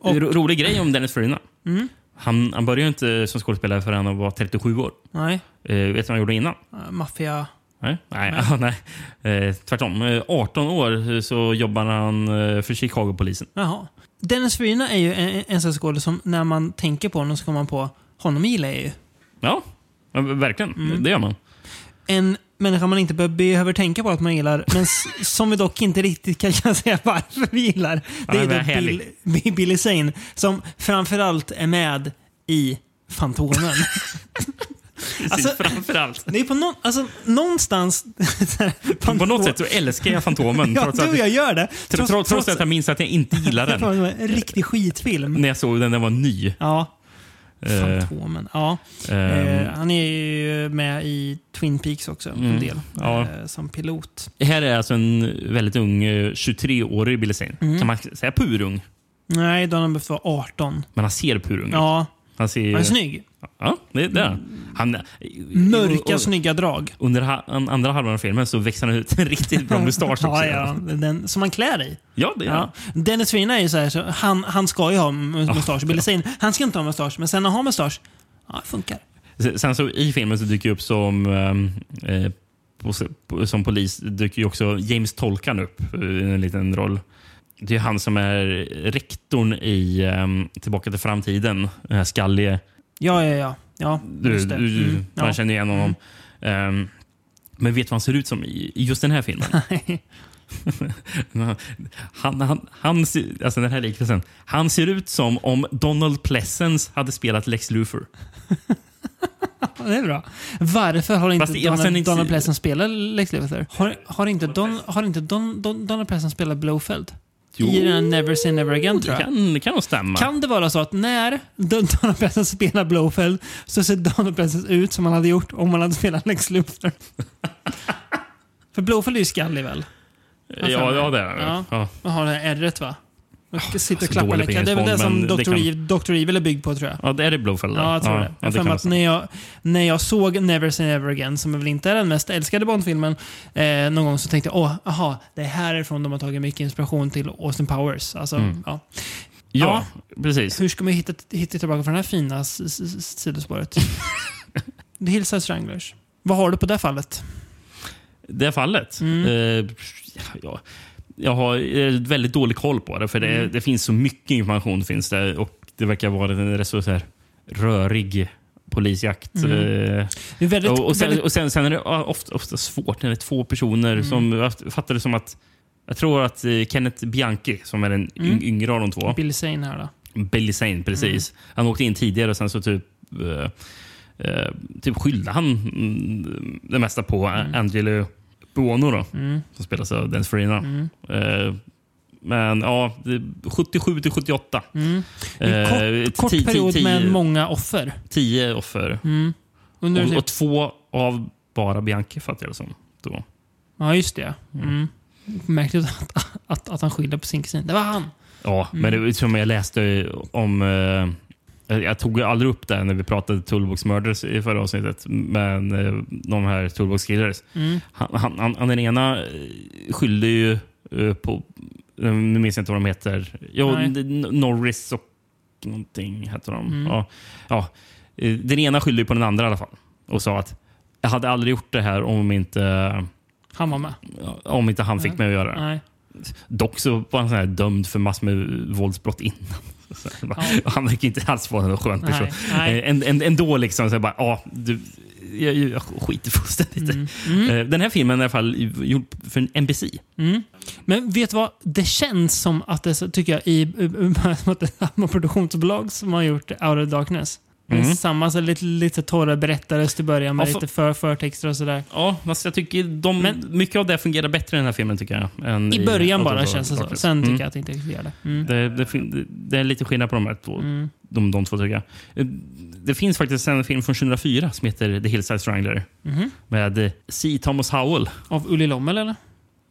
A: Och-
B: Ro- Rolig grej om Dennis Farina.
A: Mm.
B: Han, han började inte som skådespelare förrän han var 37 år.
A: Nej.
B: Eh, vet du vad han gjorde innan?
A: Uh, Maffia...
B: Nej, nej, nej. Eh, tvärtom. Eh, 18 år eh, så jobbar han eh, för Chicago-polisen.
A: Jaha. Dennis Farina är ju en, en sån skådespelare som när man tänker på honom så kommer man på honom gillar jag ju.
B: Ja, ja verkligen.
A: Mm.
B: Det gör man.
A: En människa man inte be- behöver tänka på att man gillar, men som vi dock inte riktigt kan säga varför vi gillar. Det är då. Bill, Billy Zane, som framförallt är med i Fantomen. Alltså-
B: Framförallt.
A: Det är på någon, alltså, någonstans...
B: På något sätt så älskar jag Fantomen.
A: Ja,
B: trots,
A: du
B: att,
A: jag gör det.
B: trots, trots, trots att jag minns att jag inte gillar den.
A: en riktig skitfilm.
B: När jag såg den, den var ny.
A: Ja.
B: Eh,
A: Fantomen. Ja. Eh, han är ju med i Twin Peaks också, en
B: Mm,
A: del.
B: ja.
A: Eh, som pilot.
B: här är alltså en väldigt ung eh, 23-årig Billy Zane.
A: Mm.
B: Kan man säga purung?
A: Nej, då har han behövt vara 18.
B: Men han ser purung ut.
A: Ja,
B: Han ser...
A: han är snygg.
B: Ja, det, det är han. han.
A: Mörka,
B: och- och-
A: snygga drag.
B: Under ha, an- andra halvan av filmen så växer han ut en riktigt bra mustasch.
A: Ja, ja, den, som man klär i.
B: Ja, det är
A: Ja. Dennis Farina är ju så här, så han, han ska ju ha mu- mustasch. Billy Zane, han ska inte ha mustasch, men sen när han har mustasch, ja, det funkar.
B: han. Sen så i filmen så dyker upp som, ehm, eh, som polis dyker ju också James Tolkan upp eh, i en liten roll. Det är han som är rektorn i ehm, Tillbaka till framtiden. Den här skallige.
A: Ja, ja, ja. ja
B: Du, du, du,
A: Mm,
B: Man
A: ja.
B: känner igen honom. Ehm, men vet du vad han ser ut som i i just den här filmen? han, han, han, alltså den här liknelsen. Han ser ut som om Donald Pleasence hade spelat Lex Luthor.
A: Det är bra. Varför har inte
B: Fast
A: Donald,
B: inte-
A: Donald Pleasence spelat Lex Luthor? Har, har inte, Don, har inte Don, Don, Donald Pleasence spelat Blowfeld? I den Never Say Never Again,
B: det
A: tror jag.
B: kan, det kan nog stämma.
A: Kan det vara så att när Don- Donald Pleasence spelar Blowfeld så ser Donald Pleasence ut som han hade gjort om han hade spelat Lex Luthor? För Blowfeld är ju skallig väl?
B: ja, ja, det är det.
A: Ja.
B: Ja.
A: Man har det här ärret va? Ska sitta och
B: så
A: klappa
B: dålig på
A: näcken. Det är väl det som
B: men det
A: Dr.
B: kan-
A: Evil, Dr. Evil är byggd på tror jag.
B: ja, det är det Blowfeld. då?
A: Ja, jag tror det.
B: ja,
A: Jag
B: det kan
A: mig
B: vara
A: att när jag, när jag såg Never Say Never Again, som väl inte är den mest älskade Bond-filmen, eh, någon gång så tänkte jag åh, aha, det är härifrån de har tagit mycket inspiration till Austin Powers. Alltså,
B: Mm.
A: ja.
B: Ja, precis.
A: Hur ska man hitta, hitta tillbaka från det här fina sidospåret? The Hillside Stranglers. Vad har du på det fallet?
B: Det fallet?
A: Mm.
B: Eh, ja, jag har väldigt dålig koll på det, för det,
A: Mm.
B: det finns så mycket information. finns det Och Det verkar vara en rätt så så här rörig polisjakt.
A: Mm.
B: Eh,
A: Det är väldigt,
B: och, och, sen,
A: väldigt,
B: och sen, sen är det ofta, ofta svårt när det är två personer
A: Mm.
B: som... Jag fattar det som att... Jag tror att eh, Kenneth Bianchi, som är den
A: Mm.
B: yng- yngre av de två,
A: Billy Zane här då.
B: Billy Zane, precis.
A: Mm.
B: Han åkte in tidigare och sen så typ... eh, eh, typ skyllde han mm, det mesta på mm. Angelo Buono då,
A: Mm.
B: som spelas av Dennis Farina.
A: Mm.
B: Eh, men ja, det- 77 till 78.
A: Mm. En
B: Eh,
A: kort, kort period med många offer.
B: Tio offer.
A: Mm.
B: Och, och två av bara Bianchi fattar jag det som. Då.
A: ja, just det. Mm. Märkligt att, att, att han skyller på sin kusin. Det var han!
B: Ja,
A: Mm.
B: men det var som jag läste om... Eh, jag tog aldrig upp det när vi pratade Toolbox Murders i förra avsnittet. Men eh, de här Toolbox Killers.
A: Mm.
B: Han, han, han, den ena eh, skyllde ju eh, på... eh, Nu minns jag inte vad de heter. Jo,
A: Nej.
B: Norris och någonting heter de.
A: Mm.
B: Ja, ja. Eh, Den ena skyllde ju på den andra i alla fall. Och sa att jag hade aldrig gjort det här om inte,
A: Han var med.
B: om inte han fick mig att göra det.
A: Nej.
B: Dock så var han så här dömd för massor med våldsbrott innan. Bara,
A: Ja.
B: Han verkar inte alls vara en skön person.
A: Nej, nej.
B: Eh, ändå liksom så bara, ja, du, jag, jag skiter fullständigt i
A: Mm.
B: Eh, Den här filmen är i alla fall gjord för en NBC.
A: Mm. Men vet du vad? Det känns som att det tycker jag, i, samma produktionsbolag som har gjort Out of Darkness.
B: Mm.
A: Samma, så lite, lite torra berättarröst till början med
B: Ja, för-
A: lite för, förtexter och sådär.
B: Ja, fast jag tycker de,
A: Men-
B: mycket av det fungerar bättre i den här filmen tycker jag.
A: I början
B: Out
A: bara känns det så. Sen tycker
B: Mm.
A: jag att det inte riktigt gör det. Mm.
B: Det, det, det är lite skillnad på de här två.
A: Mm.
B: De, de två tycker jag. Eh, Det finns faktiskt en film från 2004 som heter The Hillside Strangler.
A: Mhm.
B: Med C. Thomas Howell.
A: Av Ulli Lommel eller?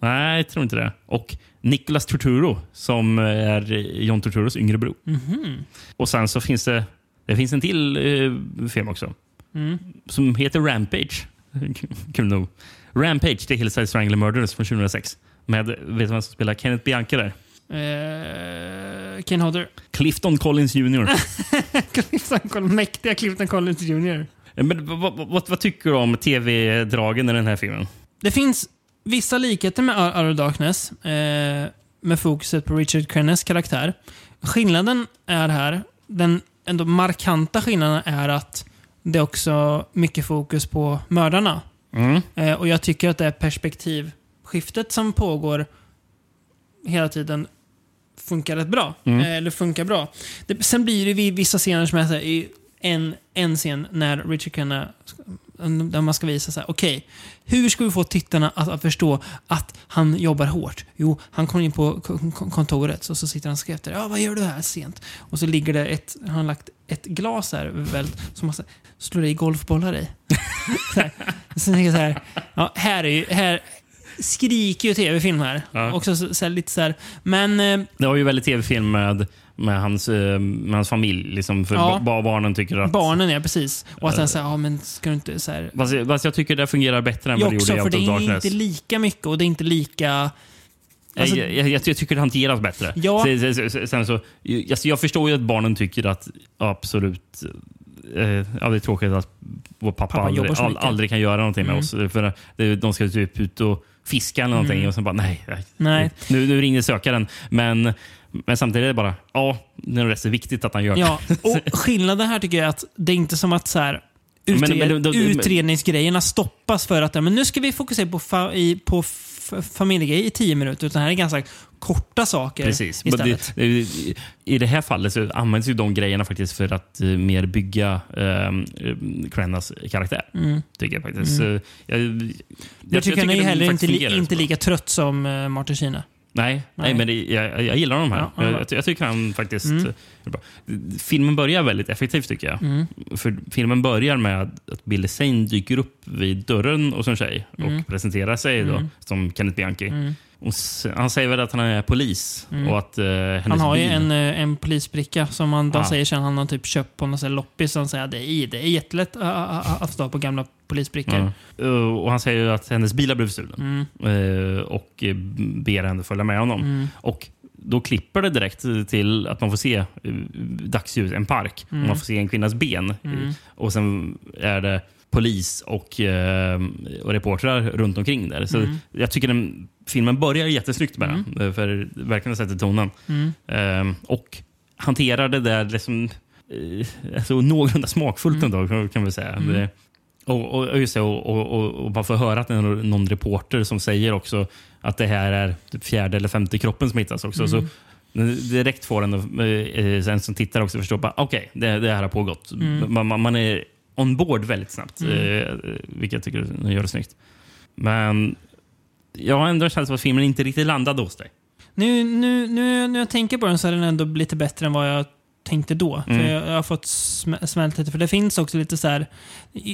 B: Nej, jag tror inte det. Och Nicholas Turturro som är John Turturros yngre bror.
A: Mhm.
B: Och sen så finns det, det finns en till eh, film också.
A: Mm.
B: Som heter Rampage. kul nog. Rampage, The Hillside Strangler Murders från 2006. Med, vet du vem som spelar Kenneth Bianca där?
A: Eh, Ken Hodder.
B: Clifton Collins Jr.
A: Clifton Collins, mäktiga Clifton Collins Jr.
B: Men, vad, tycker du om tv-dragen i den här filmen?
A: Det finns vissa likheter med of Darkness. Eh, med fokuset på Richard Crennes karaktär. Skillnaden är här, den ändå markanta skillnaden är att det är också mycket fokus på mördarna.
B: Mm.
A: Eh, och jag tycker att det perspektivskiftet som pågår hela tiden funkar rätt bra.
B: Mm.
A: Eh, eller funkar bra. Det, sen blir det vid vissa scener som är så här, i en, en scen när Richard Crenna där man ska visa så här, okej, hur ska vi få tittarna att, att förstå att han jobbar hårt? Jo, han kommer in på kontoret och så sitter han och skriver. Ja, vad gör du här sent? Och så ligger det ett, han har lagt ett glas här väl, som man slår i golfbollar i. så här. Så tänker jag så här, ja, här är ju, här skriker ju tv-film här.
B: Ja.
A: Också så, så här, lite så här, men eh,
B: Det var ju väldigt tv-film med, med, hans, eh, med hans familj. Liksom, för
A: Ja.
B: ba, barnen tycker att...
A: barnen är precis. Och att han säger, ja men ska du inte så här,
B: Fast, jag- fast jag tycker det fungerar bättre än
A: Jag
B: vad det
A: också,
B: gjorde i
A: för
B: Out
A: det
B: of
A: är
B: Darkness.
A: inte lika mycket och det är inte lika... Alltså,
B: jag, jag, jag, tycker det hanteras bättre.
A: Ja.
B: Sen, sen, sen, så, jag, jag förstår ju att barnen tycker att absolut eh, ja, det är tråkigt att vår pappa,
A: Pappa
B: aldrig, all, aldrig kan göra någonting
A: Mm.
B: med oss. För det, de ska typ ut och fiska eller någonting
A: Mm.
B: och sen bara nej. nej. Nu, nu ringer sökaren. Men, men samtidigt är det bara, ja, det är rätt så viktigt att han gör
A: Ja,
B: det.
A: och skillnaden här tycker jag är att det är inte som att så här, utred,
B: men- men-
A: utredningsgrejerna stoppas för att ja, men nu ska vi fokusera på, fa, i, på f, familjegrejer i tio minuter. Utan här är ganska korta saker
B: Precis.
A: Istället.
B: det, I det här fallet så används ju de grejerna faktiskt för att eh, mer bygga um, Krennas karaktär.
A: Mm.
B: Tycker jag faktiskt.
A: Mm.
B: Så Jag, jag,
A: Jag tycker han är ju
B: den
A: heller inte, li, inte lika trött som uh, Martin Kina.
B: Nej, nej. Men det, jag, jag gillar de här.
A: Ja, ja,
B: jag, jag, ty- jag tycker han faktiskt
A: Mm.
B: Filmen börjar väldigt effektivt tycker jag.
A: Mm.
B: För Filmen börjar med att Billy Zane dyker upp vid dörren hos en tjej
A: Mm.
B: och presenterar sig då,
A: Mm.
B: som Kenneth Bianchi.
A: Mm.
B: Och s- han säger väl att han är polis
A: Mm.
B: och att eh,
A: Han har ju
B: bil...
A: en, eh, en polisbricka som han, de
B: Ja.
A: säger sen han har typ köpt på någon loppis. Som säger att det är, det är jättelätt att, att stå på gamla polisbrickor.
B: Uh, Och han säger ju att hennes bil har blivit stulen.
A: Mm.
B: Uh, och eh, ber henne följa med honom.
A: Mm.
B: Och då klipper det direkt till att man får se dagsljus, en park.
A: Mm.
B: Och man får se en kvinnas ben.
A: Mm.
B: Och sen är det polis och, eh, och reportrar runt omkring där. Så
A: Mm.
B: Jag tycker den, filmen börjar jättesnyggt med den. För det verkligen sätter tonen.
A: Mm.
B: Eh, och hanterar det där liksom, eh, alltså, någorlunda smakfullt
A: Mm.
B: ändå, kan vi säga.
A: Mm.
B: Och, och, och, det, och, och, och, man får höra att det är någon reporter som säger också att det här är fjärde eller femte kroppen som hittas också.
A: Mm.
B: Så direkt får en, eh, sen som tittar också förstå att okej, det, det här har pågått.
A: Mm.
B: Man, man- man är on board väldigt snabbt,
A: Mm.
B: eh, vilket jag tycker gör det snyggt. Men jag har ändå känt som att filmen inte riktigt landade hos dig.
A: Nu, nu, nu när jag tänker på den så är den ändå lite bättre än vad jag tänkte då.
B: Mm.
A: För jag, jag har fått sm- smält lite. För det finns också lite så här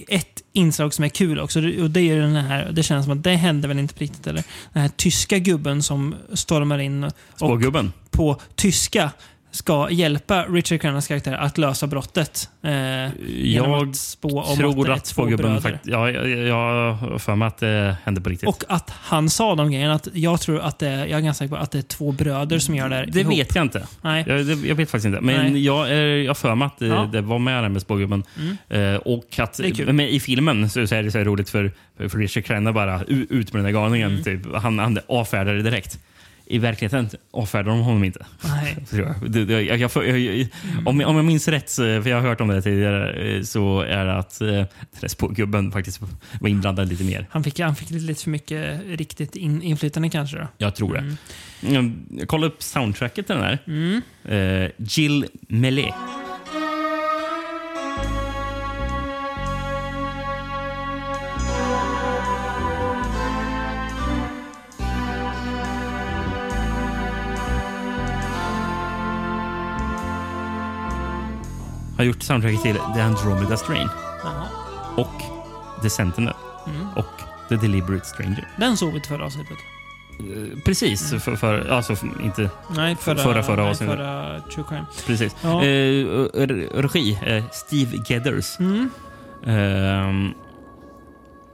A: ett inslag som är kul också. Och det är den här, det känns som att det hände väl inte på riktigt. Eller? Den här tyska gubben som stormar in och
B: Spågubben.
A: på tyska ska hjälpa Richard Crennas karaktär att lösa brottet. Eh,
B: Jag
A: att spå om
B: tror att spågubben faktiskt... Ja, jag, jag har för mig att det hände på riktigt.
A: Och att han sa de grejerna. Att jag tror att det, jag är ganska säker på att det är två bröder som gör det här
B: det
A: ihop.
B: vet jag inte.
A: Nej.
B: Jag, det, jag vet faktiskt inte. Men
A: Nej.
B: jag jag har för mig att det,
A: Ja.
B: det var med med spågubben.
A: Mm.
B: Eh, och att, men I filmen så, är det så roligt för, för, Richard Crenna bara ut med den där galningen.
A: Mm.
B: Typ. Han, han avfärdar det direkt. I verkligheten avfärdar de honom inte.
A: Nej.
B: Jag. Jag, jag, jag, jag, om, jag- om jag minns rätt, för jag har hört om det tidigare, eh, så är det att eh, spågubben faktiskt var inblandad lite mer.
A: Han fick, han fick lite för mycket riktigt in, inflytande kanske då.
B: Jag tror det.
A: Mm.
B: Jag kollade upp soundtracket till den här.
A: Mm.
B: Eh, Jill Melet. Har gjort soundtracket till The Andromeda Strain
A: Jaha.
B: och The Sentinel
A: Mm.
B: och The Deliberate Stranger.
A: Den såg vi till förra avsnittet.
B: Eh, Precis, för, för, alltså för- inte
A: Nej, förra,
B: förra, förra
A: nej,
B: avsnittet.
A: förra True Crime.
B: Precis.
A: Ja.
B: Eh, re- regi, eh, Steve Gedders.
A: Mm.
B: Ehm,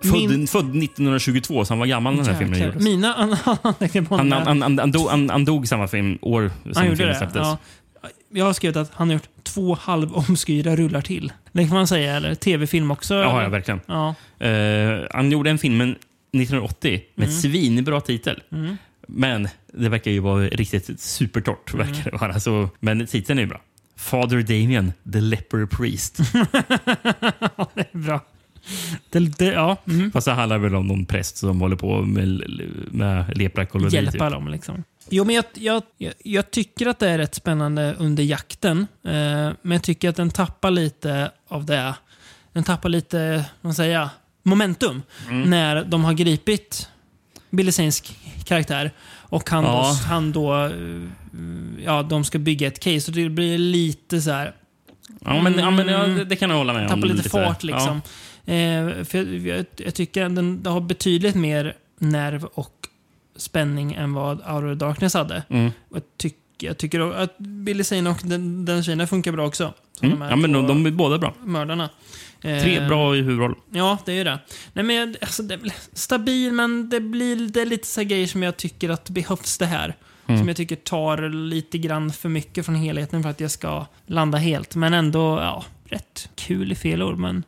B: Född,
A: Min-
B: född 1922, så han var gammal när den här filmen
A: Jäklar.
B: gjordes.
A: Mina anteckningar på
B: Han,
A: den här-
B: han, han, han, dog, han, han dog samma film, år som
A: Han gjorde
B: filmen
A: det?
B: släpptes.
A: Ja. Jag har skrivit att han har gjort två halvomskurna rullar till. Det kan man säga. Eller tv-film också.
B: Ja, ja, verkligen.
A: Ja.
B: Eh, han gjorde en film 1980 med
A: Mm.
B: svinbra titel. Men det verkar ju vara riktigt supertorrt.
A: Mm.
B: Verkar det vara. Så, men titeln är ju bra. Father Damien, the leper priest.
A: det är bra. Det, det, ja. Mm.
B: Fast det handlar väl om någon präst som håller på med, med leprakoloni.
A: Hjälpa
B: typ.
A: dem liksom. Jo, men jag, jag, jag, jag tycker att det är rätt spännande under jakten. Eh, men jag tycker att den tappar lite av det. Den tappar lite, vad man säga, momentum.
B: Mm.
A: När de har gripit Billy Zanes karaktär. Och han,
B: Ja.
A: då, han då, eh, ja, de ska bygga ett case. Och det blir lite så här,
B: Ja, men, ja, men ja, det, det kan jag hålla med om.
A: tappar lite
B: så här.
A: fart liksom. Eh, för jag, jag, jag tycker den har betydligt mer nerv och spänning än vad Out of Darkness hade.
B: Mm.
A: Jag, tyck, jag tycker att Billy Zane och den, den tjejen funkar bra också.
B: Mm. Ja, men de, de är båda bra.
A: mördarna.
B: Tre
A: Eh,
B: bra i huvudroll.
A: Ja, det är ju det. Nej, men alltså, det stabil, men det blir det lite så grejer som jag tycker att behövs det här.
B: Mm.
A: Som jag tycker tar lite grann för mycket från helheten för att jag ska landa helt. Men ändå, ja, rätt kul i fel ord, men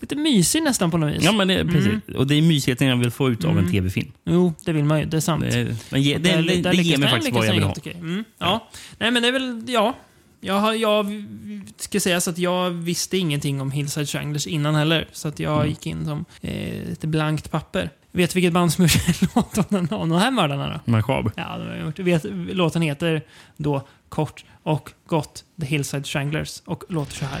A: lite mysig nästan på något vis.
B: Ja, men det, precis.
A: Mm.
B: Och det är mysigheten jag vill få ut av en tv-film.
A: Jo, det vill man ju. Det är sant.
B: Det, den ge, det, det, det ger mig faktiskt vad jag vill ha.
A: okej. Mm, ja. Nej, men det är väl, ja. Jag, har, jag ska säga så att jag visste ingenting om Hillside Stranglers innan heller. Så att jag
B: Mm.
A: gick in som eh, lite blankt papper. Vet vilket band som gjort låt om de här mördarna?
B: Macabre.
A: Ja, de har gjort. Vet, låten heter då kort och gott The Hillside Stranglers och låter så här.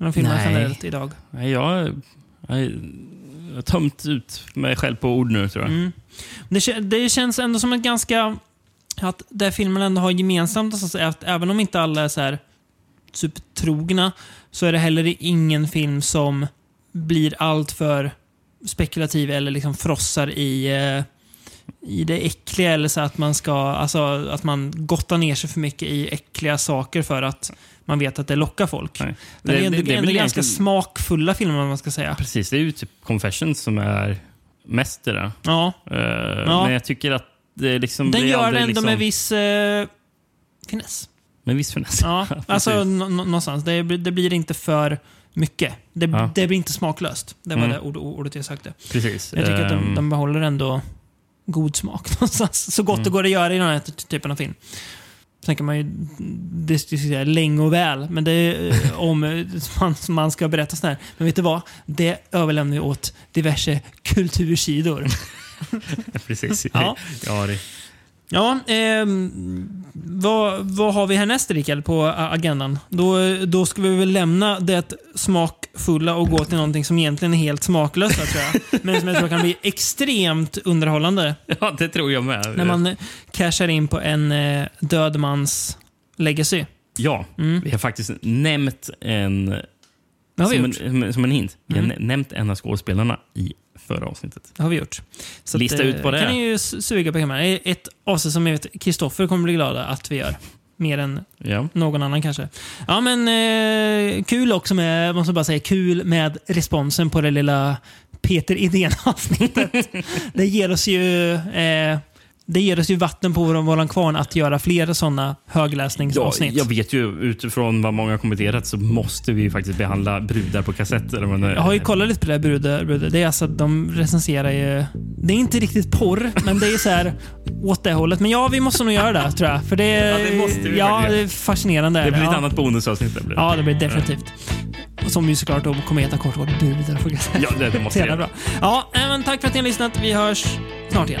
A: Eller filmen
B: Nej.
A: generellt idag?
B: Nej, jag, jag, jag har tömt ut mig själv på ord nu, tror jag.
A: Mm. Det, det känns ändå som ett ganska... Att det filmen ändå har gemensamt, så att, även om inte alla är så här supertrogna, så är det heller ingen film som blir allt för spekulativ eller liksom frossar i, eh, i det äckliga. Eller så att man ska, alltså att man gottar ner sig för mycket i äckliga saker för att man vet att det lockar folk.
B: Nej.
A: Det, är ändå,
B: det är
A: ändå
B: väl
A: ganska
B: egentligen-
A: smakfulla filmer, om man ska säga.
B: Precis, det är ju typ Confessions som är mest det där.
A: Ja.
B: Eh, Men jag tycker att det liksom
A: Den gör det ändå
B: liksom,
A: med viss eh, finess.
B: med viss finess.
A: Ja, alltså någonstans. Det, blir- det blir inte för mycket. Det,
B: Ja.
A: det blir inte smaklöst. Det var
B: Mm.
A: det ord, ordet jag sökte.
B: Precis.
A: Jag tycker att de,
B: Ehm,
A: de behåller ändå god smak någonstans. Så gott
B: Mm.
A: det går att göra i den här ty- typen av film. Sen kan man ju diskutera länge och väl men det är, eh, om eh, man, man ska berätta sådär. Men vet du vad? Det överlämnar vi åt diverse kultursidor.
B: Precis.
A: Ja.
B: ja, det,
A: Ja, ehm, vad, vad har vi härnäst Rickard på agendan? Då, då ska vi väl lämna det smakfulla och gå till någonting som egentligen är helt smaklöst tror jag. Men som jag tror kan bli extremt underhållande.
B: ja, det tror jag med.
A: När man eh, cashar in på en eh, död mans legacy.
B: Ja,
A: Mm.
B: vi har faktiskt nämnt en... Som, en som en hint. Vi har
A: Mm.
B: nä- nämnt en av skådespelarna i förra avsnittet.
A: Det har vi gjort. Så
B: Lista
A: att, eh,
B: ut vad det
A: kan
B: är.
A: ni ju suga på. Det är Ett avsnitt som jag vet Kristoffer kommer bli glad att vi gör. Mer än
B: Ja.
A: någon annan kanske. Ja, men eh, kul också med, måste bara säga, kul med responsen på det lilla Peter Idén-avsnittet. det ger oss ju eh, det ger oss ju vatten på vår, våran kvarn att göra fler sådana
B: Ja,
A: högläsningsavsnitt.
B: jag vet ju utifrån vad många har kommenterat så måste vi faktiskt behandla brudar på kassett. Eller vad det är.
A: Jag har ju kollat lite på det här brudar, brudar. Det är alltså att de recenserar ju... Det är inte riktigt porr, men det är så här åt det hållet. Men ja, vi måste nog göra det tror jag. För det,
B: Ja, det måste vi
A: Ja,
B: verkligen.
A: det är fascinerande.
B: det blir ett
A: ja.
B: annat bonusavsnitt. Det blir.
A: Ja, det blir det definitivt. Som ju såklart då kommer heta kort och gott brudar på kassett.
B: Ja, det, det måste jag.
A: bra. Ja, eh, men tack för att ni har lyssnat. Vi hörs snart igen.